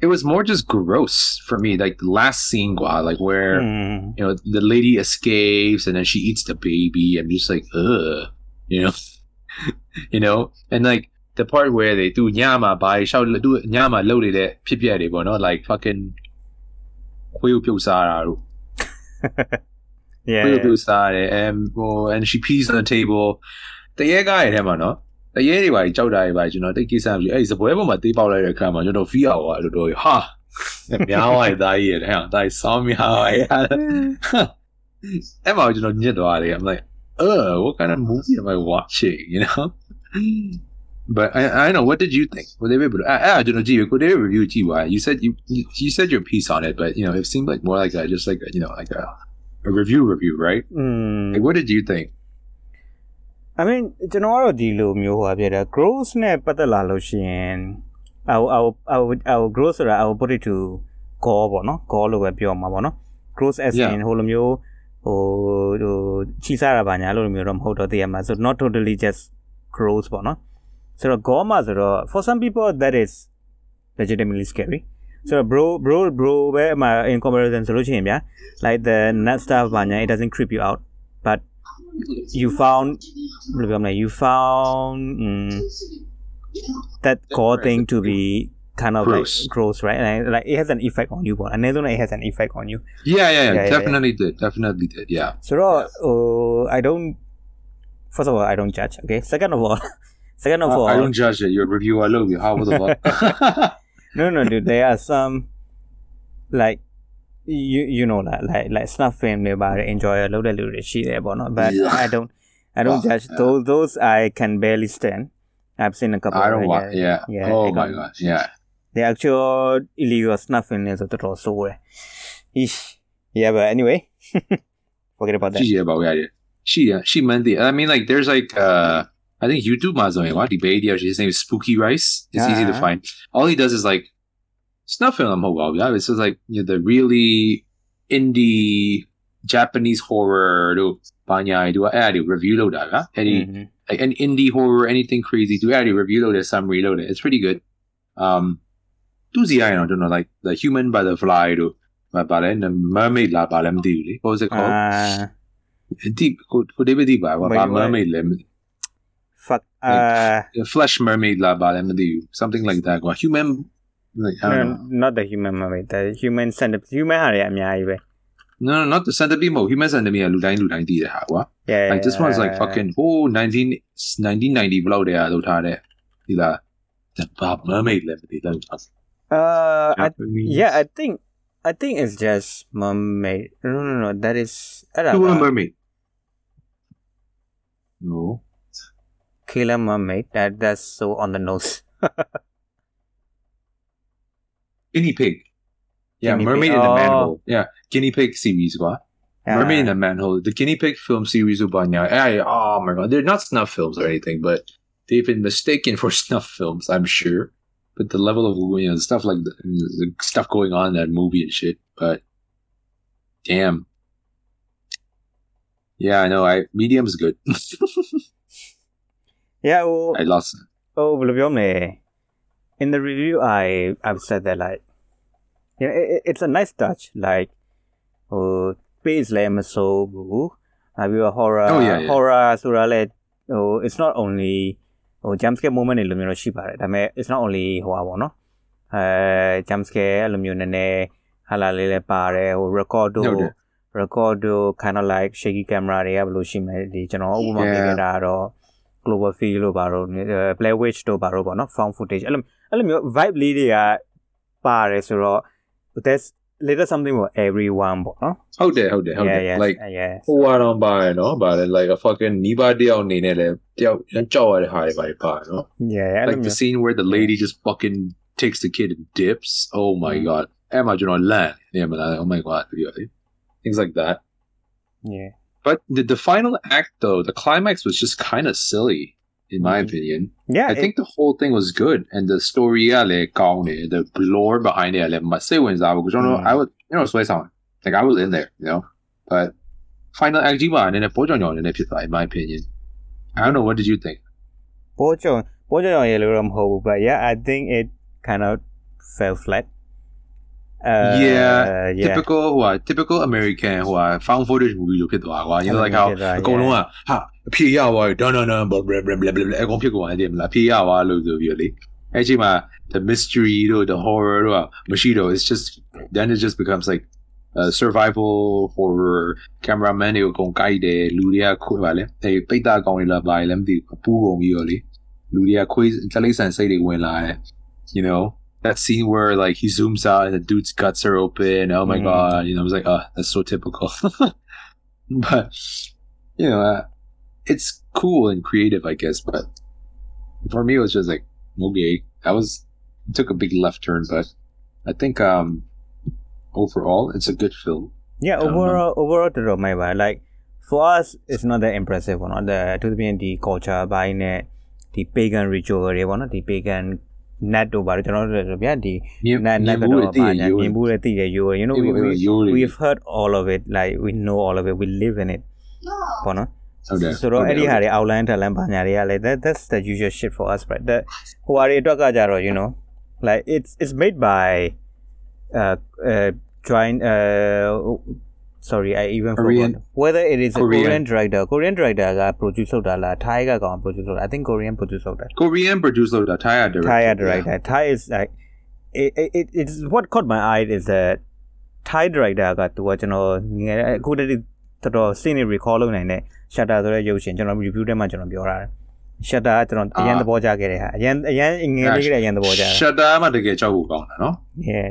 it was more just gross for me, like the last scene, like where อืม you know the lady escapes and then she eats the baby. I'm just like, ugh, you know, you know, and like the part where they do nyama by shout do nyama loaded it, pip yeah, not like fucking ခွေးကိုပြုတ်စားတာတို့ yeah ပြုတ်ပြုတ်စားတယ် and ဟို and she pees on the table တရေကားရတဲ့မှာနော်တရေတွေပါကြီးကြောက်တာတွေပါကျွန်တော်တိတ်ကိစ္စမရှိအဲ့ဒီစပွဲပေါ်မှာတေးပေါက်လိုက်တဲ့အခါမှာကျွန်တော်ဖီးအောင်ပါတော်တော်ဟာများသွားတယ်သားကြီးရဲ့ဟဲ့သားကြီးဆောင်းများပါရဲ့အဲ့မှာကျွန်တော်ညစ်သွားတယ် I'm like uh what kind of movie am I watching you know But I I know what did you think? Well, David, but I I don't know. Gee, could David review G Y? You said you, you you said your piece on it, but you know it seemed like more like a just like a, you know like a a review review, right? อืม Like, what did you think? I mean ကျွန်တော်ကတော့ဒီလိုမျိုးဟိုပြတဲ့ growth နဲ့ပတ်သက်လာလို့ရှိရင် I will, I will, I will, I will growth ဆိုတာ I will put it to core ပေါ့နော် core လို့ပဲပြောမှာပေါ့နော် growth as Yeah. in ဟိုလိုမျိုးဟိုဟိုချီစားတာပါညာလို့လိုမျိုးတော့မဟုတ်တော့တည်ရမှာ so not totally just growth ပေါ့နော် ဆိုတော့ gore မှာဆိုတော့ for some people that is legitimately scary so bro bro bro ပဲအမှ in comparison ဆိုလို့ရှိရင်ဗျာ like the nut stuff ပါညာ it doesn't creep you out but you found ဘယ်လိုပြောမလဲ you found um, that core thing to be kind of Gross. like gross right and like it has an effect on you ပေါ့အနေဆုံး it has an effect on you Yeah, yeah, yeah, Yeah, yeah, definitely did, definitely did. Yeah, ဆိုတော့ဟို I don't first of all I don't judge okay second of all Second of I, all, I don't judge it. Your review, I love you. How about the fuck? no, no, dude. There are some like you you know like like like snuff family about enjoy a little little shit there, but not. But yeah. I don't I don't oh, judge yeah. those. Those I can barely stand. I've seen a couple. I don't watch. Yeah. yeah. Oh my gosh. Yeah. The actual illegal snuffing is a total story. Ish. Yeah, but anyway, forget about that. She about yeah, she uh, she meant the. I mean, like there's like uh I think YouTube has only one video. His name is Spooky Rice. It's uh-huh. easy to ah. find. All he does is like snuff film It's just like you know, the really indie Japanese horror do banyai do I do review load any mm-hmm. an indie horror anything crazy do I do review load some reload it. It's pretty good. Um, do the I don't know like the human by the Fly. do my then the mermaid la balam What was it called? Ah. Deep could could be deep mermaid မသိ fuck အာ flesh mermaid လာပါလဲမသိဘူး something like that ကွာ human like I don't know not the human mermaid the human centipede human ဟာတွေအများကြီးပဲ no no not the centipede မဟုတ် human centipede ကလူတိုင်းလူတိုင်းသိတဲ့ဟာကွာ yeah like this one's like fucking oh 19 1990ဘလောက်တည်းအလုပ်ထားတဲ့ဒီလား the Bob mermaid လည်းမသိတော့ uh I, Japanese. yeah I think I think it's just mermaid no no no that is အဲ့ဒါ Who က a mermaid no kill a mermaid. That that's so on the nose. guinea pig. Yeah, guinea mermaid pig. in the oh. manhole. Yeah, guinea pig series what? Mermaid in the Manhole, the guinea pig film series Ubanya. I, oh my god, they're not snuff films or anything, but they've been mistaken for snuff films, I'm sure. But the level of you know stuff like the, the stuff going on in that movie and shit. But damn, yeah, I know. I medium's good. yeah well, i lost oh ဘယ်လိုပြောမလဲ in the review I I've said that like you know it, it- it's a nice touch like ဟို space လည်းမစိုးဘူးနောက်ပြီးတော့ horror Oh, yeah, yeah. horror ဆိုတာလည်းဟို it's not only ဟို jump scare moment တွေလိုမျိုးတော့ရှိပါတယ်ဒါပေမဲ့ it's not only ဟိုပါပေါ့နော်အဲ jump scare အဲ့လိုမျိုးနည်းနည်းဟာလာလေးလည်းပါတယ်ဟို record တို့ဟုတ်တယ် record တို့ kind of like shaky camera တွေကဘယ်လိုရှိမလဲဒီကျွန်တော်ဥပမာပြခဲ့တာကတော့ Cloverfield လို့ပါတော့ Blair Witch တို့ပါတော့ပေါ့နော် found footage အဲ့လိုအဲ့လိုမျိုး vibe လေးတွေကပါတယ်ဆိုတော့ there's little something for everyone ပေါ့နော် ဟုတ်တယ်ဟုတ်တယ်ဟုတ်တယ် yeah yes, like yeah ဟိုကတော့ပါတယ်နော်ပါတယ် like a fucking နီးပါးတယောက်အနေနဲ့လည်းတယောက်ကြောက်ရတဲ့ဟာတွေပါတယ်ပါနော် yeah အဲ့လို like the မျိုး scene where the lady just fucking takes the kid and dips. Oh my Mm. god. Emma John land. Yeah, but oh my god. really. Things like that. yeah But the, the final act though, the climax was just kind of silly, in my Mhm. opinion. yeah I think the whole thing was good, and the story, yeah, like, the lore behind it, like, must say when I was, you know, Mm. I was, you know, sway sound, like I was in there, you know, but final act, and then in my opinion, I don't know. What did you think? ပိုးချုံပိုးချုံရေလို့တော့မဟုတ်ဘူး but yeah I think it kind of fell flat uh Yeah, yeah typical ဟိုဟာ typical American ဟိုဟာ found footage movie လို့ဖြစ်သွားကွာ you know like how ဖြစ်သွားအကုန်လုံးကဟာအဖြေရသွားပြီ dun dun dun blah blah blah blah blah အကုန်ဖြစ်ကုန်တယ်မလားအဖြေရသွားလို့ဆိုပြီးတော့လေအဲ့ချိန်မှာ the mystery တို့ the horror တို့ကမရှိတော့ it's just then it just becomes like uh, survival horror cameraman တွေကိုအကုန်ကိုက်တယ်လူတွေကခွေးပါလေအဲ့ပိတ်တာကောင်တွေလာပါလေမသိဘူးပူးကုန်ပြီးတော့လေလူတွေကခွေးတလိမ့်ဆန်စိတ်တွေဝင်လာတယ် you know that scene where like he zooms out and the dude's guts are open. Oh my mm. god, you know, I was like, oh, that's so typical. but you know, uh, it's cool and creative, I guess. But for me, it was just like, okay, that was took a big left turn, but I think um overall, it's a good film. Yeah, overall, overall, to my way, like for us, it's not that impressive. One, the to be the culture, buying it, the pagan ritual, the pagan နော်ဒီ pagan net တို့ပါတော့ကျွန်တော်တို့တို့ဗျာဒီ net net တော့ပါညာမြင်ဘူးလေတည်ရရိုး you know we, we we've heard all of it like we know all of it we live in it ပေါ့နော် Okay. ဆိုတော့အဲ့ဒီဟာတွေ outline ထက်လမ်းပါညာတွေကလည်း that that's the usual shit for us right that ဟိုဟာတွေအတွက်ကကြတော့ you know like it's it's made by uh uh joint uh sorry i even Korean- forgot whether it is a Korean. korean director korean director က produce လုပ်တာလား thai ကကောင် produce လုပ်တာ i think korean produce လုပ်တာ Korean producer, the Thai director. Thai yeah. director. Thai is like it, it, it it's what caught my eye is that Thai director ကသူကကျွန်တော်ငယ်အခုတည်းတော်တော် scene recall လုပ်နိုင်တဲ့ shutter ဆိုတဲ့ရုပ်ရှင်ကျွန်တော် review ထဲမှာကျွန်တော်ပြောထားတယ် shutter ကကျွန်တော်အရင်သဘောကျခဲ့တဲ့ဟာအရင်အရင်ငယ်လေးကတည်းကအရင်သဘောကျတယ် Shutter မှာတကယ်ကြောက်ဖို့ကောင်းတာနော် yeah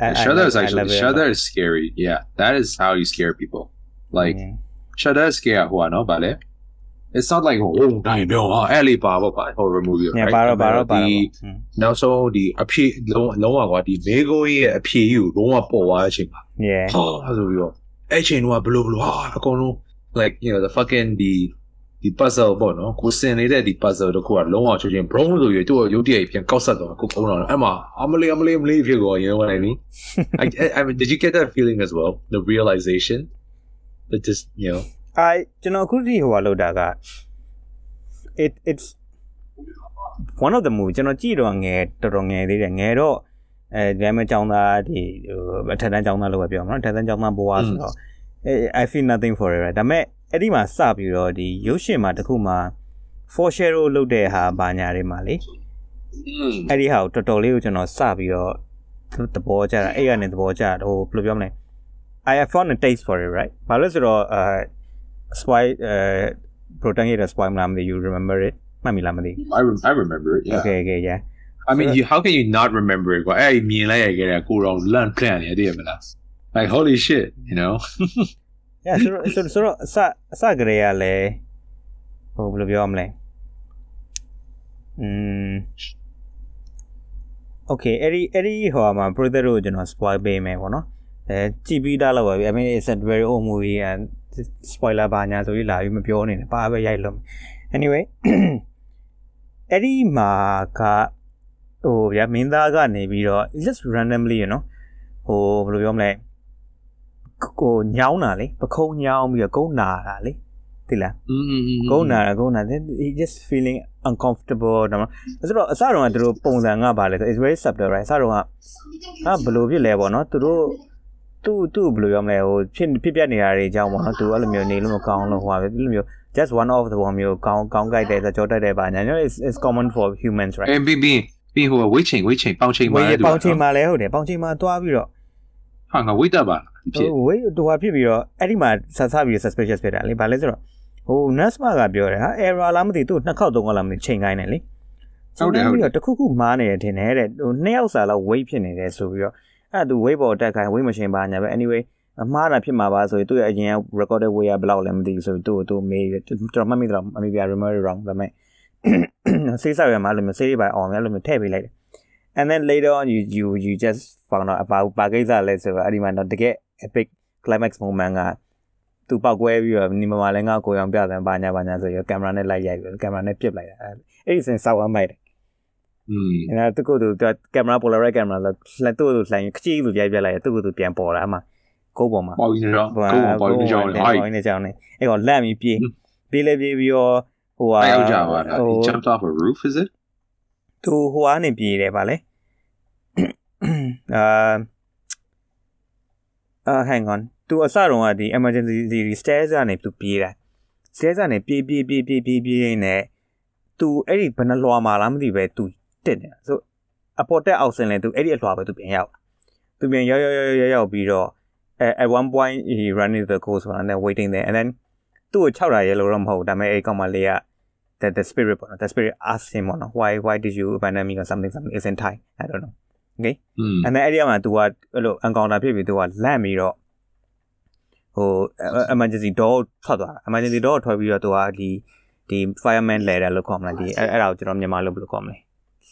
I, Shudder is actually Shudder is scary. Yeah, that is how you scare people. Like yeah. Shudder is know Juano, it. It's not like oh, I Ali ah, Baba horror movie. Yeah, right? Baba Baba. Now so the appear no no one, got the Mego ye appeal you no one po watching. Yeah. Ah, oh, that's what we all. Actually, no, blue blue. Ah, I like you know the fucking the ဒီ puzzle ပေါ့နော်ကိုစင်နေတဲ့ဒီ puzzle တခုကလုံးဝချုပ်ချင်း brown လို့ရသူ့ရုပ်တရက်ပြန်ကောက်ဆက်သွားကိုပုံတော့အဲ့မှာအမလေးအမလေးအမလေးဖြစ်သွား you know what I mean I, I, I mean did you get that feeling as well the realization that just you know I ကျွန်တော်အခုထိဟိုလောက်တာက it it's one of the movie ကျွန်တော်ကြည့်တော့ငယ်တော်တော်ငယ်သေးတယ်ငယ်တော့အဲဒါမှကျောင်းသားဒီဟိုအထက်တန်းကျောင်းသားလို့ပဲပြောမှာနော်အထက်တန်းကျောင်းသားဘဝဆိုတော့ I feel nothing for it right ဒါပေမဲ့ အဲ့ဒီမှာစပြီးတော့ဒီရုပ်ရှင်မှာတခုမှာ for share လုပ်တဲ့ဟာဘာညာတွေမှာလေအဲ့ဒီဟာကိုတော်တော်လေးကိုကျွန်တော်စပြီးတော့သဘောကျတာအဲ့ကနေသဘောကျတာဟိုဘယ်လိုပြောမလဲ I have found a taste for it right ဘာလို့ဆိုတော့အဲ spoil အဲ protagonist spoil မလားမသိ you remember it မှတ်မိလားမသိ I rem- I remember it yeah okay okay yeah I mean you how can you not remember it ကွာအဲ့မြင်လိုက်ရခဲ့တဲ့ကိုတော့လန့် plan နေတယ်မလား like holy shit you know yeah ဆိုတော့ဆိုတော့အစအစကလေးကလည်းဟိုဘယ်လိုပြောမလဲอืม okay အဲ့ဒီအဲ့ဒီဟိုမှာ brother တို့ကျွန်တော် spoil ပေးမယ်ပေါ့နော်အဲကြည့်ပြီးသားလောက်ပါပြီ I mean it's a very old movie and spoiler ဘာညာဆိုပြီးလာပြီးမပြောနေနဲ့ပါပဲရိုက်လို့ anyway အဲ့ဒီမှာကဟိုဗျာမင်းသားကနေပြီးတော့ just randomly you know ဟိုဘယ်လိုပြောမလဲ ကိုညောင်းတာလေပခုံးညောင်းပြီးတော့ကုန်းနာတာလေသိလား mm ကုန်းနာတာကုန်းနာ then he just feeling uncomfortable ဒါမှဆိုတော့အစတော့ကသူတို့ပုံစံကပါလေဆို it's very subtle right အစတော့ကဟာဘယ်လိုဖြစ်လဲပေါ့နော်သူတို့သူ့သူ့ဘယ်လိုပြောမလဲဟိုဖြစ်ဖြစ်ပြနေတာတွေအကြောင်းပေါ့နော်သူအဲ့လိုမျိုးနေလို့မကောင်းလို့ဟိုပါပဲဒီလိုမျိုး just one of the one မျိုးကောင်းကောင်းကြိုက်တယ်ဆိုကြောတက်တယ်ပါညာ you know it's it's common for humans right အဲ့ပြီးပြီးပြီးဟိုဝိတ်ချိန်ဝိတ်ချိန်ပေါင်ချိန်ဝေးပေါင်ချိန်မှာလဲဟုတ်တယ်ပေါင်ချိန်မှာသွားပြီးတော့ဟာငါဝိတ်တက်ပါ ဖြစ်ဟိုဝေးတူဟာဖြစ်ပြီးတော့အဲ့ဒီမှာဆက်ဆပြီး suspicious ဖြစ်တာလေဘာလဲဆိုတော့ဟို nurse မကပြောတယ်ဟာ error လားမသိသူ့နှစ်ခေါက်သုံးခေါက်လားမသိချိန်ခိုင်းတယ်လေချိန်ခိုင်းပြီးတော့တခုခုမားနေတယ်ထင်တယ်တဲ့ဟိုနှစ်ယောက်စာလောက် weight ဖြစ်နေတယ်ဆိုပြီးတော့အဲ့သူ weight ပေါ်တက်ခိုင်း weight machine ပါညာပဲ anyway အမှားတာဖြစ်မှာပါဆိုရင်သူ့ရဲ့အရင်က recorded weight ကဘယ်လောက်လဲမသိဘူးဆိုသူ့သူမေးကျွန်တော်မှတ်မိတော့အမေပြ remember wrong ဒါပေမဲ့စေးဆောက်ရမှာလို့မျိုးစေးတွေပါအောင်လည်းလို့မျိုးထည့်ပေးလိုက်တယ် and then later on you you you just found out about ဘာကိစ္စလဲဆိုတော့အဲ့ဒီမှာတော့တကယ် epic climax moment ကသူပောက်ကွဲပြီးတော့ညီမမလည်းငါကိုရောင်ပြတယ်ဘာညာဘာညာဆိုရကင်မရာနဲ့လိုက်ရိုက်ပြီးကင်မရာနဲ့ပစ်လိုက်တာအဲ့ဒီစင်စောက်ဝမ်းမိုက်တယ်อืมအဲ့ဒါသူကသူကင်မရာ polaroid ကင်မရာလက်သူ့သူလှိုင်းခကြီးလူရိုက်ပြလိုက်တယ်သူကသူပြန်ပေါ်လာအမှကိုပေါ်မှာပေါင်နေတော့ကိုပေါင်နေကြအောင်လေဟိုင်းနေကြောင်းနေအဲ့ကောင်လက်ပြီးပြေးပြေးလေပြေးပြီးတော့ဟိုဟာအဲ့ရောက်ကြပါလား he jumped off a roof is it သူဟိုကနေပြေးတယ်ဗာလေအာ အာ hang on သူအစတုန်းကဒီ emergency ဒီ stairs ကနေသူပြေးတာ stairs ကနေပြေးပြေးပြေးပြေးပြေးပြေးနေသူအဲ့ဒီဘယ်နှလွှာမှာလားမသိပဲသူတက်နေတာဆိုအပေါ်တက်အောက်ဆင်းလဲသူအဲ့ဒီအလွှာပဲသူပြန်ရောက်သူပြန်ရောက်ရောက်ရောက်ရောက်ပြီးတော့ at one point he running the course and then waiting there and then သူ့ကို6တာရဲလို့တော့မဟုတ်ဒါပေမဲ့အဲ့ကောင်မလေးက the the spirit ပေါ့နော် the spirit asked him ပေါ့နော် why why did you abandon me or something something is in Thai I don't know okay อืม and then အဲ့ဒီမှာ तू ကအဲ့လို encounter ဖြစ်ပြီး तू ကလန့်ပြီးတော့ဟို emergency door ထွက်သွားတာ emergency door ထွက်ပြီးတော့ तू ကဒီဒီ fireman ladder လို့ခေါ်မလားဒီအဲ့အဲ့ဒါကိုကျွန်တော်မြန်မာလို့ဘယ်လိုခေါ်မလဲ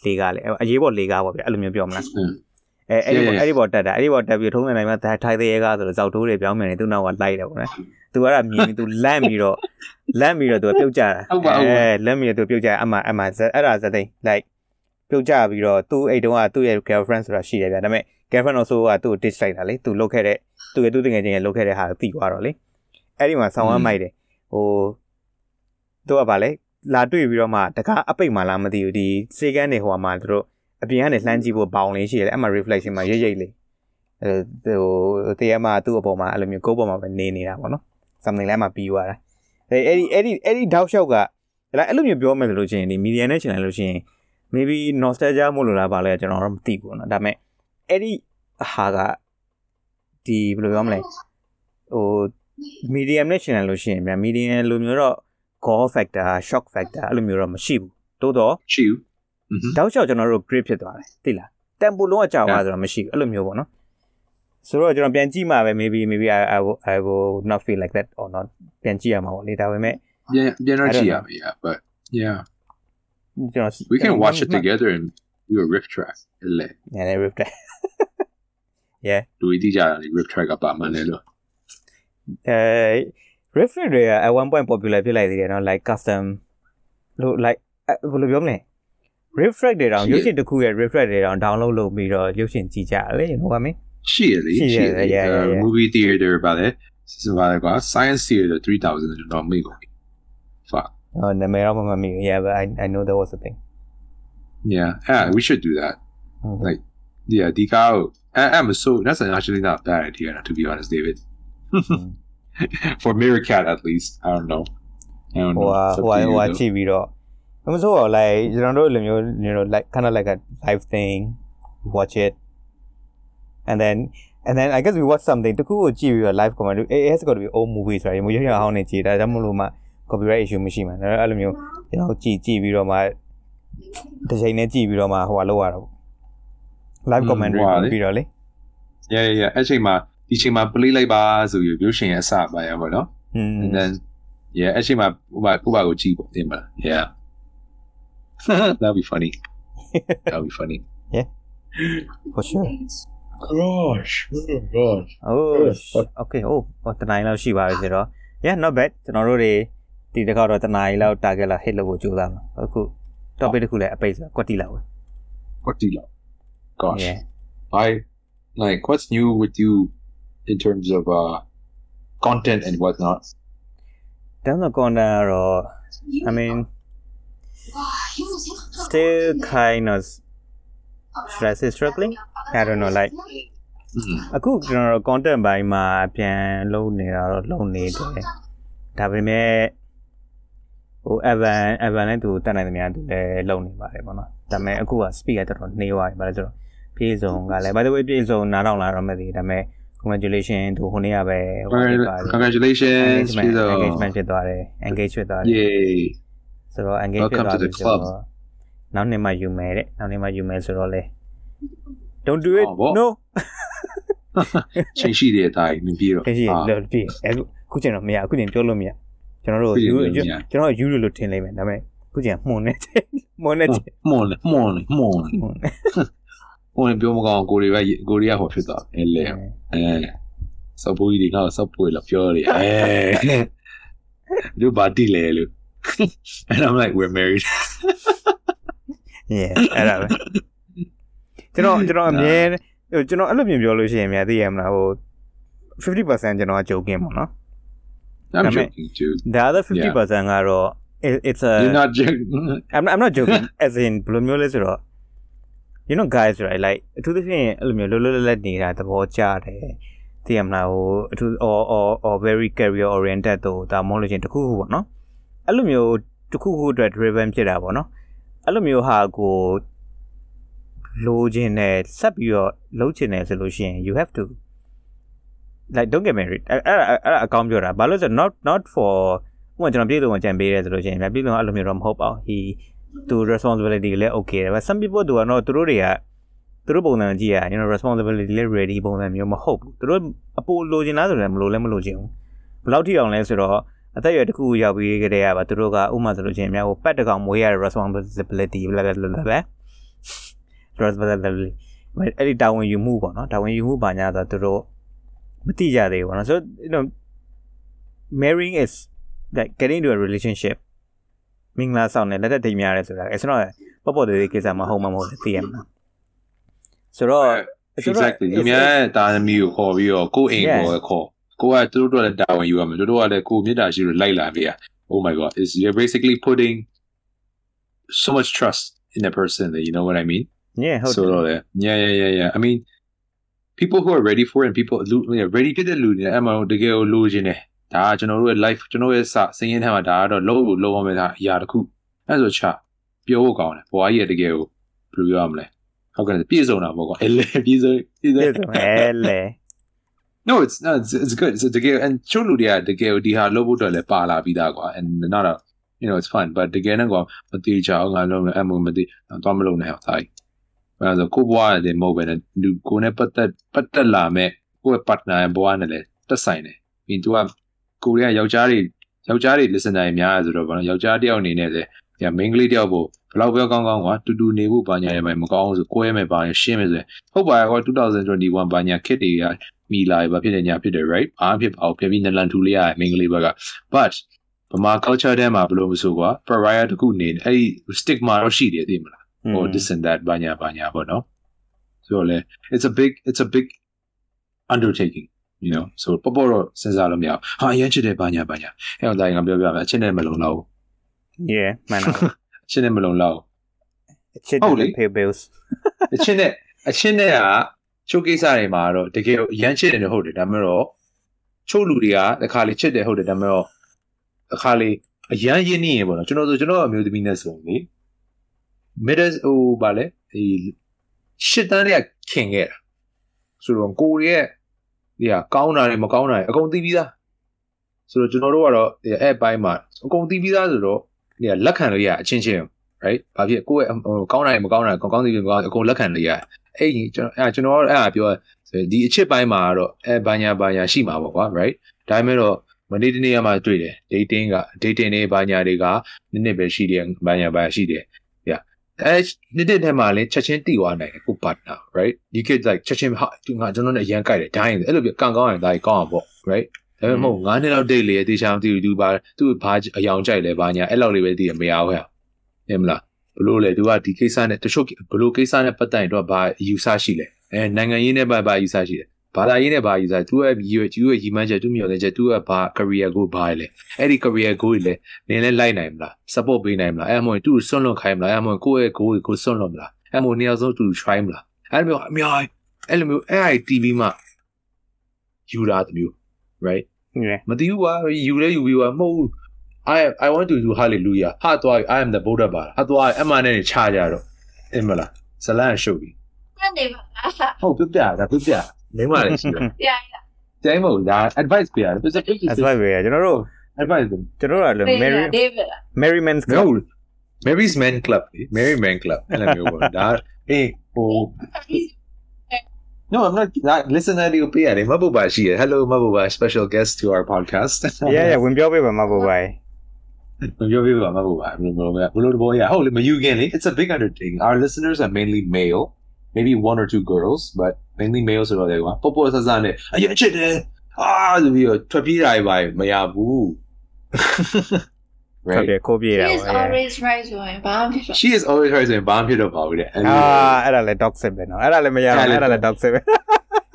လေကားလေအရေးပေါ်လေကားပေါ့ဗျအဲ့လိုမျိုးပြောမလား อืม အဲအဲ့ဒီပေါ်အဲ့ဒီပေါ်တက်တာအဲ့ဒီပေါ်တက်ပြီးထုံးနေနိုင်မှာထိုင်သေးရဲကားဆိုတော့ဇောက်တိုးတွေပြောင်းမြင်နေသူ့နောက်ကလိုက်တယ်ပေါ့နော်သူကအဲ့ဒါမြင်ပြီးသူလန့်ပြီးတော့လန့်ပြီးတော့သူကပြုတ်ကြတာအဲလန့်ပြီးတော့သူပြုတ်ကြအမှအမှအဲ့ဒါဇသိန်း like ပြုတ်ကြပြီးတော့သူ့အိတ်တုံးကသူ့ရဲ့ girlfriend ဆိုတာရှိတယ်ဗျာဒါပေမဲ့ girlfriend တော့ဆိုကသူ့ကို ditch လိုက်တာလေသူလုတ်ခဲ့တဲ့သူ့ရဲ့သူ့တငယ်ချင်းရဲ့လုတ်ခဲ့တဲ့ဟာကိုသိသွားတော့လေအဲ့ဒီမှာဆောင်းဝမ်းမိုက်တယ်ဟိုသူကဗာလေလာတွေ့ပြီးတော့မှတကားအပိတ်မှလားမသိဘူးဒီစေကန်းနေဟိုမှာသူတို့အပြင်ကနေလှမ်းကြည့်ဖို့ဘောင်လေးရှိတယ်အဲ့မှာ reflection မှာရိပ်ရိပ်လေးအဲဟိုတရားမှာသူ့အပေါ်မှာအဲ့လိုမျိုးကိုယ်ပေါ်မှာပဲနေနေတာပေါ့နော် something လဲမှာပြီးသွားတာအဲအဲ့ဒီအဲ့ဒီအဲ့ဒီတောက်လျှောက်ကအဲ့လိုမျိုးပြောမယ်လို့ရှိရင်ဒီ media နဲ့ရှင်လိုက်လို့ရှိရင် maybe nostalgia မို့လို့လားပါလဲကျွန်တော်တော့မသိဘူးเนาะဒါပေမဲ့အဲ့ဒီဟာကဒီဘယ်လိုပြောမလဲဟို medium နဲ့ရှင်လိုက်လို့ရှိရင်ဗျာ medium လိုမျိုးတော့ gore factor shock factor အဲ့လိုမျိုးတော့မရှိဘူးတိုးတော့ ရှိဘူးอืม တောက်လျှောက်ကျွန်တော်တို့ grip ဖြစ်သွားတယ်သိလား tempo လုံးဝကြာသွားဆိုတော့မရှိဘူးအဲ့လိုမျိုးပေါ့နော်ဆိုတော့ကျွန်တော်ပြန်ကြည့်မှာပဲ maybe maybe I I will, I will not feel like that or not ပြန်ကြည့်ရမှာပေါ့လေဒါပေမဲ့ ပြန်ပြန်တော့ကြည့်ရမယ် yeah but yeah ကျွန်တော် we can watch it together and do a riff track လေ နည်းနည်း rip တယ် yeah လူကြီးကြတာလေ riff track ကပါမှန်းလေလို့ အဲ refresh တွေက at one point popular ဖြစ်လိုက်သေးတယ်เนาะ like custom လို့ like ဘယ်လိုပြောမလဲ refresh တွေတောင်ရုပ်ရှင်တစ်ခုရဲ့ refresh တွေတောင် download လုပ်ပြီးတော့ရုပ်ရှင်ကြည့်ကြတယ်လေ you know what I mean ရှိရလေ ရှိ ရှိ ရ ရ လေ လေ yeah, yeah, yeah. movie theater ပါလေစပါလေကွာ science theater 3000ကျွန်တော်မေ့ကုန်ပြီ fuck ဟောနာမည်တော့မမှတ်မိဘူး yeah but I I know there was a thing yeah yeah we should do that Mhm. Like, yeah ဒီကားကို I- I'm so that's actually not a bad idea to be honest David for Meerkat at least I don't know I don't ဟို know ဟာ It's up ဟိုဟာ to you, ဟိုဟာ though. ကြည့်ပြီးတော့မဆိုတော့ like ကျွန်တော်တို့လိုမျိုး you know like kind of like a live thing watch it and then and then I guess we watch something တခုကိုကြည့်ပြီးတော့ live comment it has got to be old movies right မျိုးရရအောင်နေကြည့်ဒါကြောင့်မလို့မှ copyright issue မရှိမှာဒါပေမဲ့အဲ့လိုမျိုးကျွန်တော်ကြည့်ကြည့်ပြီးတော့မှတစ်ချိန်နဲ့ကြည့်ပြီးတော့မှဟိုကလောက်ရတော့ live commentary ပြီးတော့လေ yeah yeah အဲ့ချိန်မှာဒီချိန်မှာ play လိုက်ပါဆိုပြီးရုပ်ရှင်ရဲ့အစပါရပါတော့ and then yeah အဲ့ချိန်မှာဥပဥပကိုကြည့်ပေါ့တင်ပါလား yeah that'll be funny that'll be funny yeah for sure gosh oh gosh oh okay oh တနိုင်လောက်ရှိပါပြီဆိုတော့ yeah not bad ကျွန်တော်တို့တွေ ဒီတစ်ခါတော့တနိုင်လောက် target လောက် hit လုပ်ဖို့ကြိုးစားမှာအခု topic တစ်ခုလည်းအပိတ်ဆိုကွက်တီလောက်ပဲ what do you love gosh yeah I like what's new with you in terms of uh content and whatnot. down the corner တော့ I mean still kind of should I say struggling I don't know like Mm. အခုကျွန်တော်တို့ content ဘိုင်းမှာပြန်လုပ်နေတာတော့လုပ်နေတယ်ဒါပေမဲ့ ဟို Evan Evan နဲ့သူတက်နိုင်သမျှသူလည်းလုပ်နေပါတယ်ပေါ့နော်ဒါပေမဲ့အခုက speed ကတော်တော်နှေးသွားပြီဘာလဲဆိုတော့ပြေဆုံးကလည်း by the way ပြေဆုံးနားထောင်လာတော့မသိဘူးဒါပေမဲ့ congratulation သူဟိုနေ့ကပဲဟိုဖြစ်ပါတယ် Congratulations, engagement Fido. engagement ဖြစ်သွားတယ် engage ဖြစ်သွားတယ် Yay. ဆိုတော့ engage ဖြစ် Welcome သွား to ပြီ the ဆို club. တော့နောက်နေ့မှယူမယ်တဲ့နောက်နေ့မှယူမယ်ဆိုတော့လေ don't do it Oh, what? no ချိန်ရှိတဲ့အတိုင်းမပြီးတော့တရှိအာလို့ပြည့်အခုခုချိန်တော့မရအခုချိန်ပြောလို့မရ ကျွန်တော်တို့ပြည့်ယူလို့မရကျွန်တော်ယူလို့လို့ထင်လိမ့်မယ်ဒါပေမဲ့ခုချိန်မှုန်နေတယ်မှုန်နေတယ်မွန်လေမွန်လေမွန်လေမှုန်နေမွန်လေပြောမကောင်းကိုရီးယားကိုရီးယားဟောဖြစ်သွားတယ်လေအဲစပူကြီးတွေငါ့ကိုစပူလာပြောတယ်အဲလူဘာတီလေလူ and I'm like we're married yeah အဲ့ဒါပဲကျွန်တော်ကျွန်တော်အမြဲဟိုကျွန်တော်အဲ့လိုမျိုးပြောလို့ရှိရင်များသိရမလားဟို50%ကျွန်တော်က joking ပေါ့နော် I'm Damn it. joking dude the other 50%ကတော့ it- it's a you're not joking I'm not, I'm not joking as in ဘယ်လိုမျိုးလဲဆိုတော့ you know guys right like အထူးသဖြင့်အဲ့လိုမျိုးလောလောလတ်လတ်နေတာသဘောကျတယ်သိရမလားဟိုအထူး or or or very career oriented တော့ဒါမှမဟုတ်လို့ချင်းတစ်ခုခုပေါ့နော်အဲ့လိုမျိုးတစ်ခုခုအတွက် driven ဖြစ်တာပေါ့နော်အဲ့လိုမျိုးဟာကိုလိုချင်တယ်ဆက်ပြီးတော့လုပ်ချင်တယ်ဆိုလို့ရှိရင် you have to like don't get married အဲ့အဲ့အဲ့အဲ့အကောင်းပြောတာဘာလို့လဲဆိုတော့ not not for ဥပမာကျွန်တော်ပြည်သူဝင်ကြံပေးရဲဆိုလို့ရှိရင်ပြပြည်သူကအဲ့လိုမျိုးတော့မဟုတ်ပါဘူး he သူ responsibility လည်း okay တယ် but some people သူကတော့သူတို့တွေကသူတို့ပုံစံကြည့်ရ you know responsibility လည်း ready ပုံစံမျိုးမဟုတ်ဘူးသူတို့အပိုလိုချင်လားဆိုတော့မလိုလည်းမလိုချင်ဘူးဘယ်လောက်ထိအောင်လဲဆိုတော့အသက်အရွယ်တစ်ခုရောက်ပြီးကြတဲ့ကပါသူတို့ကဥပမာဆိုလို့ရှိရင်များဟိုပက်တကောင်မွေးရတဲ့ responsibility blah blah blah blah responsibility အဲ့ဒီတာဝန်ယူမှုပေါ့နော်တာဝန်ယူမှုပါညာဆိုတော့သူတို့ မသိကြသေးဘူးပေါ့နော် so you know marrying is like getting into a relationship မင်္ဂလာဆောင်နဲ့လက်သက်တိမ်များရဲဆိုတာ it's not a ပေါ့ပေါ့သေးသေးကိစ္စမဟုတ်မှမဟုတ်သိရမှာဆိုတော့ ဆိုတော့ exactly ဒီများတာသမီးကိုခေါ်ပြီးတော့ကိုယ့်အိမ်ကိုခေါ်ကိုကသူတို့တို့လည်းတာဝန်ယူရမယ်တို့တို့ကလည်းကိုမေတ္တာရှိလို့လိုက်လာပေးရ oh my god is you're basically putting so much trust in the person that you know what i mean yeah ဟုတ် so တယ် တော့လေ yeah yeah yeah yeah i mean people who are ready for it and people who are ready ဖြစ်တဲ့လူတွေအဲ့မှာတကယ်ကိုလိုချင်တယ်ဒါကကျွန်တော်တို့ရဲ့ life ကျွန်တော်ရဲ့စစင်းရင်းထဲမှာဒါကတော့လုံးလို့လုံးအောင်မဲ့ဒါအရာတစ်ခုအဲ့ဆိုချပြောဖို့ကောင်းတယ်ဘွားကြီးရဲ့တကယ်ကိုဘယ်လိုပြောရမလဲဟုတ်ကဲ့ပြည့်စုံတာပေါ့ကွာအဲ့လေပြည့်စုံပြည့်စုံပြည့်စုံအဲလေ No, it's no, it's, it's good. It's the game and ချို့လူတွေကတကယ်ဒီဟာလုပ်ဖို့အတွက်လည်းပါလာပြီးသားကွာ and not a you know it's fun but တကယ်နဲ့ကွာမတိချအောင်ငါလုံးအမှုမတိတော့မလုံးနဲ့ဟောတိုင်း။ အဲဒါဆိုကိုဘွားတယ်မဟုတ်ပဲနဲ့လူကိုနဲ့ပတ်သက်ပတ်သက်လာမဲ့ကိုယ့် partner ရဲ့ဘွားနဲ့လည်းတက်ဆိုင်တယ်။ပြီးသူကကိုရီးယားယောက်ျားတွေယောက်ျားတွေ listener တွေများဆိုတော့ဘာလို့ယောက်ျားတယောက်အနေနဲ့လေဒီမိန်းကလေးတယောက်ကိုဘယ်လောက်ပဲကောင်းကောင်းကွာတူတူနေဖို့ဘာညာရမယ်မကောင်းဘူးဆိုကိုယ်ရမယ်ဘာညာရှင်းမယ်ဆိုရင်ဟုတ်ပါရဲ့ကွာ2021ဘာညာခစ်တွေကမိလာဘာဖြစ်နေညာဖြစ်တယ် right အားဖြစ်ပါအောင်ပြပြီးနလန်ထူလေးရမင်္ဂလေးဘက်က but ဗမာ culture ထဲမှာဘယ်လိုမဆိုကွာ pariah တခုနေအဲ့ဒီ stigma တော့ရှိတယ်သိမလား ဟို this and that ဘာညာဘာညာပေါ့နော်ဆိုတော့လေ it's a big it's a big undertaking you know so ပေါ်ပေါ်တော့စဉ်းစားလို့မရအောင်ဟာအရင်ချစ်တယ်ဘာညာဘာညာအဲ့တော့ဒါရင်ငါပြောပြမယ်အချင်းနဲ့မလုံလောက် yeah မှန်တော့အချင်းနဲ့မလုံလောက်အချစ်ဟုတ်လေတယ် pay bills အချင်းနဲ့အချင်းနဲ့ကချုပ်ကိစ္စတွေမှာတော့တကယ်ရမ်းချစ်တယ်ဟုတ်တယ်ဒါမှမဟုတ်ချုပ်လူတွေကတခါလေချစ်တယ်ဟုတ်တယ်ဒါမှမဟုတ်အခါလေအရန်ရင်းနေရင်ပေါ့နော်ကျွန်တော်ဆိုကျွန်တော်အမျိုးသမီးနဲ့ဆိုရင်လေ middle ဟိုဗာလေဒီရှစ်တန်းတွေကခင်ခဲ့တာဆိုတော့ကိုရီးရဲ့ဒီကကောင်းတာတွေမကောင်းတာတွေအကုန်သိပြီးသားဆိုတော့ကျွန်တော်တို့ကတော့ဒီအဲ့ဘိုင်းမှာအကုန်သိပြီးသားဆိုတော့ဒီကလက်ခံလို့ရအချင်းချင်း right ဘာဖြစ်ကိုယ့်ရဲ့ဟိုကောင်းတာတွေမကောင်းတာကောင်းကောင်းသိပြီးမကောင်းအကုန်လက်ခံလို့ရအဲ့ဒီကျွန်တော်အဲ့ကျွန်တော်အဲ့ဒါပြောဆိုဒီအချစ်ပိုင်းမှာတော့အဲဘာညာဘာညာရှိမှာပေါ့ကွာ right ဒါပေမဲ့တော့မနေ့တနေ့ကမှတွေ့တယ် dating က dating တွေဘာညာတွေကနည်းနည်းပဲရှိတယ်ဘာညာဘာရှိတယ်ဗျ အဲနေ့နေ့ထဲမှာလည်းချက်ချင်းတိသွားနိုင်တယ်ကို partner right you could like ချက်ချင်းဟာဒီငါကျွန်တော်နဲ့အရန်ကြိုက်တယ်ဒိုင်းတယ်အဲ့လိုပြကံကောင်းရင်ဒါကြီးကောင်းအောင်ပေါ့ right ဒါပေမဲ့မဟုတ်9နှစ်လောက် date လေတေချာမသိဘူးသူဘာသူဘာအယောင်ကြိုက်လဲဘာညာအဲ့လောက်လေးပဲသိရမရဘူးဟဲ့ဟဲ့မလားဘလို့လေသူကဒီကိစ္စနဲ့တချို့ဘလို့ကိစ္စနဲ့ပတ်သက်ရင်တော့ဘာယူဆရှိလဲအဲနိုင်ငံရေးနဲ့ဘာဘာယူဆရှိလဲ ဘာသာရေးနဲ့ဘာယူဆသူ့ရဲ့ရည်ရွယ်သူ့ရဲ့ရည်မှန်းချက်သူ့မျှော်လင့်ချက်သူ့ရဲ့ဘာ career goal ဘာလဲအဲ့ဒီ career goal တွေလဲနင်လဲလိုက်နိုင်မလား support ပေးနိုင်မလားအဲ့မှသူ့ကိုစွန့်လွတ်ခိုင်းမလားအဲ့မှကိုယ့်ရဲ့ goal ကိုစွန့်လွတ်မလားအဲ့မှနှစ်ယောက်ဆုံးသူ try မလားအဲ့လိုမျိုးအများအဲ့လိုမျိုး AI TV မှာယူတာတမျိုး right မသိဘူးကွာယူလဲယူပြီးွာမဟုတ်ဘူး I I want to do hallelujah ဟာသွား I am the buddha ပါဟာသွားအမှန်နဲ့ခြားကြတော့အင်းမလားဇလန်ရှုပ်ပြီမှန်တယ်ပါဟုတ်ပြပြဒါပြပြ Neymar is here. yeah, yeah. Neymar, yeah. Advise PR. Advise Advice. advise them. ကျွန်တော်တို့ကလည်း Mary Mary Men's Club. No. Mary's Men Club. Mary Men Club. အဲ့လိုမျိုးပေါ့။ဒါဟေးဟို No, I'm not. Ah, that listener, you pay. I'm Mabuba. She. Hello, Mabuba. Special guest to our podcast. yeah, yeah. When you pay, Mabuba. ပြောပြပါမှာပေါ့ဗျာဘယ်လိုလဲဘယ်လိုတဘောရဟုတ်လေမယူခင်လေ it's a big undertaking our listeners are mainly male maybe one or two girls but မင်းသမီး male ဆိုတော့လေကွာပေါ့ပေါ့ဆဆနဲ့အရင်ချစ်တယ်အာဆိုပြီးတော့ထွက်ပြေးတာပဲမရဘူး right ထွက်ခိုးပြေးတာ She is always right ဆိုရင်ဘာမှဖြစ်တော့ She is always right ဆိုရင်ဘာမှဖြစ်တော့ပါဘူးတဲ့အာအဲ့ဒါလည်း toxic ပဲနော်အဲ့ဒါလည်းမရဘူးအဲ့ဒါလည်း toxic ပဲ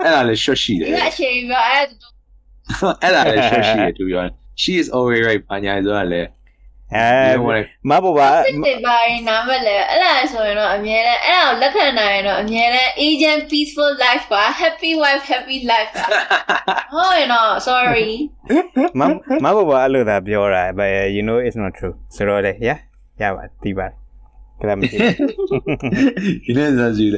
အဲ့ဒါလည်း short ရှိတယ်အဲ့အချိန်ကအဲ့ဒါအဲ့ဒါလည်း short ရှိတယ် to be honest She is always right ဘာညာဆိုတာလည်း အဲ you know what I မဟုတ်ပါစစ်တွေပါရင်နားမလဲအဲ့ဒါဆိုရင်တော့အမြဲတမ်းအဲ့ဒါကိုလက်ခံနိုင်ရင်တော့အမြဲတမ်း agent peaceful life ပါ happy wife happy life ပါဟုတ်ရင်တော့ sorry မမဟုတ်ပါအဲ့လိုသာပြောတာ but you know it's not true ဆိုတော့လေ yeah ရပါဒီပါကလ မ်းမရှိ you know that's you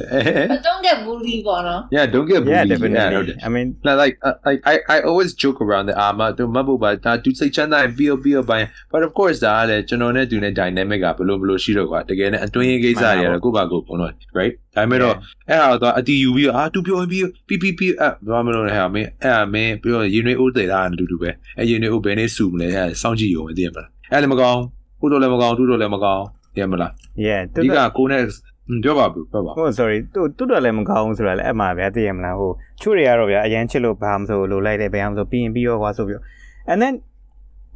but don't get bullied ပေါ့နော် yeah don't get bullied yeah Yeah, definitely I mean Now, like uh, like I I always joke around the armor the mabel but that do say chanda and bio bio by but of course ဒါလည်းကျွန်တော်နဲ့တူတဲ့ dynamic ကဘလို့ဘလို့ရှိတော့ကွာတကယ်နဲ့အတွင်းရေးကိစ္စတွေကတော့ကိုယ့်ဘာကိုယ်ပုံတော့ right ဒါပေမဲ့တော့အဲ့ဟာတော့အတီယူပြီးတော့အာသူပြောပြီးပီပီပီအဲ့ဘာမလို့လဲဟာမင်းအဲ့ဟာမင်းပြောရင်နေဦးသေးတာအတူတူပဲအဲ့ရင်နေဦးဘယ်နေစုမလဲအဲ့စောင့်ကြည့်ရုံပဲသိရမလားအဲ့လည်းမကောင်းကိုတော့လည်းမကောင်းသူတော့လည်းမကောင်းသိ ရမလား yeah ဒီကကိုနဲ့ပြောပါဘူးပြောပါဟုတ် sorry သူသူတော့လည်းမကောင်းဘူးဆိုတာလည်းအဲ့မှာဗျာသိရမလားဟိုချို့တွေကတော့ဗျာအရန်ချစ်လို့ဘာမှမဆိုလိုလိုက်တယ်ဘယ်မှမဆိုပြီးရင်ပြီးရောကွာဆိုပြီး and then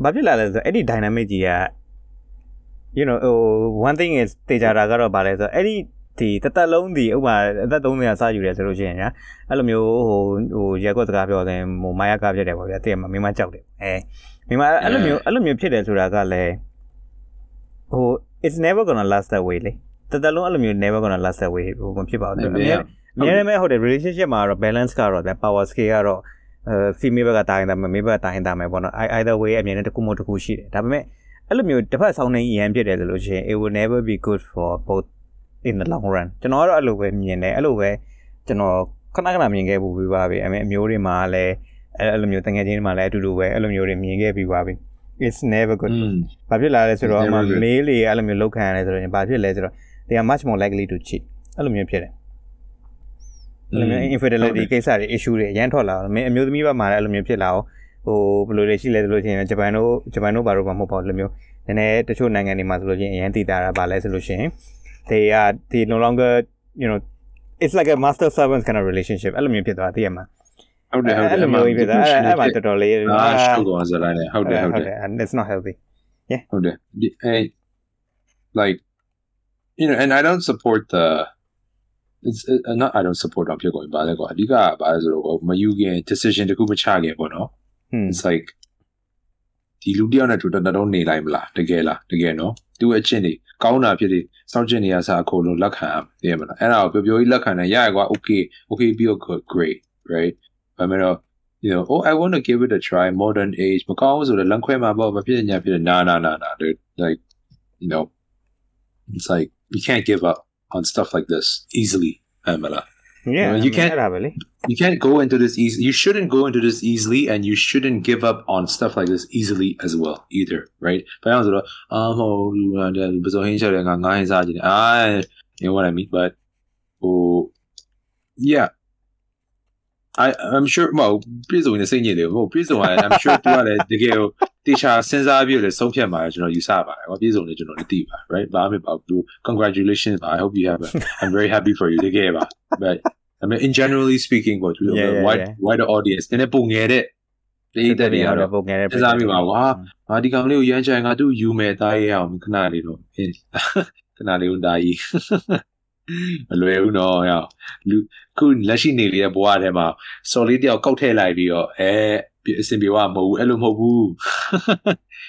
ဘာဖြစ်လာလဲဆိုတော့အဲ့ဒီ dynamic ကြီးက you know ဟို one thing is တေချာတာကတော့ဗာလဲဆိုတော့အဲ့ဒီဒီတသက်လုံးဒီဥပမာအသက်30ရာစယူတယ်ဆိုလို့ရှိရင်ညာအဲ့လိုမျိုးဟိုဟိုရက်ကွက်စကားပြောတယ်ဟိုမာယာကားဖြစ်တယ်ပေါ့ဗျာတည့်ရမှာမိမကြောက်တယ်အဲမိမအဲ့လိုမျိုးအဲ့လိုမျိုးဖြစ်တယ်ဆိုတာကလည်းဟို it's never gonna last that way လေတသက်လုံးအဲ့လိုမျိုး never gonna last that way ဟိုမဖြစ်ပါဘူးအများအများနဲ့ဟုတ်တယ် relationship မှာတော့ balance ကတော့ဗျာ power scale ကတော့အဲ female ဘက်ကတာရင်တာမယ် male ဘက်ကတာရင်တာမယ်ပေါ့နော် either way အမြင်နဲ့တစ်ခုမတစ်ခုရှိတယ်ဒါပေမဲ့အဲ့လိုမျိုးတစ်ဖက်ဆောင်းနေရန်ဖြစ်တယ်ဆိုလို့ရှိရင် it will never be good for both in the long run ကျွန်တော်ကတော့အဲ့လိုပဲမြင်တယ်အဲ့လိုပဲကျွန်တော်ခဏခဏမြင်ခဲ့ပူပြီးပါပြီအမေအမျိုးတွေမှာလည်းအဲ့လိုမျိုးတငယ်ချင်းတွေမှာလည်းအတူတူပဲအဲ့လိုမျိုးတွေမြင်ခဲ့ပြီးပါပြီ it's never good อืมဘာဖြစ်လာလဲဆိုတော့ It's အမ never good. မေးလေအဲ့လိုမျိုးလောက်ခံရတယ်ဆိုတော့ဘာဖြစ်လဲဆိုတော့ they are much more likely to cheat အဲ့လိုမျိုးဖြစ်တယ်အဲ့လိုမျိုး infidelity ကိစ္စတွေ issue တွေအရန်ထွက်လာတော့မင်းအမျိုးသမီးဘက်မှာလည်းအဲ့လိုမျိုးဖြစ်လာအောင်ဟိုဘယ်လိုတွေရှိလဲဆိုလို့ရှိရင်ဂျပန်တို့ဂျပန်တို့ဘာလို့မှမဟုတ်ပါဘူးအဲ့လိုမျိုးနည်းနည်းတချို့နိုင်ငံတွေမှာဆိုလို့ရှိရင်အရန်တည်တာတာပါလဲဆိုလို့ရှိရင် they are they no longer you know it's like a master servant kind of relationship အဲ့လိုမျိုးဖြစ်သွားသိရမှာဟုတ်တယ်ဟုတ်တယ်အဲ့လိုမျိုး ကြီးဖြစ်တာအဲ့အဲ့မှာတော်တော်လေး အာရှုပ်ကောင်စလိုက်နေဟုတ်တယ်ဟုတ်တယ် and it's not healthy ဟုတ်တယ်ဒီအဲ like you know and I don't support the it's uh, not I don't support တော့ဖြစ်ကုန်ပါလေကွာအဓိကဘာလဲဆိုတော့မယူခင် decision တခုမချခင်ပေါ့နော် hmm it's like ဒီလူတယောက်နဲ့တူတော်တော်နေလိုက်မလားတကယ်လားတကယ်နော်သူ့အချင်းတွေကောင်းတာဖြစ်တယ်စောင့်ကျင်နေရစားအခုလုံးလက်ခံရမလားအဲ့ဒါကိုပျော်ပျော်ကြီးလက်ခံနေရရကွာ okay okay ပြီးတော့ good great right ဘာမှတော့ you know oh I want to give it a try modern age မကောင်းဆိုတော့လမ်းခွဲမှာပေါ့မဖြစ်ညာဖြစ်နာနာနာနာ dude like you know it's like you can't give up on stuff like this easily အမလား yeah you can't- အဲ့ဒါပဲလေ you can't go into this easy you shouldn't go into this easily and you shouldn't give up on stuff like this easily as well either right ဘာလို့လဲဆိုတော့အာဟိုလူကဘယ်ဆိုဟင်းချက်တယ်ငါငါဟင်းစားကြည့်တယ်အာ you know what I mean but oh yeah I I'm sure မဟုတ်ပြည်စုံနေစိတ်ညစ်တယ်မဟုတ်ပြည်စုံကလည်း I'm sure သူကလည်းတကယ်ကိုတေချာစဉ်းစားပြီးတော့လည်းဆုံးဖြတ်မှာကျွန်တော်ယူဆပါတယ်။ဟောပြည်စုံနေကျွန်တော်လည်းသိပါ right ဘာမှမပေါ့ဘူး congratulations I hope you have a I'm very happy for you တကယ်ပါ but I mean in generally speaking ပေါ့သူ Yeah, yeah, wide yeah. wider audience နည်းနည်းပုံငယ်တဲ့ပြည်သက်တွေကတော့ပုံငယ်တဲ့စဉ်းစားမိပါကွာငါဒီကောင်လေးကိုရမ်းချင်ငါသူ့ယူမယ်တားရအောင်ခဏလေးတော့အေးခဏလေးဦးတာကြီး မလွယ်ဘူးနော်ဟောလူခုလက်ရှိနေလေးတဲ့ဘဝထဲမှာစော်လေးတယောက်ကောက်ထည့်လိုက်ပြီးတော့အဲအစင်ပြေဝမဟုတ်ဘူးအဲ့လိုမဟုတ်ဘူး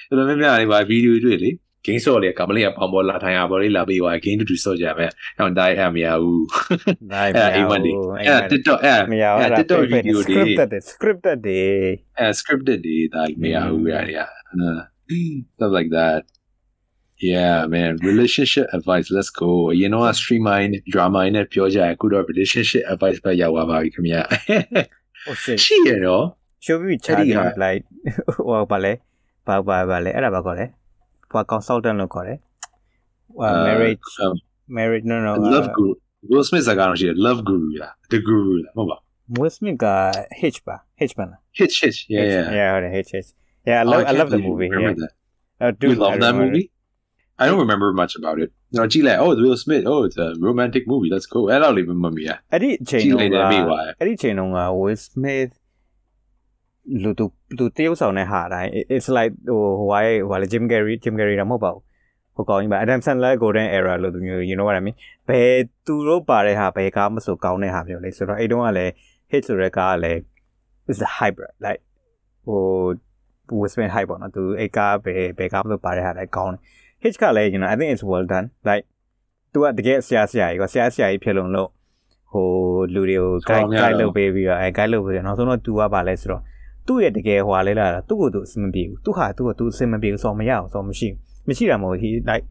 တော်တော်များများလေးပါဗီဒီယိုတွေ့လေဂိမ်းစော်လေးကမလေးကပေါင်ပေါ်လာထိုင်ရပေါ်လေးလာပြီးသွားဂိမ်းတူတူစော်ကြမယ်ဟောတိုင်းအမရဘူးနိုင်အဲ့အိမ်မန်ဒီအဲ့ TikTok အဲ့မရဘူးအဲ့အဲ့ TikTok ဗီဒီယိုတွေ scripted တွေ scripted တွေ uh, scripted တွေဒါကြီးမရဘူးရရ uh, stuff like that yeah man relationship advice let's go you know a streamline drama နဲ့ပြောကြရအခုတော့ relationship advice ပဲရောက်သွားပါပြီခင်ဗျာ oh shit ရှိရနော် show me အဲ့ဒီ charging ဟာ like ဟိုဘာလဲဘာဘာဘာလဲအဲ့ဒါဘာခေါ်လဲဘာ consultant လို့ခေါ်တယ်ဟို marriage um, marriage no no love guru Will Smith စကားတော့ရှိတယ် love guru လား the guru လားဟုတ်ပါ Will Smith က H ပါ H ပါလား hitch hitch yeah yeah yeah ဟုတ်တယ် H H yeah I Oh, love I can't love the believe you movie remember yeah that. Uh, you dude, love I that remember- movie I don't remember much about it no ကြည့်လိုက် oh it's Will Smith oh it's a romantic movie let's go အဲ့လောက်လေးမမမီရအဲ့ဒီအချိန်ကြည့်တုလိုန်းက်ကတယ်မိသွားတယ်အဲ့ဒီအချိန်တုန်းက Will Smith လူသူသူတရုပ်ဆောင်တဲ့ဟာတိုင်း it- it's like ဟိုဟိုဟာရဲ့ဟိုဟာလေ Jim Carrey Jim Carrey တော့မဟုတ်ပါဘူးဟိုကောင်းကြီးပါ Adam Sandler Golden Era လို့သူမျိုး you know what I mean ဘယ်သူတို့ပါတဲ့ဟာဘယ်ကားမဆိုကောင်းတဲ့ဟာမျိုးလေဆိုတော့အဲ့တုန်းကလည်း hit ဆိုတဲ့ကားကလည်း is the hype right? like ဟို Will Smith hype ပေါ့နော်သူအဲ့ကားဘယ်ဘယ်ကားမဆိုပါတဲ့ဟာလည်းကောင်းတယ် Hitch ကလည်း you know I think it's well done like သူကတကယ်ဆရာဆရာကြီးကဆရာဆရာကြီးဖြစ်လုံးလို့ဟိုလူတွေကို guide ကောင်းများ guide တော့လုပ်ပေးပြီးတော့အဲ guide လုပ်ပေးတယ်နောက်ဆုံးတော့ तू ကပါလဲဆိုတော့သူ့ရဲ့တကယ်ဟွာလဲလာတာသူ့ကိုသူအဆင်မပြေဘူးသူဟာသူ့ကိုသူအဆင်မပြေဘူးဆိုတော့မရအောင်ဆိုတော့မရှိဘူးမရှိတာမဟုတ် he like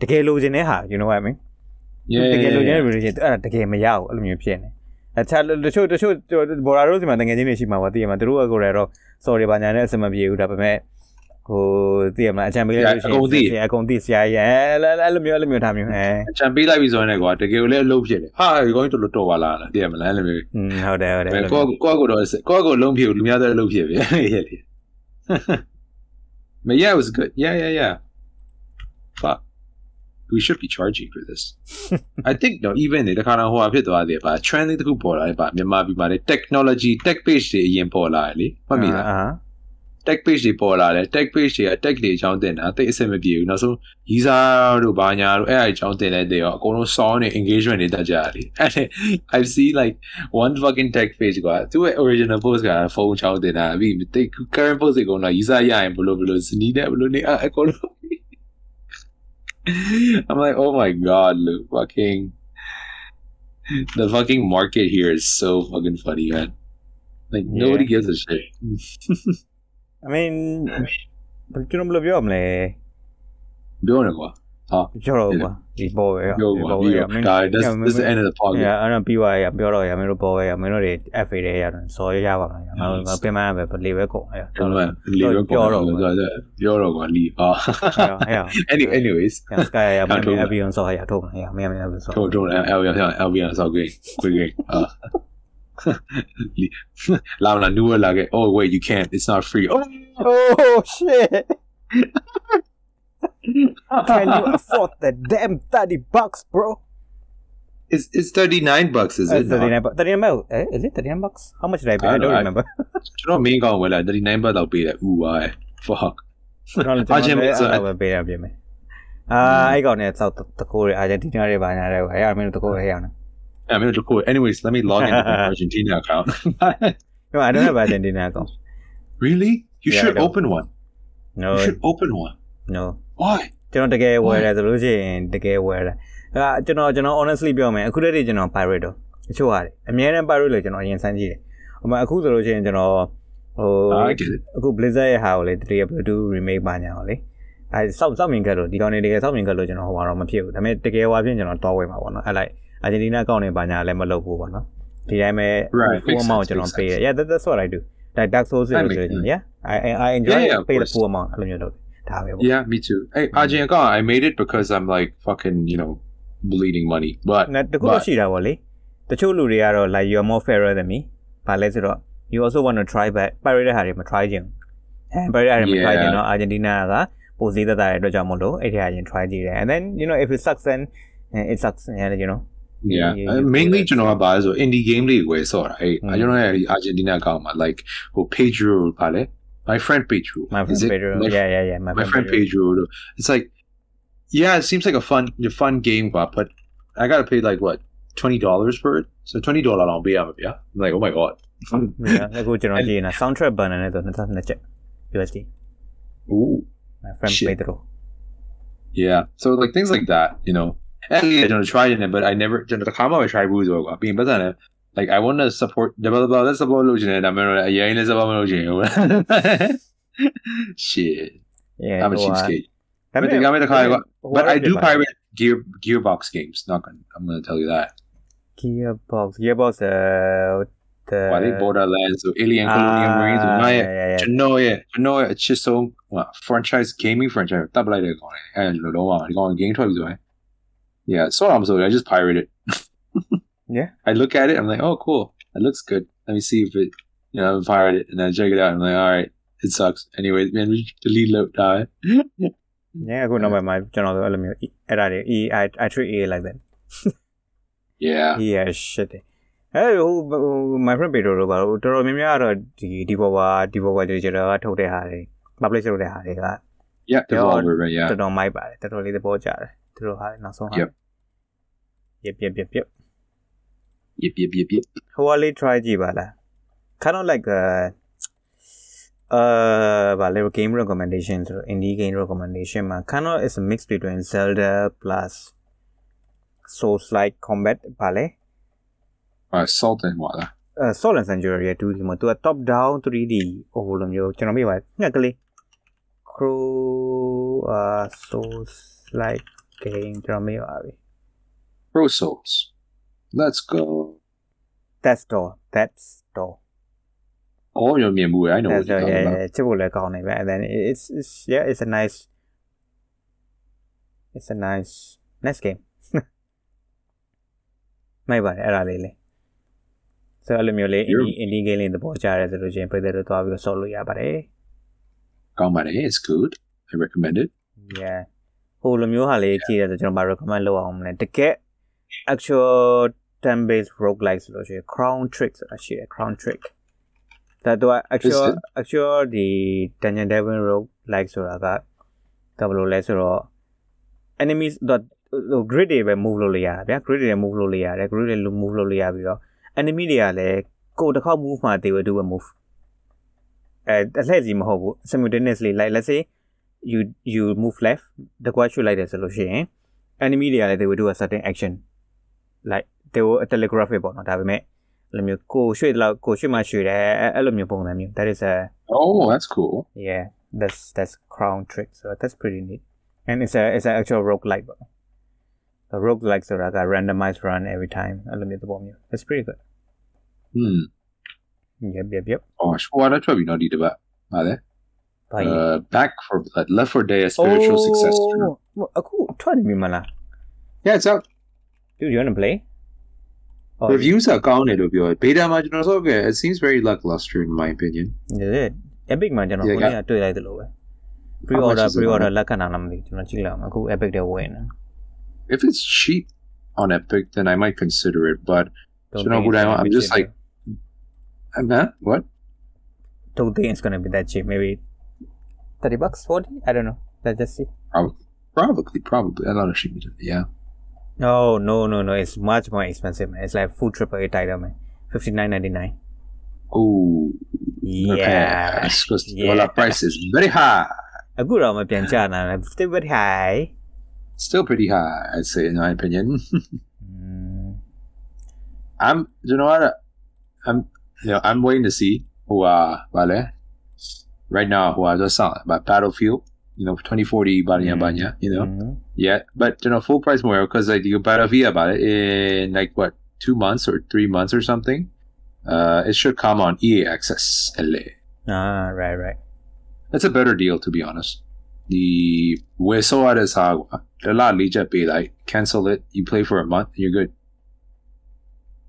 တကယ်လိုချင်တဲ့ဟာ you know what I mean yeah တကယ်လိုချင် yeah, တဲ့ relation အဲ့ဒါတကယ်မရဘူးအဲ့လိုမျိုးဖြစ်နေအခြားတချို့တချို့ဘော်ရာတို့စီမှာတကယ်ချင်းတွေရှိမှာပါသိရမှာသူတို့ကကိုယ်ရတော့ sorry ဘာညာနဲ့အဆင်မပြေဘူးဒါပေမဲ့ ဟိုသိရမလားအချမ်းပေးလိုက်လို့ရှိရင်အကုန်သိဆရာကြီးအဲအဲ့လိုမျိုးအဲ့လိုမျိုးထားမျိုးအဲချန်ပေးလိုက်ပြီဆိုရင်လည်းကွာတကယ်ကိုလည်းအလုပ်ဖြစ်တယ်ဟာဒီကောင်ကြီးတော်တော်တော်ပါလားတည်ရမလားအဲ့လိုမျိုးอืมဟုတ်တယ်ဟုတ်တယ်ကိုကိုကိုကိုတော့ကိုကိုလုံးဖြစ်လူများတဲ့အလုပ်ဖြစ်ပြီရဲ့လေ But yeah it was good yeah yeah yeah fuck we should be charging for this I think no even ဒီခါတော့ဟိုဟာဖြစ်သွားတယ်ပါ trend လေးတစ်ခုပေါ်လာတယ်ပါမြန်မာပြည်မှာလေ technology tech page တွေအရင်ပေါ်လာတယ်လေမှတ်မိလားအာ tech page တွေပေါ်လာတယ် tech page တွေက tech တွေအကြောင်းတင်တာတိတ်အဆင်မပြေဘူးနောက်ဆုံး user တို့ဘာညာတို့အဲ့အကြောင်းတင်လိုက်တဲ့ရောအကုန်လုံး song နဲ့ engagement တွေတက်ကြတယ်လေအဲ့ဒါ I've seen like one fucking tech page ကွာသူ့ရဲ့ original post ကဖုန်းချောင်းတင်တာပြီးတိတ် current post တွေကတော့ user ရရင်ဘလို့ဘလို့စနီးတဲ့ဘလို့နေအဲ့အကုန်လုံး I'm like oh my god look fucking the fucking market here is so fucking funny man like Yeah. nobody gives a shit I mean ကျွန်တော်ဘယ်လိုပြောမလဲပြောနေကွာပြောတော့ကွာဒီပေါ်ပဲပြောကွာပြီးတော့ဒါ that's this is the end of the podcast အဲ့ဒါပြီးသွားရပြောတော့ရမင်းတို့ပေါ်ပဲရမင်းတို့တွေ FA တွေရတယ်စော်ရရပါမှာငါတို့ငါပြင်မှန်းပဲလေပဲကုန်အဲ့ကျွန်တော်လီရောပြောတော့ကွာပြောတော့ကွာလီအာအဲ့ Any- anyways စကားရမင်းထုတ်အဘီယွန်စော်ရထုတ်မှာရမင်းမင်းဘူးစော်ထိုးထိုး L L L V ဆောက်ကြည့် Laura knew it like, oh wait, you can't. It's not free. Oh, oh shit! Can you afford the damn thirty bucks, bro? It's it's thirty nine bucks, is uh, it? Thirty nine bucks. Thirty nine bucks. Eh? is it thirty nine bucks? How much did I pay? I, I don't, know, remember. I, do you know me going with like thirty nine bucks? I'll be like, ooh, I fuck. ആജി I got south തക്കോറി ആജി ടിനാരെ ബാനാരെ അയാൾ മീൻ തക്കോറി ആണ് ည်းဆိုအဲ့လိုပဲပေးရပြင်မယ်အာအဲ့ကောင်နဲ့စောက်တကိုးရအာဂျင်တီးနားတွေပါညာတယ်ဟဲ့အမင်းတို့တကိုးဟဲ့အောင် I mean, look, anyways, let me log into my Argentina account. no I don't have Argentina account really? You Yeah, should I know. open one. no You should open one. no Why? ကျွန်တော်တကယ်ဝယ်တယ်ဆိုလို့ရှိရင်တကယ်ဝယ်တယ်အဲကျွန်တော်ကျွန်တော် honestly ပြောမယ်အခုတည်းကကျွန်တော် pirate တော့တချို့ဟာတယ်အများနဲ့ pirate လို့ကျွန်တော်အရင်စမ်းကြည့်တယ်ဟိုမှာအခုဆိုလို့ရှိရင်ကျွန်တော်ဟို I get it. အခု Blizzard ရဲ့ဟာကိုလေတကယ် Bluetooth remake ပါညာကိုလေအဲစောက်စောက်မြင်ခဲ့လို့ဒီကောင်နေတကယ်စောက်မြင်ခဲ့လို့ကျွန်တော်ဟိုကတော့မဖြစ်ဘူးဒါပေမဲ့တကယ်ဟွာပြင်ကျွန်တော်တော့ဝယ်မှာပေါ့နော်အဲ့လိုက် Argentina ကောင်းနေပါညာလည်းမလုပ်ဘူးပေါ့နော်ဒီတိုင်းပဲ Right, full makes amount sense, ကျွန်တော် makes ပေးတယ် yeah that, that's what I do like Dark Souls ဆို That လို့ makes ဆိုရင် sense. yeah I I I enjoy Yeah, yeah, of pay the course. full amount အဲ့လိုမျိုးလုပ်တယ်ဒါပဲပေါ့ Yeah, me too. Hey, Ajay Account, I made it because I'm like fucking, you know, bleeding money. But နဲ့တခုတော့ but- ရှိတာပေါ့လေတချို့လူတွေကတော့ like you are more fairer than me ဘာလဲဆိုတော့ you also want to try but pirate တဲ့ဟာတွေမ try ချင်ဘူးအဲ pirate ဟာတွေမ try ချင်တော့ Argentina ကပိုစည်းသက်သာတဲ့အတွက်ကြောင့်မလို့အဲ့ဒီဟာရင် try ကြည့်တယ် and then you know if it sucks then eh, it sucks and you know yeah, you- uh, you mainly do that. ကျွန်တော်ကဘာလဲဆို indie game လေးကိုဆော့တာအဲ့ Mm. ကျွန်တော်ရဲ့ Argentina account မှာ like ဟို Pedro ပါလေ my friend Pedro my friend Is it? Pedro my, yeah yeah yeah my, my friend Pedro it's like yeah it seems like a fun a fun game but but I gotta pay like what twenty dollars for it so twenty dollar လောက်ပေးရမှာဗျာ I'm like oh my god yeah အခုကျွန်တော်ကြည့်နေတာ soundtrack banner နဲ့ဆို22ချက် USD ooh my friend Shit. Pedro Yeah. So like things like that, you know. I don't try it, but I never I try ဘူးဆိုတော့ပြင်ပတ်စံနဲ့ uh, like I want to support Blah blah blah. developer လက် support လုပ်ချင်တယ်ဒါပေမဲ့အရင်လည်း support မလုပ်ချင်ဘူး shit. Yeah I'm a cheapskate. ဒါပေမဲ့ဒါပေမဲ့တစ်ခါက but I do pirate gear gearbox games. Not gonna, I'm going to tell you that. Gearbox gearbox uh the why they borderlands so alien colonial marines ဆိုငါရဲ့ကျွန်တော်ရဲ့ကျွန်တော်ရဲ့အချစ်ဆုံးဟို franchise gaming franchise တပ်ပလိုက်တဲ့ကောင်လေအဲလိုလုံးဝဒီကောင် game ထွက်ပြီဆိုရင် Yeah so I'm sorry I just pirated Yeah. I look at it I'm like oh cool it looks good let me see if it you know I pirate it and I check it out I'm like all right it sucks anyway man we delete load die yeah အခုနောက်ပိုင်းမှာကျွန်တော်တို့အဲ့လိုမျိုးအဲ့ဒါတွေ E I I treat E like that yeah yeah shit အဲဟိုဟို my friend Pedro တို့ပါတော့တော်တော်များများကတော့ဒီ developer developer digital ကထုတ်တဲ့ဟာတွေ publish လုပ်တဲ့ဟာတွေက yeah developer right yeah တော်တော်မိုက်ပါတယ်တော်တော်လေးသဘောကျတယ် to the high, not so high. Yep. Yep, yep, yep, yep. Yep, yep, yep, yep. try kind of like a uh, uh ဗာလေ game recommendation So indie game recommendation မှာ kind of is a mix between Zelda plus Souls like combat ဗာလေ uh Salt and what လား uh Salt and Sanctuary ရဲ့2ဒီမှာ तू က top down 3D ဟိုလိုမျိုးကျွန်တော်မိပါငှက်ကလေး crew uh Souls like que entró medio Abby. Results. Let's go. That's all. That's Testo. Oh, you're Miambue. I know That's what you're talking yeah, about. Yeah, it's a bullet call And then it's, it's, yeah, it's a nice, it's a nice, nice game. මයි බල ඇරාලේලේ සලමියොලේ එඩිගේලේ පෝචාරතරු ජයපදර තුවාවික සොල්ලු යා පරේ කමරේ is good I recommend it yeah ဟိုလိုမျိုးဟာလေးကြည့်ရဆိုကျွန်တော်မ recommend လုပ်အောင်မလဲတကယ် actual turn based roguelike ဆိုလို့ရှိရင် crown trick ဆိုတာရှိတယ် crown trick ဒါတော့ actual it? actual ဒီ dungeon devil roguelike ဆိုတာကဒါဘယ်လိုလဲဆိုတော့ enemies တော့ဟို grid တွေပဲ move လုပ်လို့ရတာဗျာ grid တွေလည်း move လုပ်လို့ရတယ် grid တွေ move လုပ်လို့ရပြီးတော့ enemy တွေကလည်းကိုယ်တစ်ခေါက် move မှာ they will do a move အဲအလှည့်စီမဟုတ်ဘူး simultaneously like let's say you you move left, the guard should light as a loche, eh? And immediately they will do a certain action. Like they will telegraph it about not having it. Let me go shoot la go shoot my shoot eh? Eh, eh let me bone them you. That is a Oh, that's cool. Yeah. That's that's crown trick, so that's pretty neat. And it's a it's an actual rogue roguelike but the roguelikes so like a randomized run every time I let me the bomb you. That's pretty good. Hmm. Yep, yep, yep. Oh, what I told you not eat but. Are there? uh, Back for Blood, Left for Dead, a spiritual oh, successor. Well, aku tuan mana? Yeah, it's out. Dude, you want to play? Oh, Reviews are gone it opioid. Beta marginals okay. It seems very lackluster in my opinion. Is it? Epic marginal yeah, yeah. to like the lower. Pre-order pre-order lakana namdi. Chuna chila aku epic de win. If it's cheap on Epic, then I might consider it, but you know what I'm just like I'm not what? Don't think it's gonna be that cheap. Maybe 30 bucks, 40? I don't know. Let's just see. Probably. Probably, probably. I don't actually it. Yeah. No, no, no, no. It's much more expensive, man. It's like food triple eight item, man. Fifty nine ninety nine. Oh. Yeah. Because yeah. dollar price is very high. A good amount of man. Still very high. Still pretty high, I'd say, in my opinion. mm. I'm, you know what? I'm, you know, I'm waiting to see. Wow, vale right now, who are just on, but Battlefield, you know, 2040, banya, Mm. banya, you know, mm. yeah, but, you know, full price more because like you buy Battlefield about it in like what, two months or three months or something. Uh, it should come on EA Access LA. ah right right That's a better deal, to be honest. The where so out is how a lot of pay like cancel it, you play for a month, you're good.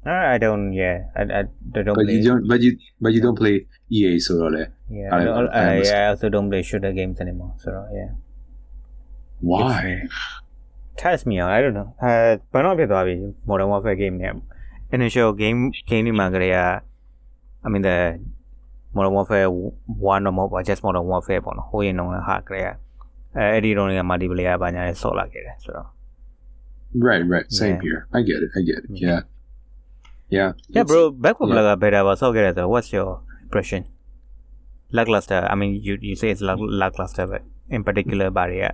Ah, I don't yeah I, I, I don't But play you don't, but you, but you don't play EA so like, yeah I- I, don't- I I, understand. I also don't play shooter games anymore so yeah why? test me out I don't know အဲဘာတော့ဖြစ်သွားပြီ Modern Warfare game နဲ့ initial game game ဒီမှာကလေးက I mean the Modern Warfare 1တော့မဟုတ်ပါ just Modern Warfare ပေါ့နော်ဟိုရင်တော့ဟာကလေးကအဲအဲ့ဒီတော့က multiplayer ဘာညာလဲဆော့လာခဲ့တယ်ဆိုတော့ Right, right. Same Yeah. here. I get it. I get it. Yeah. Yeah. Yeah. Yeah, It's- bro. Back for yeah. Blaga better was so good. What's your impression? Lackluster. I mean, you you say it's lack- lackluster, but in particular, barrier.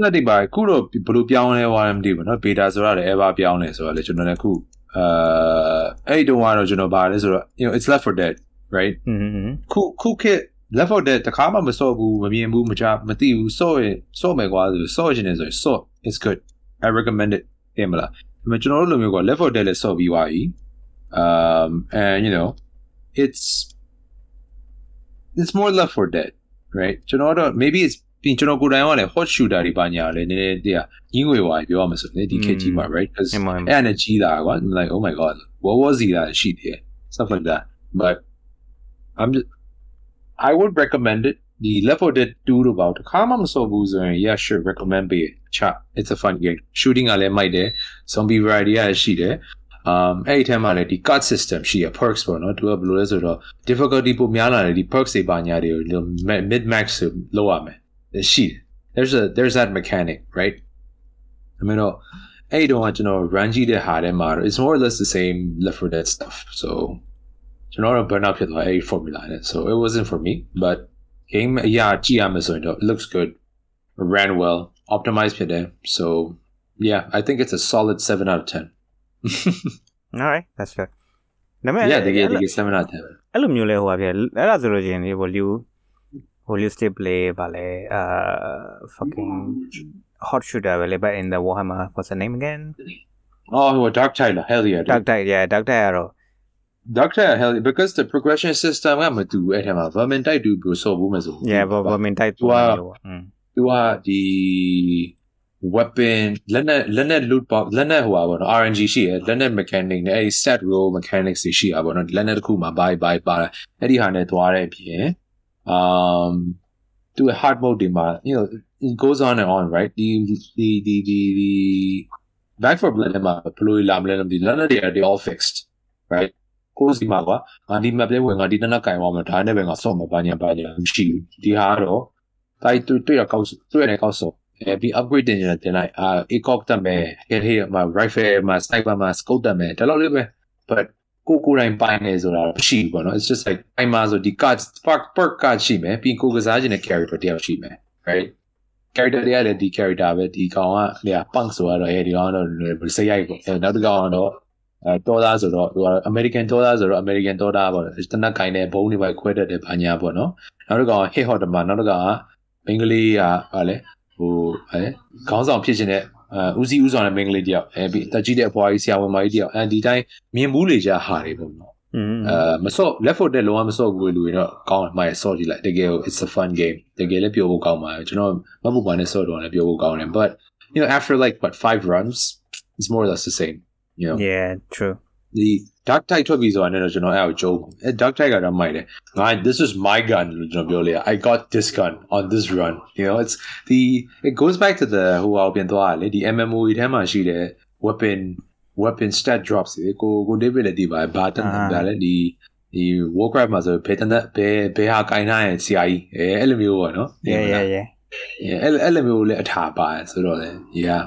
ငါဒီပါခုတော့ဘယ်လိုပြောင်းလဲသွားတယ်မသိဘူးเนาะ beta ဆိုတာလည်း ever ပြောင်းလဲဆိုတော့လေကျွန်တော်လည်းခုအာအဲ့တုန်းကတော့ကျွန်တော်ပါတယ်ဆိုတော့ you know it's left for dead right Mm-hmm. ခုခုခေတ် left for dead တခါမှမစော့ဘူးမမြင်ဘူးမကြားမသိဘူးစော့ရင်စော့မယ်ကွာဆိုစော့ရှင်နေဆိုရင်စော့ it's good i recommend it တင်မလားဒါပေမဲ့ကျွန်တော်တို့လိုမျိုးက left for dead လည်းစော့ပြီးသွားပြီ um and you know it's it's more left for dead right ကျွန်တော်တို့ maybe it's ပြင်ကျွန်တော်ကိုယ်တိုင်ကလည်း hot shooter တွေပါညာလေနည်းနည်းတည်းကြီးငွေပါပြောရမှာဆိုရင်ဒီခေတ်ကြီးမှာ right because အမှန် အဲ့ဒါနဲ့ကြီးတာကွာ I'm like oh my god what was he that she did stuff like that but I'm just I would recommend it the Left 4 Dead 2တို့ပေါ့တခါမှမစောဘူးဆိုရင် yeah sure recommend ပေး chat it's a fun game shooting ကလည်းမိုက်တယ် zombie variety ကလည်းရှိတယ် um အဲ့ဒီထဲမှာလည်းဒီ card system ရှိရ perks ပေါ့နော်သူကဘယ်လိုလဲဆိုတော့ difficulty ပိုများလာတယ်ဒီ perks တွေပါညာတွေကို mid max လောက်ရမယ်ရှိတယ် there's a there's that mechanic right I mean တော့အဲ့ဒီတော့ကကျွန်တော် run ကြည့်တဲ့ဟာထဲမှာတော့ it's more or less the same Left 4 Dead stuff so ကျွန်တော်တော့ burn out ဖြစ်သွားအဲ့ဒီ formula နဲ့ so it wasn't for me but game အရာကြည့်ရမယ်ဆိုရင်တော့ it looks good ran well optimized ဖြစ်တယ် so yeah I think it's a solid 7 out of 10 All right, that's good. ဒါပေမဲ့ yeah တကယ်တအဲ့ကလိုယ်7 out of 10အဲ့လိုမျိုးလဲဟိုပါဖြစ်အဲ့ဒါဆိုလို့ရှိရင်ဒီဟိုလူဟိုလူ still play ပါလဲအာ fucking hot shooter ပဲလေ but in the Warhammer what's the name again oh well, Dark Tyler hell yeah dude. Dark Tide yeah Dark Tide ကတော့ Dark Tyler hell yeah because the progression system ကမတူအဲ့ထဲမှာ Vermin တိုက်တူပြီးစောဘူးမယ်ဆို yeah but but main type သူကอืมသူကဒီ weapon လက်နဲ့လက်နဲ့ loot box လက်နဲ့ဟိုပါဘောနော် RNG ရှိရယ်လက်နဲ့ mechanic နဲ့အဲ့ဒီ set roll mechanics တွေရှိရပါဘောနော်လက်နဲ့တစ်ခုမှာ buy buy ပါအဲ့ဒီဟာနဲ့သွားတဲ့အပြင် um သူ hard mode တွေမှာ you know it goes on and on right ဒီဒီဒီဒီဒီ back for blood မှာဘယ်လိုလာမလဲမသိဘူးလက်နဲ့တွေ they all fixed right ကိုယ်စီမှာကွာငါဒီ map လေးဝင်ငါဒီနက်နက်ကင်သွားမှာဒါနဲ့ပဲငါစော့မှာပါညာပါညာမရှိဘူးဒီဟာကတော့တိုက်တွေ့တွေ့ရကောက်တွေ့ရကောက်စော့ အဲပြီး upgrade တင်ရတယ်တင်လိုက်အာ ecoc တက်မယ်ဟဲဟဲမှာ rifle မှာ sniper မှာ scope တက်မယ်ဒါတော့လေးပဲ but ကိုကိုယ်တိုင်ပိုင်နေဆိုတာမရှိဘူးပေါ့နော် it's just like အိမ်မှာဆိုဒီ card perk perk card ရှိမယ်ပြီးကိုယ်ကစားခြင်းတဲ့ character တယောက်ရှိမယ် right character တွေကလည်းဒီ character ပဲဒီကောင်ကလေ punk ဆိုတော့အဲဒီကောင်ကတော့စိတ်ရိုက်ပေါ့အဲနောက်တစ်ကောင်ကတော့အဲဒေါ်လာဆိုတော့သူက American ဒေါ်လာဆိုတော့ American ဒေါ်လာပေါ့တနက်ကိုင်းတဲ့ဘုံတွေပဲခွဲတတ်တယ်ဘာညာပေါ့နော်နောက်တစ်ကောင် hit hot မှာနောက်တစ်ကောင်ကမင်္ဂလေးကဟာလေ ဟိုအဲခေါင်းဆောင်ဖြစ်ခြင်းတဲ့အဲဦးစီးဦးဆောင်တဲ့မင်္ဂလေးတယောက်အဲပြီးတက်ကြီးတဲ့အဖွားကြီးဆရာဝန်မကြီးတယောက်အဲဒီတိုင်းမြင်မှုလေကြဟာတွေပေါ့နော်อืมအဲမစော့ left foot နဲ့လုံးဝမစော့ဘူးလူတွေတော့ကောင်းတယ်မှရစော့ကြည့်လိုက်တကယ် it's a fun game တကယ်လည်းပြောဖို့ကောင်းပါတယ်ကျွန်တော်မဟုတ်ပါနဲ့စော့တော့လည်းပြောဖို့ကောင်းတယ် but you know after like what five runs it's more or less the same you know yeah true the dark tide ထွက်ပြီးဆိုတာနဲ့တော့ကျွန်တော်အဲ့ကိုကြိုးအဲ dark tide ကတော့မိုက်တယ်ငါ this is my gun လို့ကျွန်တော်ပြောလေ I got this gun on this run you know it's the it goes back to the ဟိုအောင်ပြန်သွားတယ်လေဒီ MMO ထဲမှာရှိတဲ့ weapon weapon stat drops ကိုကို David လည်းဒီပါဘာတန်ဒါလည်းဒီဒီ Warcraft မှာဆိုဘယ်တန်ဘယ်ဘယ်ဟာကင်ထားရင် CI အဲအဲ့လိုမျိုးပေါ့နော် yeah yeah yeah အဲ့အဲ့လိုမျိုးလည်းအထာပါတယ်ဆိုတော့လေ yeah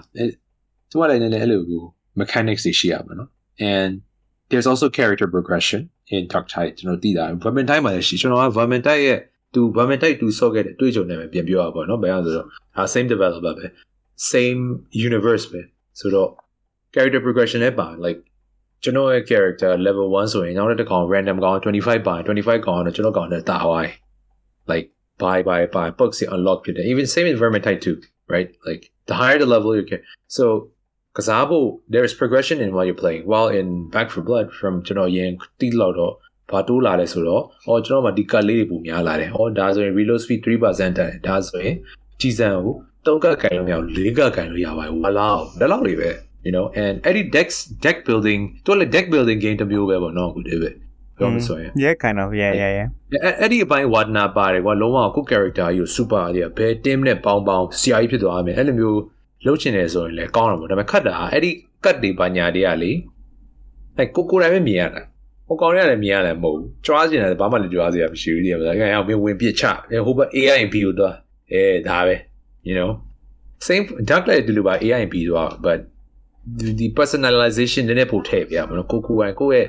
သူကလည်းနည်းနည်းအဲ့လိုမျိုး mechanics တွေရှိရမှာနော် and there's also character progression in Talk Tide ကျွန်တော်သိတာ Vermin Tide မှာလည်းရှိကျွန်တော်က Vermin Tide ရဲ့သူ Vermin Tide 2ဆော့ခဲ့တဲ့အတွေ့အကြုံနဲ့ပဲပြန်ပြောရပါတော့။ဘယ်အောင်ဆိုတော့ဒါ same developer ပဲ same universe ပဲဆိုတော့ character progression လည်းပါ like ကျွန်တော်ရဲ့ character level 1ဆိုရင်နောက်တစ်ကောင် random ကောင်25ပါ25ကောင်တော့ကျွန်တော်ကောင်နဲ့တာဝိုင်း like bye bye bye books unlock ဖြစ်တယ် even same in Vermintide 2 right like the higher the level you get so Kazabo there is progression in what you're playing while in Back for Blood from ကျွန်တော်ရင်တီးလောက်တော့ဘာတိုးလာလဲဆိုတော့အော်ကျွန်တော်မှဒီကတ်လေးတွေပုံများလာတယ်။အော်ဒါဆိုရင် reload speed 3%တက်တယ်။ဒါဆိုရင်ကြီးစံကို3ကတ်ကင်လို့မရဘူး4ကတ်ကင်လို့ရပါတယ်။ဝလာဒါလောက်လေးပဲ you know and အဲ့ဒီ deck deck building တို့လည်း deck building game တစ်မျိုးပဲပေါ့နော်ကိုဒီပဲပြောမဆိုရင် yeah kind of yeah yeah yeah အဲ့ဒီအပိုင်းဝါဒနာပါတယ်ကွာလုံးဝကို character ကြီးကို super ကြီးဘယ် team နဲ့ပေါင်းပေါင်း CI ဖြစ်သွားမယ်အဲ့လိုမျိုး လုပ်ချင်တယ်ဆိုရင်လည်းကောင်းတယ်ပေါ့ဒါပေမဲ့ခတ်တာအဲ့ဒီကတ်တွေပညာတွေကလေအဲ့ကိုကိုယ်တိုင်ပဲမြင်ရတာဟိုကောင်တွေကလည်းမြင်ရတယ်မဟုတ်ဘူးကြွားချင်တယ်ဘာမှလည်းကြွားစရာမရှိဘူးဒီမှာအဲ့ကောင်ကဝင်ပြစ်ချဟိုဘက် AIP ကိုတော့အဲဒါပဲ you know same dark light ဒီလိုပါ AIP တော့ but ဒီ personalization နည်းနည်းပို့ထည့်ပြရမှာနော်ကိုကိုယ်ကိုယ့်ရဲ့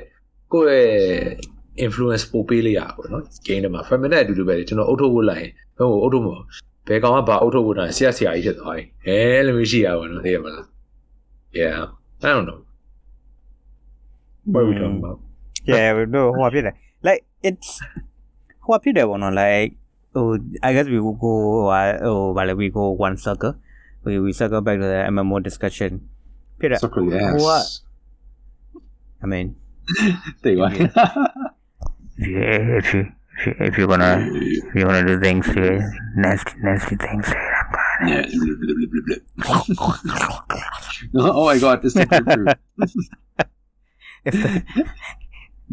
ကိုယ့်ရဲ့ influence ပို့ပေးလိုက်ရပါတော့ game ထဲမှာ feminine အတူတူပဲကျွန်တော်အုတ်ထုတ်ဖို့လိုက်ရင်ဟိုအုတ်ထုတ်မဟုတ် ဘယ်ကောင်ကဘာအုတ်ထုတ်ဖို့တာဆရာဆရာကြီးဖြစ်သွားပြီအဲလိုမျိုးရှိရပါတော့သိရမလား yeah i don't know what are we talking about yeah ဟိုဟိုဖြစ်တယ် like it's ဟိုဖြစ်တယ်ပေါ့နော် like ဟို i guess we will go ဟိုဟိုဗာလေ we go one circle we we circle back to the MMO discussion ဖြစ်တယ် Circle, yes. ဟိုက I mean သိပါ yeah if you if you're gonna if you're gonna do things uh, nasty nasty things I'm gonna Yeah. oh my god, this is true. if the,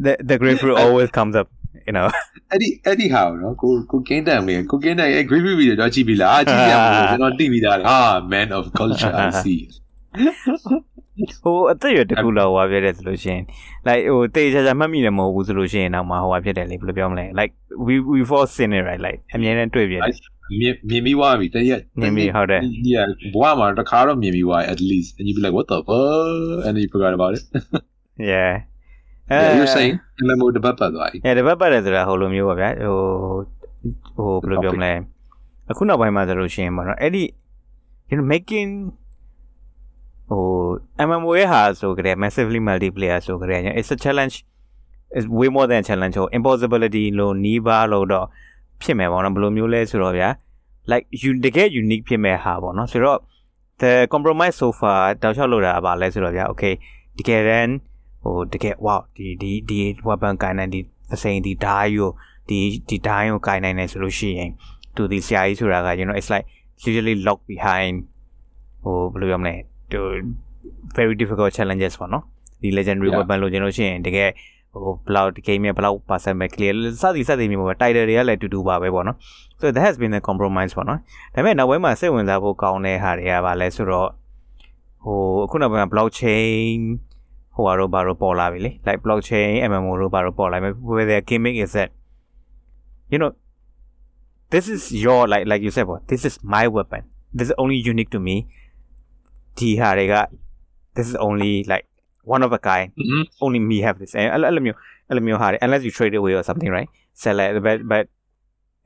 the the grapefruit always comes up you know Eddie Eddie ဟာနော်ကိုကိုကင်းတန်လေးကိုကင်းတန်ရဲ့ green video တော့ကြည့်ပြီလားကြည့်ရမှာကျွန်တော်သိပြီးသားလေအာ man of culture I see ဟိုအသက်အရွယ်တစ်ခုလောက်ဟွာပြတယ်ဆိုလို့ရှိရင် like ဟိုတေးချာချာမှတ်မိတယ်မဟုတ်ဘူးဆိုလို့ရှိရင်တော့မှဟိုဟွာဖြစ်တယ်လေဘယ်လိုပြောမလဲ like we we fall sin it right like အမြဲတမ်းတွေ့ပြတယ်မြင်မြင်ပြီးသွားပြီတရက်မြင်ပြီးဟုတ်တယ် yeah ဘဝမှာတစ်ခါတော့မြင်ပြီးသွား at least and you be like what the fuck and you forgot about it yeah yeah, you're saying MMO တပတ်ပတ်သွားပြီ yeah တပတ်ပတ်တယ်ဆိုတာဟိုလိုမျိုးပါဗျာဟိုဟိုဘယ်လိုပြောမလဲအခုနောက်ပိုင်းမှာဆိုလို့ရှိရင်ပေါ့နော်အဲ့ဒီ you know making ဟို MMO ရဲ့ဟာဆိုကြတဲ့ massively multiplayer ဆိုကြတဲ့ it's a challenge is way more than a challenge ဟို impossibility လို့နီးပါးလို့တော့ဖြစ်မယ်ပေါ့နော်ဘယ်လိုမျိုးလဲဆိုတော့ဗျာ like you တကယ် unique ဖြစ်မဲ့ဟာပေါ့နော်ဆိုတော့ the compromise so far တောက်လျှောက်လို့တာပါလဲဆိုတော့ဗျာ okay တကယ်တမ်းဟိုတကယ် wow ဒီဒီဒီ weapon ကိုင်နိုင်ဒီသစိန်ဒီဓာတ်ကိုဒီဒီဓာတ်ကိုကိုင်နိုင်တယ်ဆိုလို့ရှိရင်သူဒီဆရာကြီးဆိုတာက you know it's like usually locked behind ဟိုဘယ်လိုပြောမလဲသူ very difficult challenges ပေါ့နော်ဒီ legendary Yeah. weapon လို့ကျွန်တော်ရှိရင်တကယ်ဟိုဘလောက် game ရဲ့ဘလောက် percent ပဲ clear စသည်စသည်မျိုးပဲ title တွေကလည်းအတူတူပါပဲပေါ့နော် so that has been the compromise ပေါ့နော်ဒါပေမဲ့နောက်ပိုင်းမှာစိတ်ဝင်စားဖို့ကောင်းတဲ့ဟာတွေကပါလဲဆိုတော့ဟိုအခုနောက်ပိုင်းမှာ blockchain ဟိုဟာတော့ဘာတော့ပေါ်လာပြီလေ like blockchain MMO တော့ဘာတော့ပေါ်လာပြီ where the gimmick is that you know this is your like like you said what this is my weapon this is only unique to me ဒီဟာတွေက this is only like one of a kind Mhm. only me have this အဲ့အဲ့လိုမျိုးအဲ့လိုမျိုးဟာတွေ unless you trade it away or something right sell it but but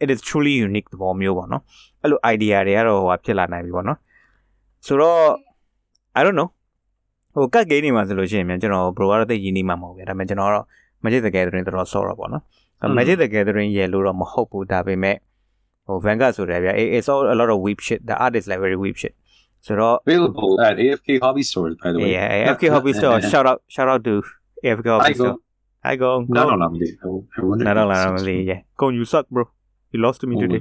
it is truly unique သဘောမျိုးပေါ့နော်အဲ့လို idea တွေကတော့ဟိုဖြစ်လာနိုင်ပြီပေါ့နော်ဆိုတော့ I don't know ဟိုကတ်ဂိမ်းတွေမှာဆိုလို့ရှိရင်မြန်ကျွန်တော် bro ကတော့သိရင်းနေမှာမဟုတ်ဘူးဒါပေမဲ့ကျွန်တော်ကတော့ Magic the Gathering တော်တော်ဆော့တော့ပေါ့နော် Magic the Gathering ရဲ့လို့တော့မဟုတ်ဘူးဒါပေမဲ့ဟို Vanguard ဆိုတယ်ဗျ it- it's all a lot of weep shit the art is like very weep shit ဆိုတော့ available at AFK Hobby Stores by the way Yeah, AFK Hobby Store. Shout out, shout out to AFK Hobby Hi, go. Store. Hi, go. no no no me I wonder Not all normally, yeah. Go, you suck, bro. You lost to me today.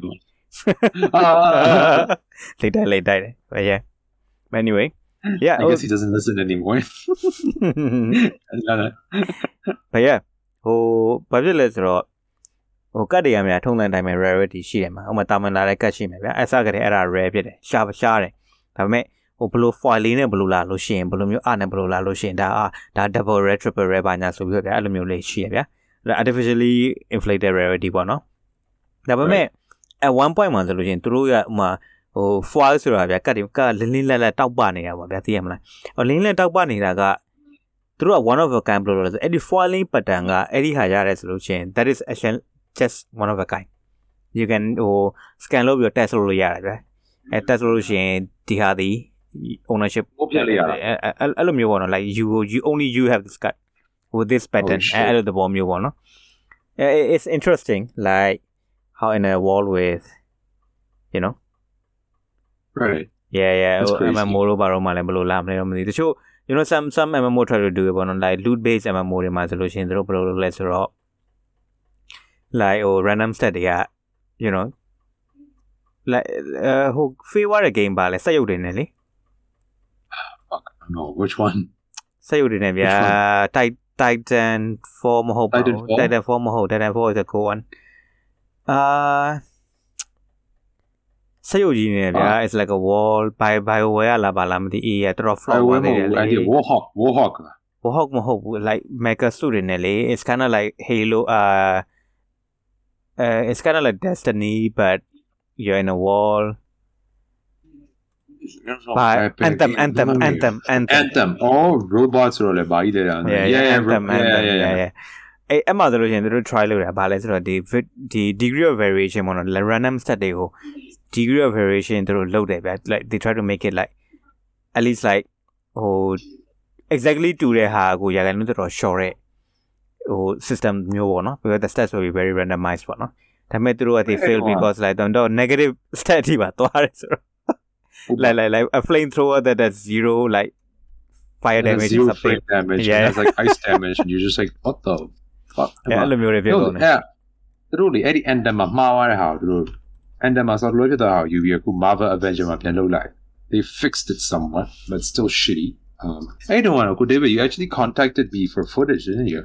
Ah. later, later. But yeah. But anyway, yeah. I guess he doesn't listen anymore but yeah. ဟိုဘာဖြစ်လဲဆိုတော့ဟိုကတ်တွေကများထုံးတဲ့တိုင်းမှာ rarity ရှိတယ်မှာဥပမာတာမန်လာတဲ့ကတ်ရှိမယ်ဗျာအစကတည်းအဲ့ဒါ rare ဖြစ်တယ်ရှားရှားတယ် ဒါပေမဲ့ဟိုဘယ်လို foil လေးနဲ့ဘယ်လိုလာလို့ရှိရင်ဘယ်လိုမျိုးအနဲ့ဘယ်လိုလာလို့ရှိရင်ဒါအာဒါ double rare triple rare ဘာညာဆိုပြီးတော့ဗျာအဲ့လိုမျိုးလေးရှိရဗျာအဲ့ဒါ artificially inflated rarity ပေါ့နော်ဒါပေမဲ့ at one point မှာဆိုလို့ရှိရင်သူတို့ကဥမာဟို foil ဆိုတာဗျာကတ်ကလင်းလင်းလက်လက်တောက်ပနေတာပေါ့ဗျာသိရမလားဟိုလင်းလင်းတောက်ပနေတာကသူတို့က one of a kind ဘယ်လိုလဲဆိုအဲ့ဒီ foiling pattern ကအဲ့ဒီဟာရတယ်ဆိုလို့ရှိရင် that is actually just one of a kind you can ဟို scan လုပ်ပြီးတော့ test လုပ်လို့ရတယ်ဗျာ အဲ test လုပ်လို့ရှိရင်ဒီဟာဒီ ownership ပို့ပြလိုက်ရတာ အဲ့အဲ့အဲ့လိုမျိုးပေါ့နော် like you you only you have this cut with this pattern shit. အဲ့အဲ့လိုသဘောမျိုးပေါ့နော်အဲ it's interesting like how in a wall with you know right yeah yeah That's ဟို crazy. MMO လို့ဘာလို့မှလည်းဘယ်လိုလာမလဲတော့မသိဘူးတချို့ you know some some MMO try to do it ပေါ့နော် like loot based MMO တွေမှာဆိုလို့ရှိရင်သူတို့ဘယ်လိုလုပ်လဲဆိုတော့ like ဟို random stat တွေက you know like အဲဟို favor တဲ့ game ပါလဲစက်ရုပ်တွေနဲ့လေ no which one စက်ရုပ်တွေနဲ့ဗျာ Which one? Tit- Titan 4မဟုတ်ပါဘူး Titan 4? Titan 4မဟုတ် Titan 4 is a cool one အာစက်ရုပ်ကြီးနေဗျာ Ah. it's like a wall by BioWare လာပါလားမသိအေးရတော်တော် I flop ပါသေးတယ် remember I လေ did Warhawk Warhawk လား Warhawk မဟုတ်ဘူး like Mecha suit တွေနဲ့လေ it's kind of like Halo uh uh it's kind of like Destiny but you're in a wall by Epic. Anthem Anthem Anthem Anthem Anthem oh robots ဆိုတော့လေဘာကြီးတဲ့ yeah yeah Anthem yeah Anthem yeah yeah yeah yeah အဲ့အမှဆိုလို့ရှိရင်သူတို့ try လုပ်တာဘာလဲဆိုတော့ဒီ vid- ဒီ degree of variation ပေါ့နော် random stat တွေကို degree of variation သူတို့လုပ်တယ်ဗျာ like they try to make it like at least like ဟို exactly တူတဲ့ဟာကိုရာခိုင်နှုန်းတော်တော် short တဲ့ဟို system မျိုးပေါ့နော် because the stats will be very randomized ပေါ့နော် ဒါပေမဲ့သူတို့က they fail အဲ့ဟို because like တော့ negative stat တွေပါသွားတယ်ဆိုတော့ like like like a flamethrower that has zero like fire And then damage or zero something flame damage Yeah. and has like ice damage and you're just like what the fuck အဲ့လိုမျိုးတွေဖြစ်ကုန်တယ် အဲ့သူတို့လေအဲ့ဒီ Anthem မှာမှားသွားတဲ့ဟာကိုသူတို့ Anthem မှာဆိုတော့လွှဲပြတာဟာယူပြီးအခု Marvel Avenger မှာပြန်လုပ်လိုက် they fixed it somewhat but still shitty um I don't want to David you actually contacted me for footage didn't you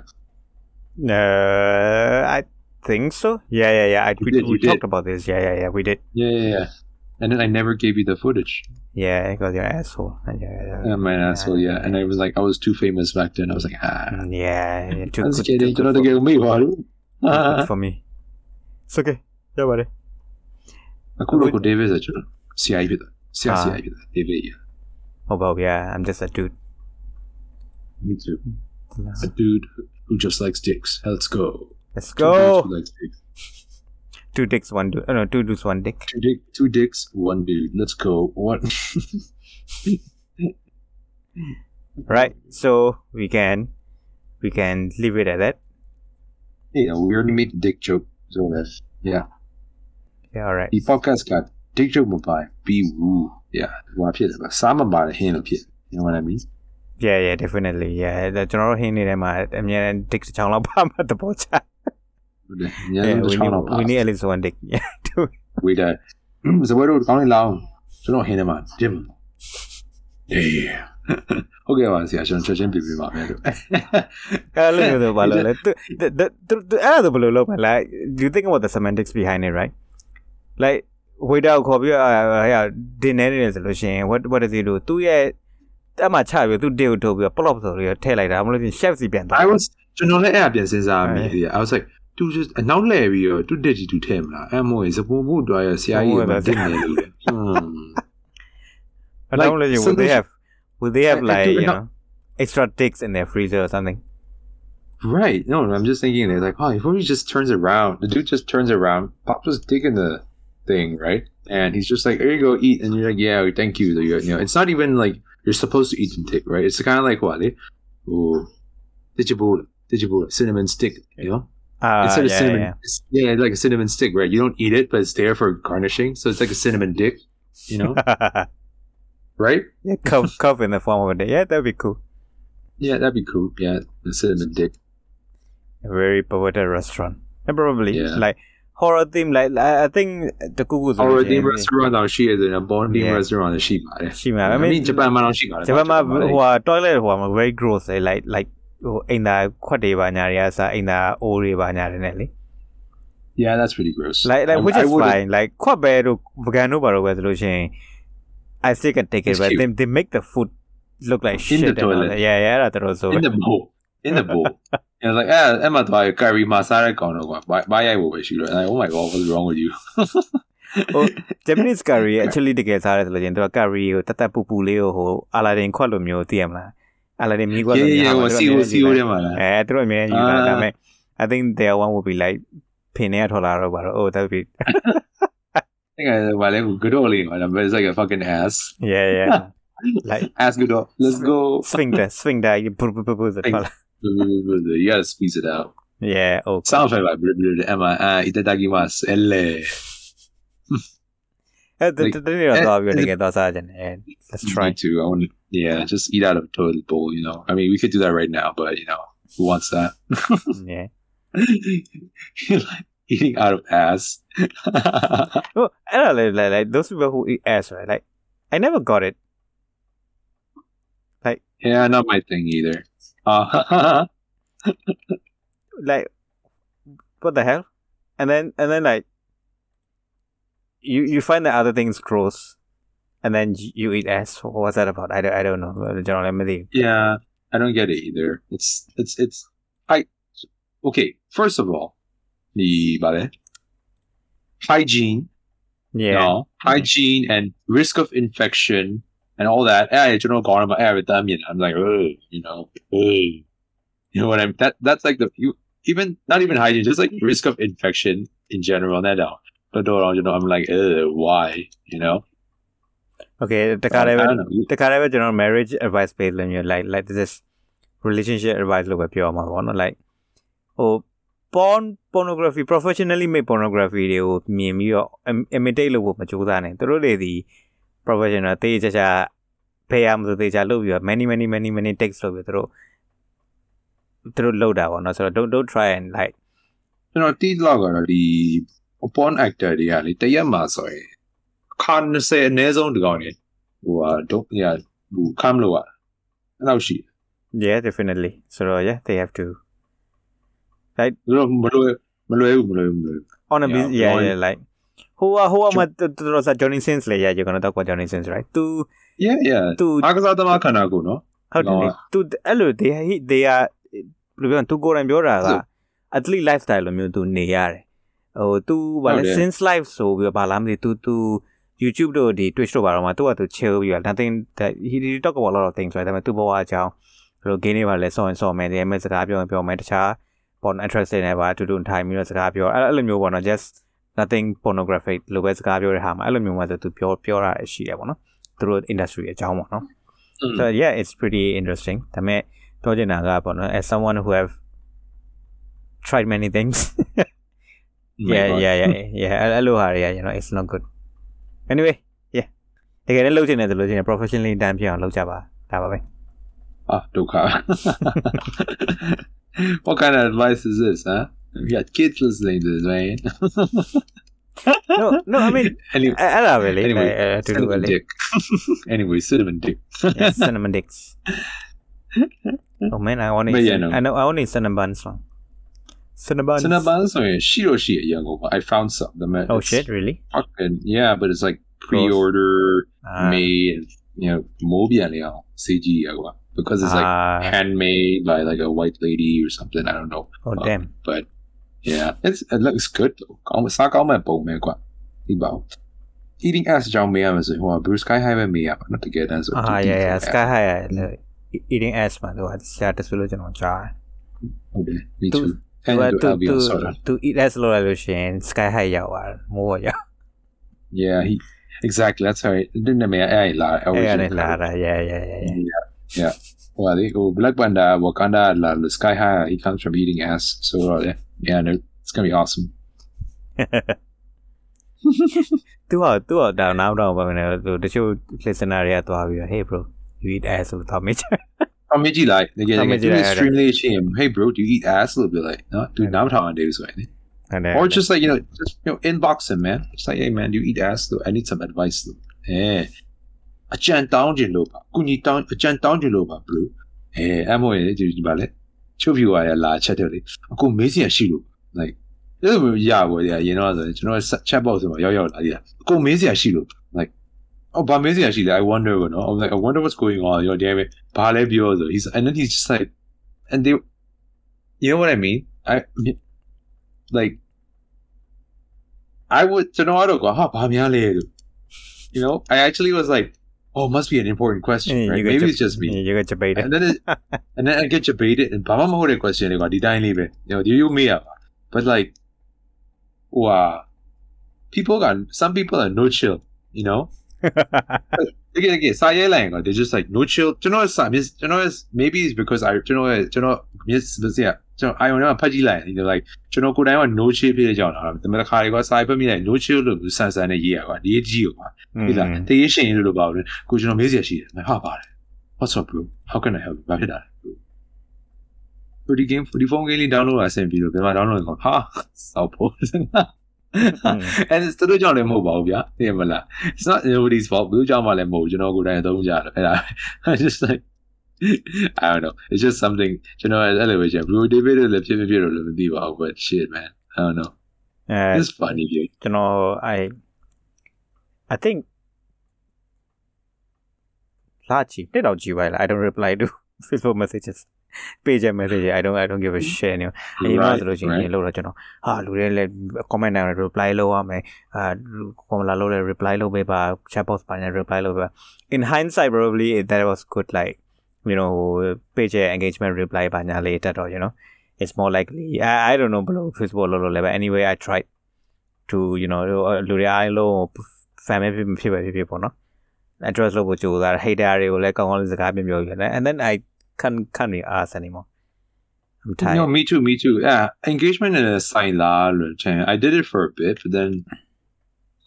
Uh, I think so. Yeah, yeah, yeah. I, we, did, we talked about this. Yeah, yeah, yeah. We did. Yeah, yeah, yeah. And then I never gave you the footage. Yeah, I got your asshole. Yeah, yeah, my asshole. Yeah, and I was like, I was too famous back then. I was like, ah. Mm, yeah, yeah too I was good, kidding. Too good for, get me, too good for me. It's okay. Don't worry. Ακούω από David έτσι. CIA vida. CIA ah. CIA vida. Oh, well, yeah. I'm just a dude. Me too. A dude who just likes dicks. Let's go. Let's Two dudes go. who likes dicks. Two dicks, one dude. Oh, no, two dudes, one dick. Two, dick, two dicks, one dude. Let's go. What? Right. So we can we can leave it at that. yeah, we already made the dick joke. So that's yeah. Yeah. All right. The podcast got dick joke mobile. Be woo. Yeah. What pit about Sama by the hand of pit. You know what I mean? Yeah, yeah, definitely. Yeah. ဒါကျွန်တော်တို့ဟင်းနေထဲမှာအများနဲ့ dick တစ်ချောင်းလောက်ပါမှတဘောချ Yeah, Yeah, yeah we we need we need need at least one dick. Yeah. dude. we that. So where do we going long? So no hand man. Jim. Yeah. Okay, well, see, I shouldn't judge him, baby, man. အဲ့လိုမျိုးဆိုဘာလို့လဲသူသူသူသူအဲ့ဒါဆိုဘယ်လိုလုပ်မလဲ do you think about the semantics behind it right like waiter ကိုခေါ်ပြီးတော့ဟာဒီနေနေဆိုလို့ရှိရင် what what does he do သူ့ရဲ့အမှချပြီးသူ deal ထုတ်ပြီးတော့ plop ဆိုပြီးတော့ထည့်လိုက်တာမလို့ရှင် chef စီပြန်သွား I was ကျွန်တော်လည်းအဲ့အပြင်စဉ်းစားမိတယ် I was like သူ just အနောက်လဲပြီးတော့သူတက်ကြီးသူထဲမလားအဲ့မို့စပူမှုတွားရဆရာကြီးကတင်နေလို့လေ I don't know so would they there's- have would they have I- I like do you not- know extra dicks in their freezer or something Right. No, I'm just thinking it's like, oh, before he just turns around, the dude just turns around, pops his dick in the thing, right? And he's just like, here you go, eat. And you're like, yeah, thank you. You know, it's not even like you're supposed to eat and take, right? It's kind of like what? Eh? Oh, digibola, digibola, cinnamon stick, you know? uh, Instead of yeah, cinnamon, yeah. it's- yeah, like a cinnamon stick, right? You don't eat it, but it's there for garnishing. So it's like a cinnamon dick, you know? right? yeah cup cup in the form of a dick yeah that'd be cool Yeah, that'd be cool. Yeah, the cinnamon dick. a very perverted restaurant and probably Yeah. like horror theme like I I think the Google Or the restaurant တော့ရှိရတယ်။ born team Yeah. restaurant လည်းရှိပါတယ် ရှိမှာ I I mean mean ဂျပန်မှာတော့ရှိပါတယ် ဂျပန်မှာ ဂျပန် ဟိုဟာ toilet ဟိုဟာ very gross လေ like like ဟိုအိမ်သာခွက်တွေပါညာတွေကစားအိမ်သာအိုးတွေပါညာတွေနဲ့လေ Yeah, that's pretty gross. like like I- which I is wouldn't- fine like ခွက်ပဲတို့ vegan တို့ပါတော့ပဲဆိုလို့ရှိရင် I still can take it It's but cute. they they make the food look like shit the and all toilet. that. yeah yeah အဲ့ဒါတော်တော်ဆို in the bowl in the bowl and like ah em ma twa curry ma sa ra kaung do kwa ba ba yai wo be shi lo like oh my god what's wrong with you ဟို Japanese curry ရဲ့ actually တကယ်စားရဲဆိုလို့ချင်းသူက curry ကိုတတ်တတ်ပူပူလေးကိုဟိုအာလာဒင်ခွက်လိုမျိုးသိရမလား Al enemigo. Yeah, yeah, yeah. I think their one would be like Pinea or whatever. oh, that would be. I think I well, good old but it's like a fucking ass. Yeah, yeah. like ass good old. Let's go. swing that, swing that. You gotta squeeze it out. Yeah. Okay. Sounds like Emma. Ah, uh, itadakimasu. You know, I'm gonna get those out and, and let's try. Me too. I want to, yeah, just eat out of a toilet bowl. You know, I mean, we could do that right now, but you know, who wants that? yeah, eating out of ass. well, I don't know, like, like, like those people who eat ass, right? Like, I never got it. Like, yeah, not my thing either. Uh, like, what the hell? And then, and then, like, you you find the other things gross and then you, eat ass what's that about i don't, I don't know General maybe yeah, I don't get it either. It's it's it's I okay. First of all, the hygiene, yeah no hygiene and risk of infection and all that. Eh, Going about eh, everything. I'm like, "Ugh," you know, "Ugh." you know what I'm. That that's like the you even not even hygiene, just like risk of infection in general. That now, but you know, I'm like, Ugh, why? You know, okay တခါတည်း I ပဲ don't know. တခါတည်းပဲကျွန်တော် marriage advice ပေးလို့မျိုး like like this is relationship advice လို့ပဲပြောမှာပေါ့နော် like ဟို porn pornography professionally made pornography တွေကိုမြင်ပြီးတော့ im- imitate လုပ်ဖို့မကြိုးစားနဲ့သူတို့တွေဒီ professional တေးချာချာဖေးရမလို့တေးချာလုပ်ပြီးတော့ many many many many takes လုပ်ပြီးတော့သူတို့သူတို့လုပ်တာပေါ့နော်ဆိုတော့ don't don't try and like ကျွန်တော်တီးလောက်ကတော့ဒီ porn actor တွေကလေတရက်မှာဆိုရင်ခါ20အနည်းဆုံးဒီကောင်နေဟိုဟာတော့ညဟိုခမ်းလို့อ่ะအဲ့လောက်ရှိ yeah definitely so yeah they have to တယ်သူတို့မလွယ်မလွယ်ဘူးမလွယ်ဘူးမလွယ်ဘူး on a Yeah, bus- yeah Johnny- yeah like ဟိုကဟိုကမတော်တော်စား Johnny Sins လေ yeah you're going to talk about Johnny Sins right သူ yeah yeah သူအားကစားသမားခန္ဓာကိုယ်နော်ဟုတ်တယ်လေလောကသူအဲ့လို they they are ဘယ်လိုပြောသူကိုယ်တိုင်ပြောတာကဆို athlete lifestyle လိုမျိုးသူနေရတယ် ဟိုသူဗာလဲဟုတ်တယ် since life ဆိုပြီးတော့ဗာလားမသိသူသူ YouTube တို့ဒီ Twitch တို့ဘာတော့မှသူကသူ chill ပြီးတော့ nothing that he, he talk about a lot of things right ဒါပေမဲ့သူဘဝအကြောင်းဘယ်လို game တွေပါလဲဆော့ရင်ဆော့မယ်ဒီမဲ့စကားပြောရင်ပြောမယ်တခြား porn interest တွေနဲ့ပါအတူတူထိုင်ပြီးတော့စကားပြောအဲ့အဲ့လိုမျိုးပေါ့နော် just nothing pornographic လိုပဲစကားပြောတဲ့ဟာမှာအဲ့လိုမျိုးမှဆိုသူပြောပြောတာရှိတယ်ပေါ့နော်သူတို့ industry အကြောင်းပေါ့နော် So yeah, it's pretty interesting. ဒါပေမဲ့ပြောချင်တာကပေါ့နော် as someone who have tried many things. yeah, yeah, yeah, yeah. အဲ့အဲ့လိုဟာတွေက you know it's not good. Anyway, yeah. တကယ်လည်းလုပ်ချင်တယ်ဆိုလို့ရှိရင် professionally တန်းပြအောင်လုပ်ကြပါဒါပါပဲ Ah, Doka. what kind of advice is this, huh? We got kids listening to this, man. No, no, I mean anyway, အဲ့အဲ့ဒါပဲလေ Anyway, အဲ့အတူတူပဲ cinnamon လေ dick. anyway, cinnamon dick. Yeah, cinnamon dicks. Oh man, I want But to yeah, no. I know I want to cinnamon buns song. Cinnabons. Cinnabons are Shiroshi at Young Opa. I found some. The, oh shit! Really? Fucking, yeah, but it's like pre-order ah. made. You know, 模变了 CG 啊，because it's like uh, handmade by like a white lady or something. I don't know. Oh um, damn! But yeah, it's it looks good though. 讲啥讲咩报咩啩？呢包一定 S 就咩啊？咪係話 Bruce Sky High Not to get answer. Ah yeah Sky High 啊，一定 S 嘛，都係下得數咗就能揸。Okay, me too. Diba, to, to, to eat less low Alushin, sky high yawar, more yaw. Yeah, he, exactly. That's how it didn't mean I I Yeah, yeah, yeah, yeah. Yeah, yeah. Well, the oh, Black Banda, Wakanda, la, the sky high, he comes from eating ass. So, uh, yeah, no, it's going to be awesome. two out, two out down now, down, but uh, the show listener, yeah, to have hey, bro, you eat ass with Tommy. မေးချင်အမေကြီးလိုက်တကယ်တအမေကယ်ကြီးဒီလိုက် stream လေးရှင်း hey bro do you eat ass လို့ပြောလိုက်နော်သူနားမထောင်တယ်ဆိုရင်ဟုတ်တယ် Or just like, you know, just, you know, inbox him, man. Just like, hey, man, do you eat ass? Though? I need some advice, though. Eh. A chan down jin lo ba. Kuni down, a chan down jin lo ba, bro. Eh, I'm away, do you ba le? Chop you are la chat le. Ako mezi a shi lo. Like, အဲ့လိုမျိုးရပါဗျာရင်တော့ဆိုရင်ကျွန်တော် chat box မှာရောက်ရောက်လာသေးတာအကုန်မေးစရာရှိလို့ like oh but amazing actually I wonder you know I'm like I wonder what's going on you know damn it ဘာလဲပြောဆို he's and then he's just like and they you know what I mean I like I would to know how to go ha ဘာများလဲလို့ you know I actually was like oh must be an important question Yeah, right you get maybe to- it's just me you get debated and then it, and then I get debated and ဘာမှမဟုတ်တဲ့ question တွေကဒီတိုင်းလေးပဲ you know do you me up but like wow people got some people are no chill you know Again again စာရေးလိုက်ရင်က they just like no chill ကျွန်တော်စာ miss ကျွန်တော် maybe it's because I ကျွန်တော်ကျွန်တော် miss စရာကျွန်တော် I don't know ဖတ်ကြည့်လိုက်ရင် you know like ကျွန်တော်ကိုယ်တိုင်က no chill ဖြစ်ကြအောင်လားဒါပေမဲ့တစ်ခါတွေကစာရေးဖတ်မိလိုက် no chill လို့ဆန်ဆန်နဲ့ရေးရပါဒီကြီးကိုပါဒီလားတရေရှင်လို့လို့ပါဘူးကိုကျွန်တော်မေးစရာရှိတယ်ငါဟာပါတယ် what's up bro how can I help you ဘာဖြစ်တာလဲဒီ game ဒီ phone game လေး download အဆင်ပြေလို့ဘယ်မှာ download ကောဟာစောက်ဖို့ and it's တို့ကြောင့်လည်းမဟုတ်ပါဘူးဗျာသိရမလား it's not nobody's fault ဘယ်သူကြောင့်မှလည်းမဟုတ်ဘူးကျွန်တော်ကိုယ်တိုင်အသုံးကြတယ်အဲ့ဒါ I just like I don't know it's just something ကျွန်တော်အဲ့လိုပဲချက် Blue David လည်းဖြစ်ဖြစ်ဖြစ်လို့လည်းမသိပါဘူး but shit man I don't know အဲ it's funny dude ကျွန်တော် I I think လာကြည့်တက်တော့ကြည့်ပါလား I don't reply to Facebook messages page and messages I don't I don't give a shit နေအေးမဆိုလို့ရှိရင်လို့တော့ကျွန်တော်ဟာလူတွေလည်း comment နဲ့ reply လုပ်ရမယ်အာ comment လာလို့လည်း reply လုပ်ပေးပါ chat box ပါနဲ့ reply လုပ်ပေးပါ in hindsight probably that was good like you know page engagement reply ပါညာလေးတက်တော့ you know it's more likely I, I don't know ဘယ်လို Facebook လို့လို့လည်း but anyway I tried to you know လူတွေအားလုံး fan ပဲဖြစ်ဖြစ်ပဲဖြစ်ဖြစ်ပေါ့နော် address လို့ပို့ကြိုးစား hater တွေကိုလည်းကောင်းကောင်းလေးစကားပြောပြောရတယ် and then I can't can't be asked anymore. I'm tired. No, me too, me too. Yeah, engagement in a silent. I did it for a bit, but then,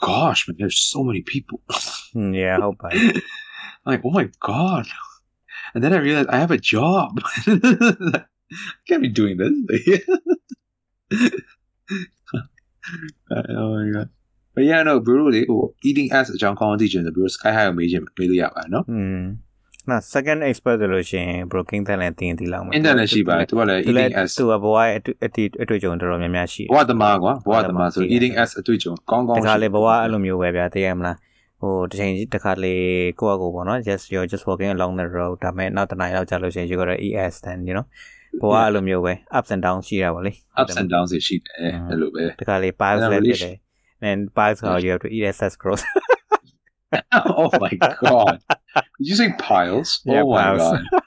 gosh, man, there's so many people. Hmm, yeah, I hope I. like, oh my god, and then I realized I have a job. I can't be doing this. oh my god. But yeah, no, in the 张光地址的，比如 Sky high media i know hmm. နော် hmm နော် second expert ဆိုလို့ရှိရင် broking တဲ့လည်းတင်တည်လောက်မှာ internet ရှိပါတယ်သူကလည်းသူလည်း eating ass သူကဘဝရဲ့အတွေ့အတွေ့အတွေ့အကြုံတော်တော်များများရှိဘဝသမားကွာဘဝသမားဆို eating ass အတွေ့အကြုံကောင်းကောတင်းခါလေရှိဘဝအဲ့လိုမျိုးပဲဗျာသိရမလားဟိုတစ်ချိန်တစ်ခါလေကိုယ့်အကိုပေါ့နော် just you're just walking along the road ဒါပေမဲ့နောက်တစ်နိုင်လောက်ကြာလို့ရှိရင် you got to ES then you know ဘဝအဲ့လိုမျိုးပဲ ups and downs ရှိတာပေါ့လေ ups and downs တွေရှိတယ်အဲ့လိုပဲတခါလေ piles အဲ့ဒါလည်း really ဖြစ်တယ် and piles how you have to eat excess growth oh my god! Did you say piles? Yeah, oh piles. my god!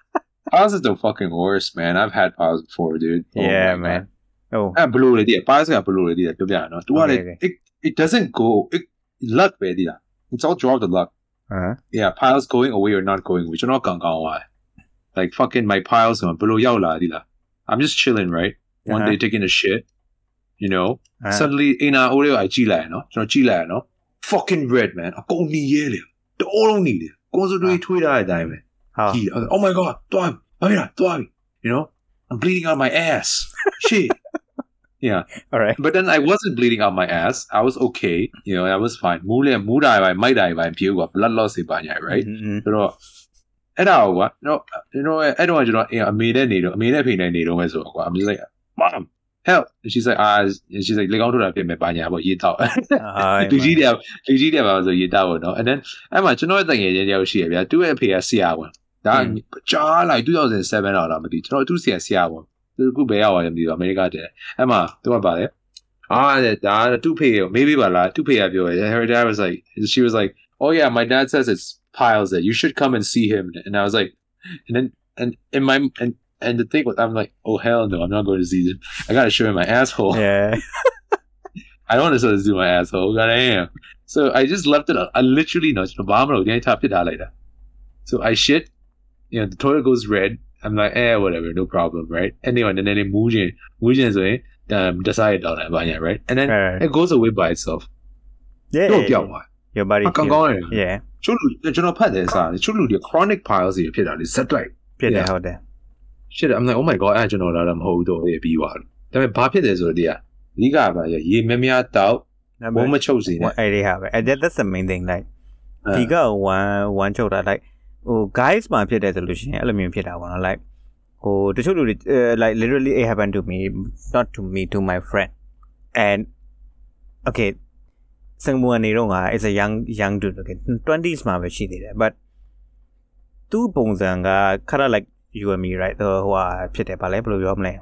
Piles is the fucking worst, man. I've had piles before, dude. Oh yeah, man. Oh, Oh, ah, blue already. Piles got blue idea. To be honest, what okay, it, okay. it it doesn't go it, luck idea. It's all draw the luck. Uh-huh. Yeah, piles going away or not going, which are not gone why. Like fucking my piles going below yao la I'm just chilling, right? One uh-huh. day taking a shit, you know. Uh-huh. Suddenly, in our audio, I 寄来呢，什么寄来呢？ကျွန်တော်ကြည့်လိုက်ရနော် fucking red man အကုန်နီရဲလေတအိုးလုံးနီတယ်ကွန်စတွေထွေးထားတဲ့အတိုင်းပဲ how ကြည့် oh my god တွားပြီဘာဖြစ်လဲတွားပြီ you know I'm bleeding out my ass shit yeah all right but then I wasn't bleeding out my ass I was okay you know I was fine မူးလေမူးတာပဲမိုက်တာပဲပြေကွာ blood loss တွေပါညာ right Mhm. ဆိုတော့အဲ့ဒါကွာ you know you know အဲ့တော့ကျွန်တော်အမေနဲ့နေတော့အမေနဲ့ဖေနဲ့နေတော့ပဲဆိုတော့ကွာ I'm just like mom help and she's like ah and she's like လေကောင်းထုတ်တာဖြစ်မယ်ပါညာပေါ့ရေးတော့ Ay, လူကြီး man. တယ်လူကြီးတယ်ပါဆိုရေးတော့ပေါ့နော် and then အဲ့မှာကျွန်တော်ရဲ့တငယ်ချင်းတယောက်ရှိရဗျာသူ့ရဲ့အဖေကဆရာဝန်ဒါ อืม ကြားလိုက်2007တော့လားမသိကျွန်တော်သူ့ဆရာဆရာဝန်သူကဘယ်ရောက်သွားလဲမသိဘူးအမေရိကတည်းအဲ့မှာသူကပါတယ်အာဒါသူ့ဖေကို maybe ပါလားသူ့ဖေကပြောတယ် her dad was like she was like oh yeah my dad says it's piles that you should come and see him and I was like and then and in my and and the thing was I'm like oh hell no I'm not going to see him I gotta show him my asshole yeah I don't want to sort of do my asshole, but I am. So I just left it. I literally know. Bomb the top it out later. So I shit. You know, the toilet goes red. I'm like, eh, whatever, no problem, right? Anyway, and then it moves in, moves in, so um, decided on that, but yeah, right? And then Right. it goes away by itself. yeah No, yeah, yeah, yeah. why? your body အကောင်ကောင်းတယ် yeah ချို့လူကျွန်တော်ဖတ်တယ်စားတယ်ချို့လူတွေ chronic piles တွေဖြစ်တာလေဆက်လိုက် ဖြစ်တယ် Yeah. ဟုတ်တယ် shit I'm like oh my god အဲ့ဒါကျွန်တော်လာတာမဟုတ်ဘူးတော့ရေးပြီးသွားတယ်ဒါပေမဲ့ဘာဖြစ်တယ်ဆိုတော့ဒီကအဓိကပါရေမြများတောက်ဘုံမချုပ်စီနဲ့အဲ့ဒီဟာပဲ and that, that's the main thing like အဲဒီက1 1ချုပ်တာ like ဟို guys မှာဖြစ်တယ်ဆိုလို့ရှိရင်အဲ့လိုမျိုးဖြစ်တာပေါ့နော် like ဟိုတချို့လူတွေ uh, like literally it happened to me not to me to my friend and okay စင်ကာပူကနေတော့ငါ is a young young dude okay 20s မှာပဲရှိသေးတယ် but သူ့ပုံစံက kind of like you and me right ဟိုဟာဖြစ်တယ်ဗာလဲဘယ်လိုပြောမလဲ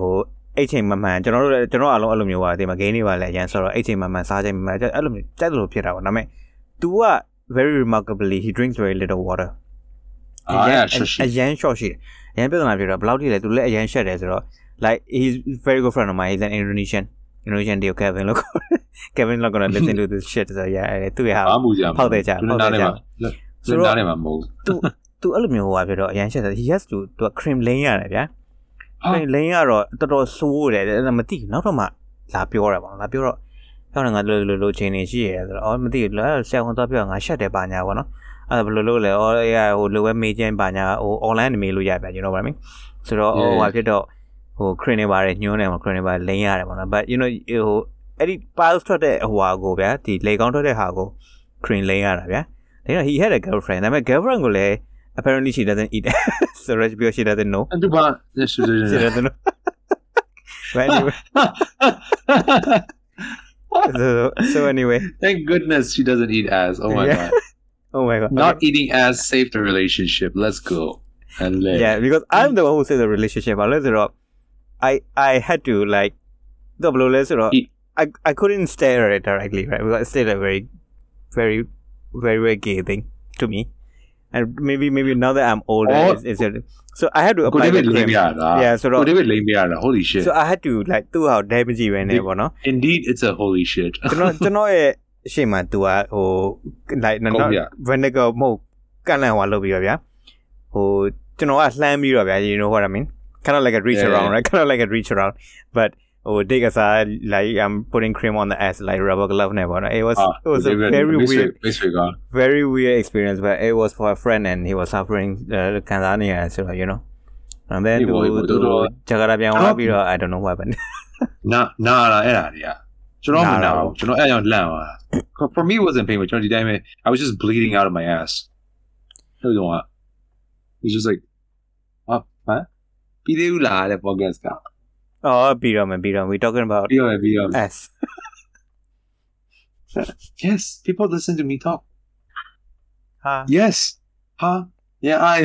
ဟိုအဲ့ချိန်မှန်မှန်ကျွန်တော်တို့လည်းကျွန်တော်အားလုံးအဲ့လိုမျိုးပါဒီမှာ game တွေပါလဲအရန်ဆိုတော့အဲ့ချိန်မှန်မှန်စားချိန်မှန်မှန်အဲ့လိုမျိုးကြိုက်တယ်လို့ဖြစ်တာပေါ့ဒါပေမဲ့ तू က very remarkably he drinks very little water အာ yeah sure အရန် short ရှိတယ်အရန်ပြဿနာဖြစ်တော့ဘယ်လောက်ထိလဲ तू လည်းအရန် short တယ်ဆိုတော့ like he's very good friend of mine he's an Indonesian Indonesian deal Kevin လို့ Kevin not gonna listen to this shit ဆိုတော့ yeah သူ့ရဲ့ဟာဘာမှုကြဖောက်တယ်ကြလူဖောက်တယ်နားထဲကြမှာလူနားထဲမှာမဟုတ်သူ သူအဲ့လိုမျိုးဟိုပါဖြစ်တော့အရန် short တယ် he has to သူ cream lane ရတယ်ဗျာ cream lane ကတော့တော်တော်ဆိုးတယ်အဲ့ဒါမသိဘူးနောက်တော့မှလာပြောတာပေါ့လာပြောတော့ကျောင်းငါလိုလိုလိုချင်းနေရှိရဲဆိုတော့အော်မသိဘူးလားဆရာဝန်တော့ပြောငါရှက်တယ်ပါညာပေါ့နော်အဲ့ဒါဘယ်လိုလုပ်လဲအော်ရဟိုလိုပဲမေးချင်းပါညာဟို online နေမေးလို့ရပြ you know what I mean ဆိုတော့ဟိုဟာဖြစ်တော့ဟို crane တွေပါတယ်ညွှန်းတယ်မှာ crane တွေပါလိမ့်ရတယ်ပေါ့နော် but you know ဟိုအဲ့ဒီ piles ထွက်တဲ့ဟိုဟာကိုဗျာဒီလေကောင်းထွက်တဲ့ဟာကို crane လိမ့်ရတာဗျာဒါတော့ he had a girlfriend ဒါပေမဲ့ girlfriend ကိုလည်း apparently she doesn't eat Suraj because she doesn't know. She doesn't, she doesn't know. but anyway. so, so, anyway. Thank goodness she doesn't eat ass. Oh my yeah. god. oh my god. Not okay. eating ass saved the relationship. Let's go. Unless. Yeah, because I'm the one who saved the relationship. Unless Rob, I I had to like the Let's Eat. I, I couldn't stare at it directly, right? Because it's still a very, very, very, very gay thing to me. And maybe maybe now that I'm older Oh. it's, it's a, so I had to ကို apply ဒေးဗ the စ်လိမ့် cream ရတာ Yeah, ဆိုတော့ကိုဒေးဗစ်လိမ့်ရတာ holy shit so I had to like သူ့ဟာ damage ပဲနေပေါ့နော် indeed it's a holy shit ကျွန်တော်ကျွန်တော်ရဲ့အရှိမသူကဟို like ဟုတ် not ဗျ vinegar မဟုတ်ကန်လန်ဟွာလုပ်ပြီးတော့ဗျာဟိုကျွန်တော်ကလှမ်းပြီးတော့ဗျာ you know what I mean kind of like a reach Yeah, around yeah. right kind of like a reach around but ဟို take aside like I'm putting cream on the ass like rubber glove နဲ့ပေါ့နော် it was အာ it was a very weird disregard very weird experience but it was for a friend and he was suffering ခံစားနေရတယ်ဆိုတော့ you know and then သူ ဒီဘော သူ တော်တော် ဂျာကာပြန်သွားပြီးတော့ I don't know what happened နာနာလာအဲ့ဒါတွေကကျွန်တော်မ နာ နာ တာ ဘူးကျွန်တော်အဲ့ကြောင့်လန့်သွားတာ for me it wasn't pain ကျွန်တော်ဒီတိုင်းပဲ I was just bleeding out of my ass အဲ့တော့က it's just like ဟာဟမ်ပြီးသေးဘူးလားတဲ့ podcast က oh ပြီးတော့မယ်ပြီးတော့ we talking about ပြီးတော့ပြီးတော့ S yes people listen to me talk ဟာ yes ဟာ yeah I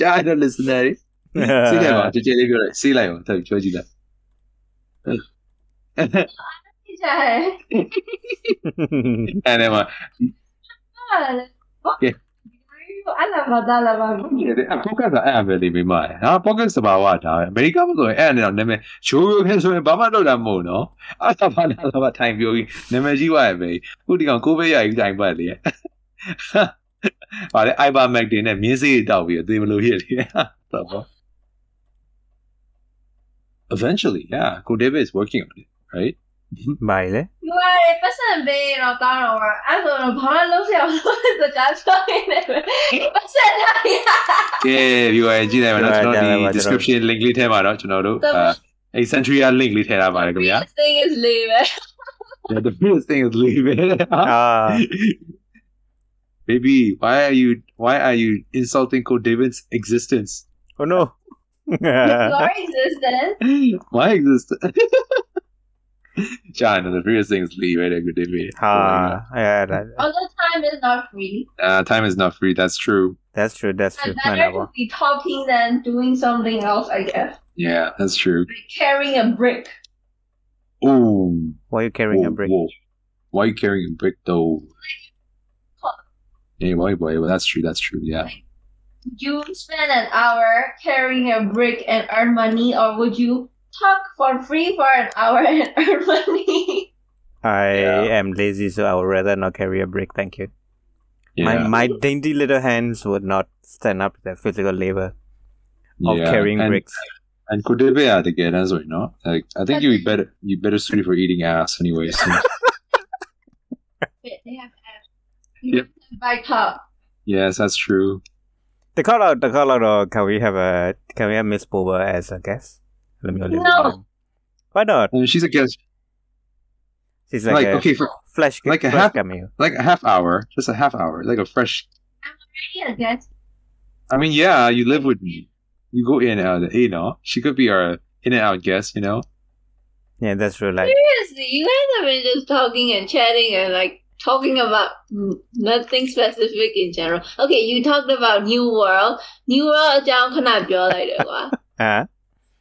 ကြားရတဲ့ listener တွေစီးလိုက်ပါကြည်ကြည်လေးပြောလိုက်စီးလိုက်ပါတက်ပြောကြည့်လိုက် ကြည့်ကြတယ် အဲ့ဒါမှ ဟုတ်တယ်ဟုတ်ကဲ့ အဲ့လာမဒါလာပါဒီအဲ့ podcast ကအဲ့အပဲလေးမိမရဟာ podcast စပါဝါဒါပဲအမေရိကမှာဆိုရင်အဲ့အနေတော့နာမည်ချိုးရိုးခဲဆိုရင်ဘာမှလုပ်တာမဟုတ်နော်အဲ့ဒါဘာလဲဆိုတော့ထိုင်ပြောပြီးနာမည်ကြီးသွားရပဲခုဒီကောင်ကိုဗစ်ရကြီးတိုင်ပတ်လေဟာလေ iBarmac တင်နဲ့မြင်းစေးတောက်ပြီးအသေးမလို့ဖြစ်လေတော့ Eventually, yeah, Go David is working on it, right? ဘာလဲ သူကလေပတ်စံပေးတော့ကောင်းတော့အဲ့ဆိုတော့ဘာမှလုပ်စရာမလိုစကားပြောနေတယ်ပတ်စံလာရ Yeah, viewer ကြည့်လိုက်ပါနော်ကျွန်တော်ဒီ ကြည့်လိုက်ပါကျွန်တော် description link လေးထဲမှာတော့ကျွန်တော်တို့အဲ Centuria link လေးထည့်ထားပါတယ်ခင်ဗျာ thing is leave Yeah, the first thing is leave it. အာ Baby, why are you why are you insulting Code David's existence? oh no your existence My existence. John, the previous thing is free, right? Good debate. Ah, yeah. That, Although time is not free. Uh, time is not free. That's true. That's true. That's true. It's better to be talking than doing something else, I guess. Yeah, that's true. Like carrying a brick. Ooh. Why are you carrying whoa, a brick? Whoa. Why are you carrying a brick, though? Hey, boy, boy. Well, that's true. That's true. Yeah. You spend an hour carrying a brick and earn money, or would you talk for free for an hour and earn money I Yeah. am lazy so I would rather not carry a brick thank you Yeah. my my dainty little hands would not stand up to the physical labor of yeah. carrying and, bricks And could they be at the get as well, no? Like, I think you better you better suited for eating ass anyways. they have apps you Yep. have to cup yes, that's true. the call out the call out or can we have a can we have Miss Boba as a guest let me No. why not And she's a guest. she's Like, like, a okay, for flash like a flash half- cameo like a half hour, just a half hour, like a fresh. I guess I mean, yeah, you live with me. You go in and out. You know, she could be our in and out guest. You know. Yeah, that's true. Like, Seriously, you guys have been just talking and chatting and like talking about mm, nothing specific in general. Okay, you talked about New World. New World အကြောင်းခဏပြောလိုက်တယ်ကွာ uh,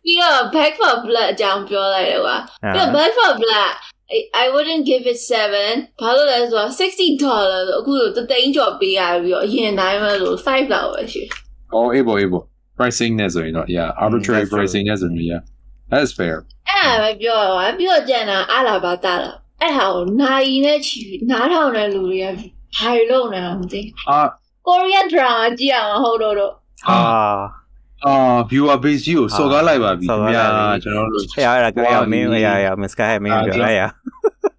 ပြီးတော့ Back for Blood အကြောင်းပြောလိုက်တယ်ကွာပြီးတော့ uh, Back for Blood I, I wouldn't give it 7ဘာလို့လဲဆိုတော့60 dollar လို့အခုလိုတသိန်းကျော်ပေးရပြီးတော့အရင်တိုင်းပဲလို့5လောက်ပဲရှိတယ် Oh, able, able. Pricing နဲ့ဆိုရင်တော့ yeah, arbitrary that's true. pricing နဲ့ဆိုရင် yeah. That is fair. အဲ့ဒါပဲပြောရပါပြီးတော့ကြံတာအလားပါတာလားအဲ့ဟာကိုနိုင်နဲ့ချီနားထောင်တဲ့လူတွေကဘာတွေလုပ်နေအောင်မသိ Ah, ကိုရီးယားဒရာမာကြည့်အောင်ဟုတ်တော့တော့ ah, ah, viewer base ကြီးကိုစော်ကားလိုက်ပါပြီစော်ကား။များလိုက်ပြီကျွန်တော်တို့ yeah, yeah, yeah, yeah, me, Wow, yeah, yeah, Miss Sky, me, Ah, yeah, just- yeah.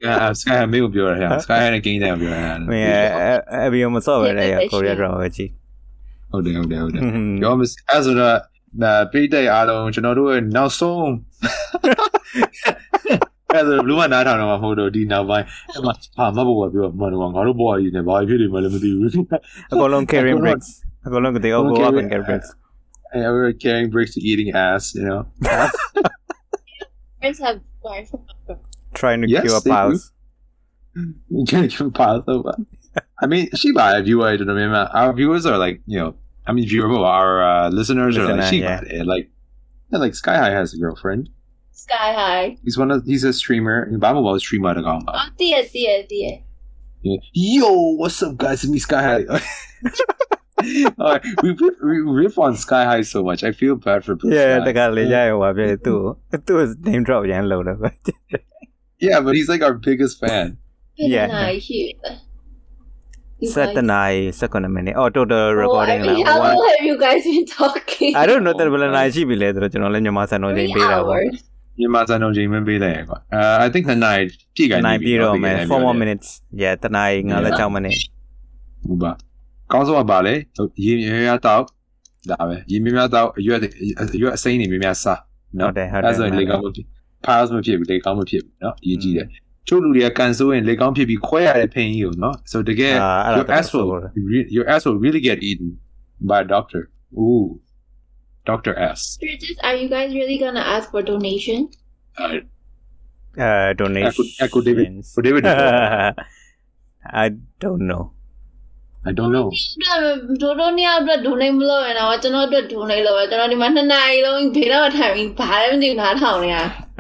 yeah, Sky မေကိုပြောရတာ။ Sky နဲ့ Game နဲ့ပြောရတာ Me, eh, eh, vi om så över det, ja, Korea drama, vet du. ဟုတ်တယ်ဟုတ်တယ်ဟုတ်တယ် Mhm. ပြောမစအဲ့ဆိုတော့ဒါပိတ်တဲ့အားလုံးကျွန်တော်တို့ရဲ့နောက်ဆုံးအဲ့ဒါဘလူးမနားထောင်တော့မှမဟုတ်တော့ဒီနောက်ပိုင်းအဲ့မှာဟာမဟုတ်ဘူးပြောမှန်တော့ငါတို့ဘွားကြီးနဲ့ဘာဖြစ်နေမှလည်းမသိဘူး Akolong carrying Akolong- bricks. Akolong ko, they all go Akolong up carry- and carry And we were carrying bricks and eating ass, you know. Parents have wives. Trying to yes, kill a pals. Trying to kill a pals. I mean, Shiba, our viewer, I don't know, our viewers are like, you know, I mean, viewer, our uh, listeners Listener, are like, Shiba, yeah. Eh, like, yeah, like Sky High has a girlfriend. Sky High. He's one of he's a streamer. Baba was streamer to go. Oh, dear, dear, dear. Yo, what's up, guys? It's me, Sky High. Alright, we, we we riff on Sky High so much. I feel bad for Blue Yeah, Sky. the guy, yeah, yeah, yeah, yeah, too. Too is name drop, yeah, load of it. Yeah, but he's like our biggest fan. ဖြစ် Yeah. နေရှိတယ် You Set the guys- night, second a minute. Oh, total Oh, recording I mean, like how one. long have you guys been talking? I don't know that will night she be later. You know, let your master know Three they be that one. hours. မြန်မာစံတော်ချိန်မပေးလိုက်ကွာ Uh I think the night ပြည့်ကန် Night ပြီ be man. Four more minutes. Yeah, the night, nga la Yeah. chow minute. ဟုတ်ပါ ကောင်းဆုံးကပါလေရေများများတောက်ဒါပဲရေများများတောက်အရွက်အရွက်အစိမ်းတွေများများစားနော်ဟုတ်တယ်ဟုတ်တယ်အဲ့ဆိုလေကောင်းမဖြစ်ပါးမဖြစ်ဘူးလေကောင်းမဖြစ်ဘူးနော်အရေးကြီးတယ်ချို့လူတွေကကန်ဆိုးရင်လေကောင်းဖြစ်ပြီးခွဲရတဲ့ဖိန်ကြီးကိုနော် mm. so ah, your ass will your ass will really get eaten by a doctor. Ooh. Doctor ass. Churches are you guys really gonna ask for donation? Uh, uh donation echo, echo david for david i don't know. I don't know. ဒိုဒိုနီယာအတွက် donate မလုပ်ရင်တော့ကျွန်တော်အတွက် donate လုပ်ပါကျွန်တော်ဒီမှာနှစ်နာရီလုံးဘေးတော့ထိုင်ပြီးဘာလည်းမသိဘူးနားထောင်နေရ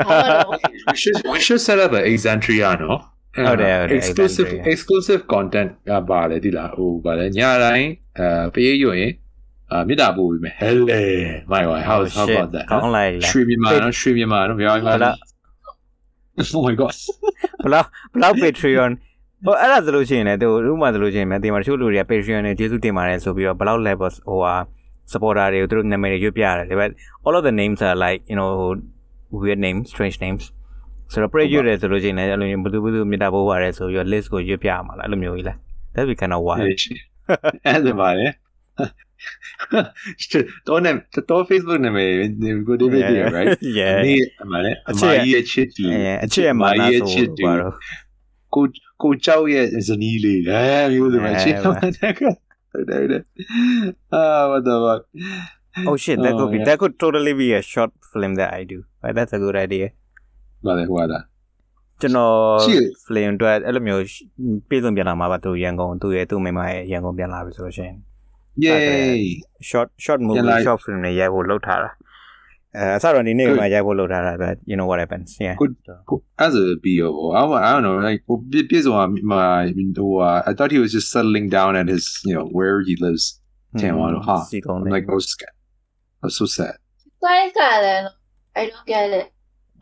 ဘာမှတော့ We should we should set up an Exantria, no? Oh, there, there, exclusive Exandria. exclusive content ကပါလေဒီလားဟိုပါလေညတိုင်းအဲပေးရွရင်အာမြေတားပို့ပြီးမယ် Hello my wife how Oh, how shit. about that ကောင်းလိုက်လားရွှေမြန်မာနော်ရွှေမြန်မာနော်ပြောရမှာဘလား Oh my god ဘလောက်ဘလောက် Patreon ဟိုအဲ့ဒါဆိုလို့ရှိရင်လည်းသူဥပမာဆိုလို့ရှိရင်လည်းဒီမှာတချို့လူတွေက Patreon နဲ့ကျေးဇူးတင်ပါတယ်ဆိုပြီးတော့ဘလောက် level ဟိုဟာ supporter တွေကိုသူတို့နာမည်တွေရွတ်ပြရတယ် but all of the names are like you know weird names strange names ဆိုတော့ pray ရွတ်တယ်ဆိုလို့ရှိရင်လည်းအဲ့လိုမျိုးဘယ်သူဘယ်သူမြေတာပို့ပါတယ်ဆိုပြီးတော့ list ကိုရွတ်ပြရမှာလားအဲ့လိုမျိုးကြီးလား that be kind of wild အဲ့ဒါပါလေတော့နေတော့ Facebook နာမည်ကိုဒီဗီဒီယို right yeah နေအမှန်လေအမကြီးရဲ့ချစ်တူအဲအချစ်အမှန်လားရဲ့ဆိုချစ်တူပါတော့ ကိုကိုကြောက်ရဲ့ဇနီးလေးအဲမျိုးစုံပဲချစ်အဲတော့တဲ့ကဟုတ်တယ်ဟုတ်တယ်အာ what the fuck oh shit that could be Oh, yeah. that could totally be a short film that I do but that's a good idea ဘာလဲဟိုကကျွန်တော်ရှိတယ် flame အတွက်အဲ့လိုမျိုးပြည်စုံပြန်လာမှာပါသူရန်ကုန်သူရဲ့သူ့မိမရဲ့ရန်ကုန်ပြန်လာပြီဆိုလို့ရှိရင် yay short short ပြန် movie လာ short film တွေရိုက်ဖို့လုပ်ထားတာ အဲအစတော့ဒီနေ့မှရိုက်ဖို့လုပ်ထားတာ but you know what happens yeah Good. အဲ့ဒါပြီးရော I don't I don't know like ဟိုပြပြစုံကဟိုဟို I thought he was just settling down at his you know where he lives ထင်သွားတော့ဟာ စီကုန်း I'm လေး like oh scared I'm so sad Guys ကလည်း I don't get it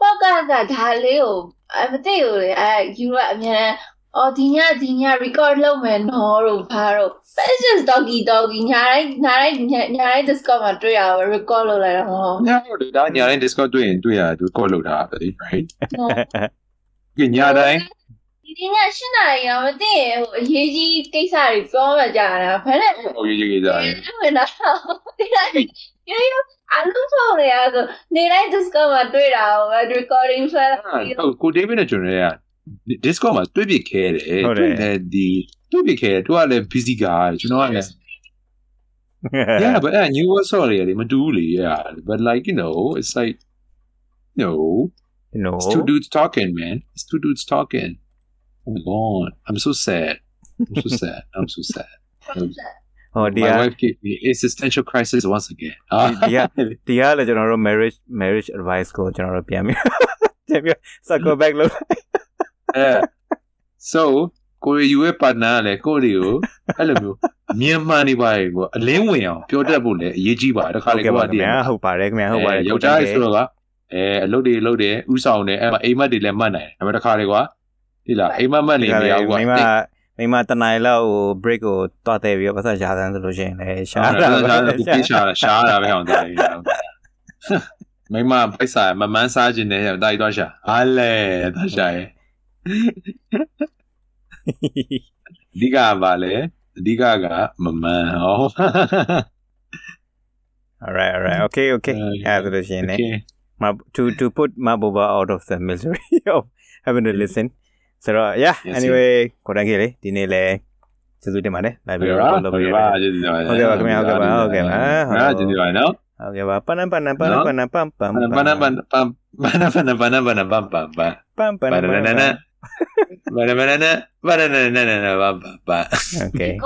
podcast ကဒါလေးကိုအမသိဘူးလေအဲယူရအများနဲ့ အော်ဒီညဒီည record လုပ်မယ်နော်လို့ဘာလို့ It's just doggy doggy ညာတိုင်းညာတိုင်းညာတိုင်း Discord မှာတွေ့ရပါ record လုပ်လိုက်တော့ဟောညတော့ဒါညတိုင်း Discord တွေ့ရင်တွေ့ရသူ call လုပ်တာပဲ right ညတိုင်းဒီဒီညရှင်းတာရအောင်မသိရင်ဟိုအရေးကြီးကိစ္စတွေပြောမှကြာတာဘယ်နဲ့ဟိုရေးရေးကြတယ်ဝင်လာဒီတိုင်းရိုးရိုးအလုံးစုံနေရဆိုနေတိုင်း Discord မှာတွေ့တာဟို recording ဆွဲလိုက်ပြီးတော့ဟုတ်ကို David နဲ့ကျွန်တော်က Discord မှာတွေ့ပြခဲတယ် ဟုတ်တယ် တယ်ဒီတွေ့ပြခဲတယ်သူကလည်း busy guy ကျွန်တော်ကလည်း yeah but uh, new was sorry လေမတူဘူးလေ yeah but like you know it's like you know you know It's two dudes talking, man. It's two dudes talking. Oh my god. I'm so sad. I'm so sad. I'm so sad. ဟောဒီ My က wife gave me existential crisis once again. ဒီကဒီကလည်းကျွန်တော်တို့ marriage marriage advice ကိုကျွန်တော်တို့ပြန်ပြီးပြန်ပြီး circle back လုပ် Yeah. So ကိုရီယူရဲ့ partner ကလည်းကိုရီကိုအဲ့လိုမျိုးအမြင်မှန်နေပါလေကိုအလင်းဝင်အောင်ပြောတတ်ဖို့လည်းအရေးကြီးပါတယ်တခါဟုတ်လေကဲ့ကိုပါကခင်ဗျာဟုတ်ပါတယ်ခင်ဗျာဟုတ်ပါတယ်ယောက်ျားလေးဆိုတော့ကအဲအလုပ်တွေလုပ်တယ်ဥဆောင်တယ်အဲ့မှာအိမ်မက်တွေလည်းမှတ်နိုင်တယ်ဒါပေမဲ့တခါလေကွာဒီလားအိမ်မက်မှတ်နေဒီကနေလည်းရဘူးကွာမိမမိမတနင်္လာလောက်ဟို break ကိုတွားတဲ့ပြီးတော့ပတ်သက်ရှာသန်းဆိုလို့ရှိရင်လည်းရှာရှားတာတာပဲရှားတာကိုပြေးရှားတာရှားတာပဲဟောင်းတာကြီးမိမပိုက်စားမမန်းစားခြင်းနဲ့တာကြီးတော့ရှာဟာလေတော့ရှာရဲ့ အဓိကကပါလေအဓိကကမမန်းဟော alright alright okay okay အဲ့ဒါဆိုလို့ရှိရင်လည်း Okay. Ma, to to put Mabuba out of the misery of having to listen. So yeah, Yes, anyway, ကိုတန်းကြီးလေဒီနေ့လဲကျေးဇူးတင်ပါတယ်။ live ဟုတ် video ကဲ့ပါလုပ်ဟုတ်ပေးကဲ့ရပါတယ်ကျေးဇူးတင်ပါတယ်ဟုတ်ကဲ့ပါခင်ဗျာဟုတ်ကဲ့ပါဟုတ်ကဲ့ပါဟာကျေးဇူးပါနော်။ဟုတ်ကဲ့ပါပနပနပနပနပမ်ပမ်ဘနဘနပမ်ဘနဘနဘနဘနပမ်ပမ်ပမ်ပမ်ပမ်ဘနနန Banana, banana, banana, ba, Okay.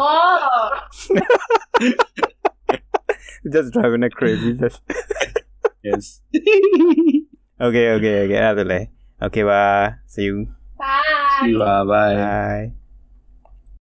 Just driving a crazy. Just. yes. okay, okay, okay. Adelaide. Okay, bye. See you. Bye. See you. Bye. Bye.